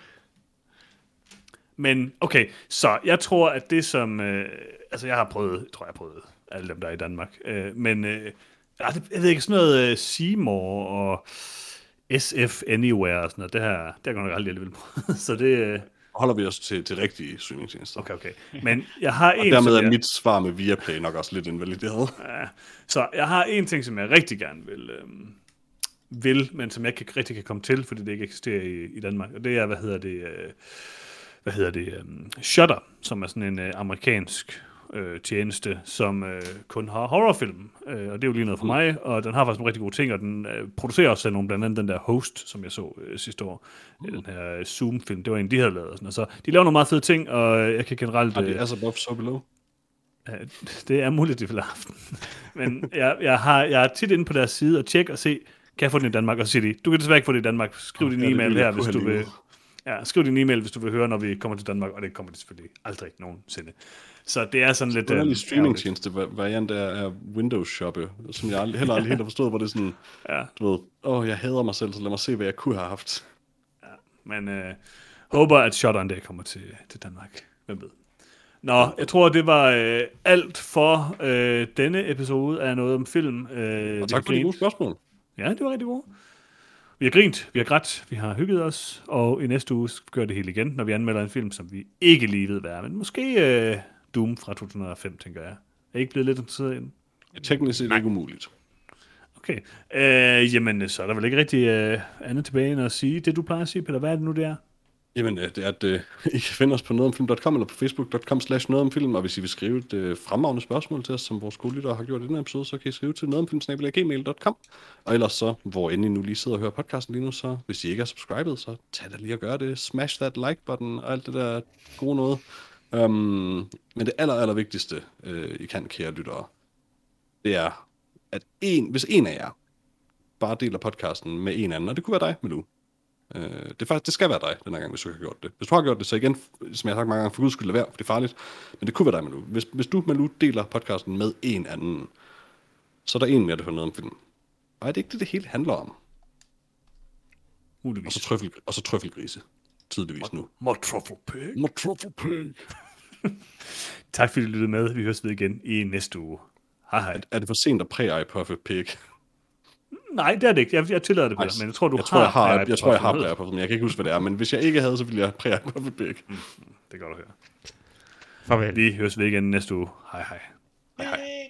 Men okay, så jeg tror, at det som... Øh, altså, jeg har prøvet, jeg tror, jeg har prøvet alle dem, der er i Danmark. Øh, men øh, ja, det, jeg ved ikke, sådan noget øh, Seymour og SF Anywhere og sådan noget, det har, det har jeg nok aldrig alligevel prøvet. så det, øh, holder vi os til, til rigtige streamingtjenester. Okay, okay. Men jeg har Og en, dermed som er jeg, mit svar med Viaplay nok også lidt invalideret. ja, så jeg har en ting, som jeg rigtig gerne vil, øhm, vil, men som jeg ikke rigtig kan komme til, fordi det ikke eksisterer i, i Danmark. Og det er, hvad hedder det, øh, hvad hedder det, øhm, Shutter, som er sådan en øh, amerikansk øh, tjeneste, som øh, kun har horrorfilm. Øh, og det er jo lige noget for mig, og den har faktisk nogle rigtig gode ting, og den øh, producerer også selv nogle, blandt andet den der Host, som jeg så øh, sidste år. Mm. Den her øh, Zoom-film, det var en, de havde lavet. Og sådan, og så de laver nogle meget fede ting, og øh, jeg kan generelt... Har de øh, As Above, So Below? Ja, det er muligt, de vil have haft den. Men jeg, jeg, har, jeg er tit inde på deres side og tjekke og se, kan jeg få den i Danmark? Og så siger de, du kan desværre ikke få det i Danmark. Skriv din Ja, det e-mail her, hvis du vil. Ja, skriv din e-mail, hvis du vil høre, når vi kommer til Danmark, og det kommer de selvfølgelig aldrig nogensinde. Så det er sådan lidt... Øhm, er streamingtjeneste va- variant er Windows Shoppe, som jeg aldrig, heller aldrig helt har forstået, hvor det er sådan, Ja. du ved, åh, oh, jeg hader mig selv, så lad mig se, hvad jeg kunne have haft. Men øh, håber, at en dag kommer til, til Danmark. Hvem ved. Nå, jeg tror, det var øh, alt for øh, denne episode af Noget om Film. Øh, Og tak for de gode spørgsmål. Ja, det var rigtig godt. Vi har grint, vi har grædt, vi har hygget os, og i næste uge gøre det hele igen, når vi anmelder en film, som vi ikke lige ved, hvad er. Men måske øh, Doom fra 2005, tænker jeg. Er I ikke blevet lidt interesseret i den? Det er teknisk set ikke umuligt. Okay. Øh, jamen, så er der vel ikke rigtig øh, andet tilbage end at sige det, du plejer at sige, Peter. Hvad er det nu, det er? Jamen, at, det er, at uh, I kan finde os på nogetomfilm.com eller på facebook.com slash nogetomfilm, og hvis I vil skrive et uh, fremragende spørgsmål til os, som vores skolelyttere har gjort i den her episode, så kan I skrive til nogetomfilm.gmail.com. Og ellers så, hvor end I nu lige sidder og hører podcasten lige nu, så hvis I ikke er subscribet, så tag da lige og gør det. Smash that like-button og alt det der gode noget. Um, men det aller, aller vigtigste, uh, I kan, kære lyttere, det er, at en, hvis en af jer bare deler podcasten med en anden, og det kunne være dig, Milou, Øh, det, er faktisk, det skal være dig den her gang, hvis du har gjort det. Hvis du har gjort det, så igen, som jeg har sagt mange gange, for guds skyld lad være, for det er farligt. Men det kunne være dig, Malu. Hvis, hvis du, Malu, deler podcasten med en anden, så er der en mere, der hører noget om filmen. Og er det ikke det, det hele handler om? Og Muligvis. så, trøffel, og så trøffelgrise. Tydeligvis nu. More truffle pig. More truffle pig. Tak fordi du lyttede med. Vi høres ved igen i næste uge. Hej hej. Er det for sent at præge Puffy Pig? Nej, det er det ikke. Jeg, jeg tillader det, Peter, men jeg tror, du jeg tror, jeg har, præget jeg, tror, jeg har præge Puffy, men jeg kan ikke huske, hvad det er. Men hvis jeg ikke havde, så ville jeg præge Puffy Pig. Det kan du høre. Farvel. Vi høres ved igen næste uge. Hej hej. Hej, hej.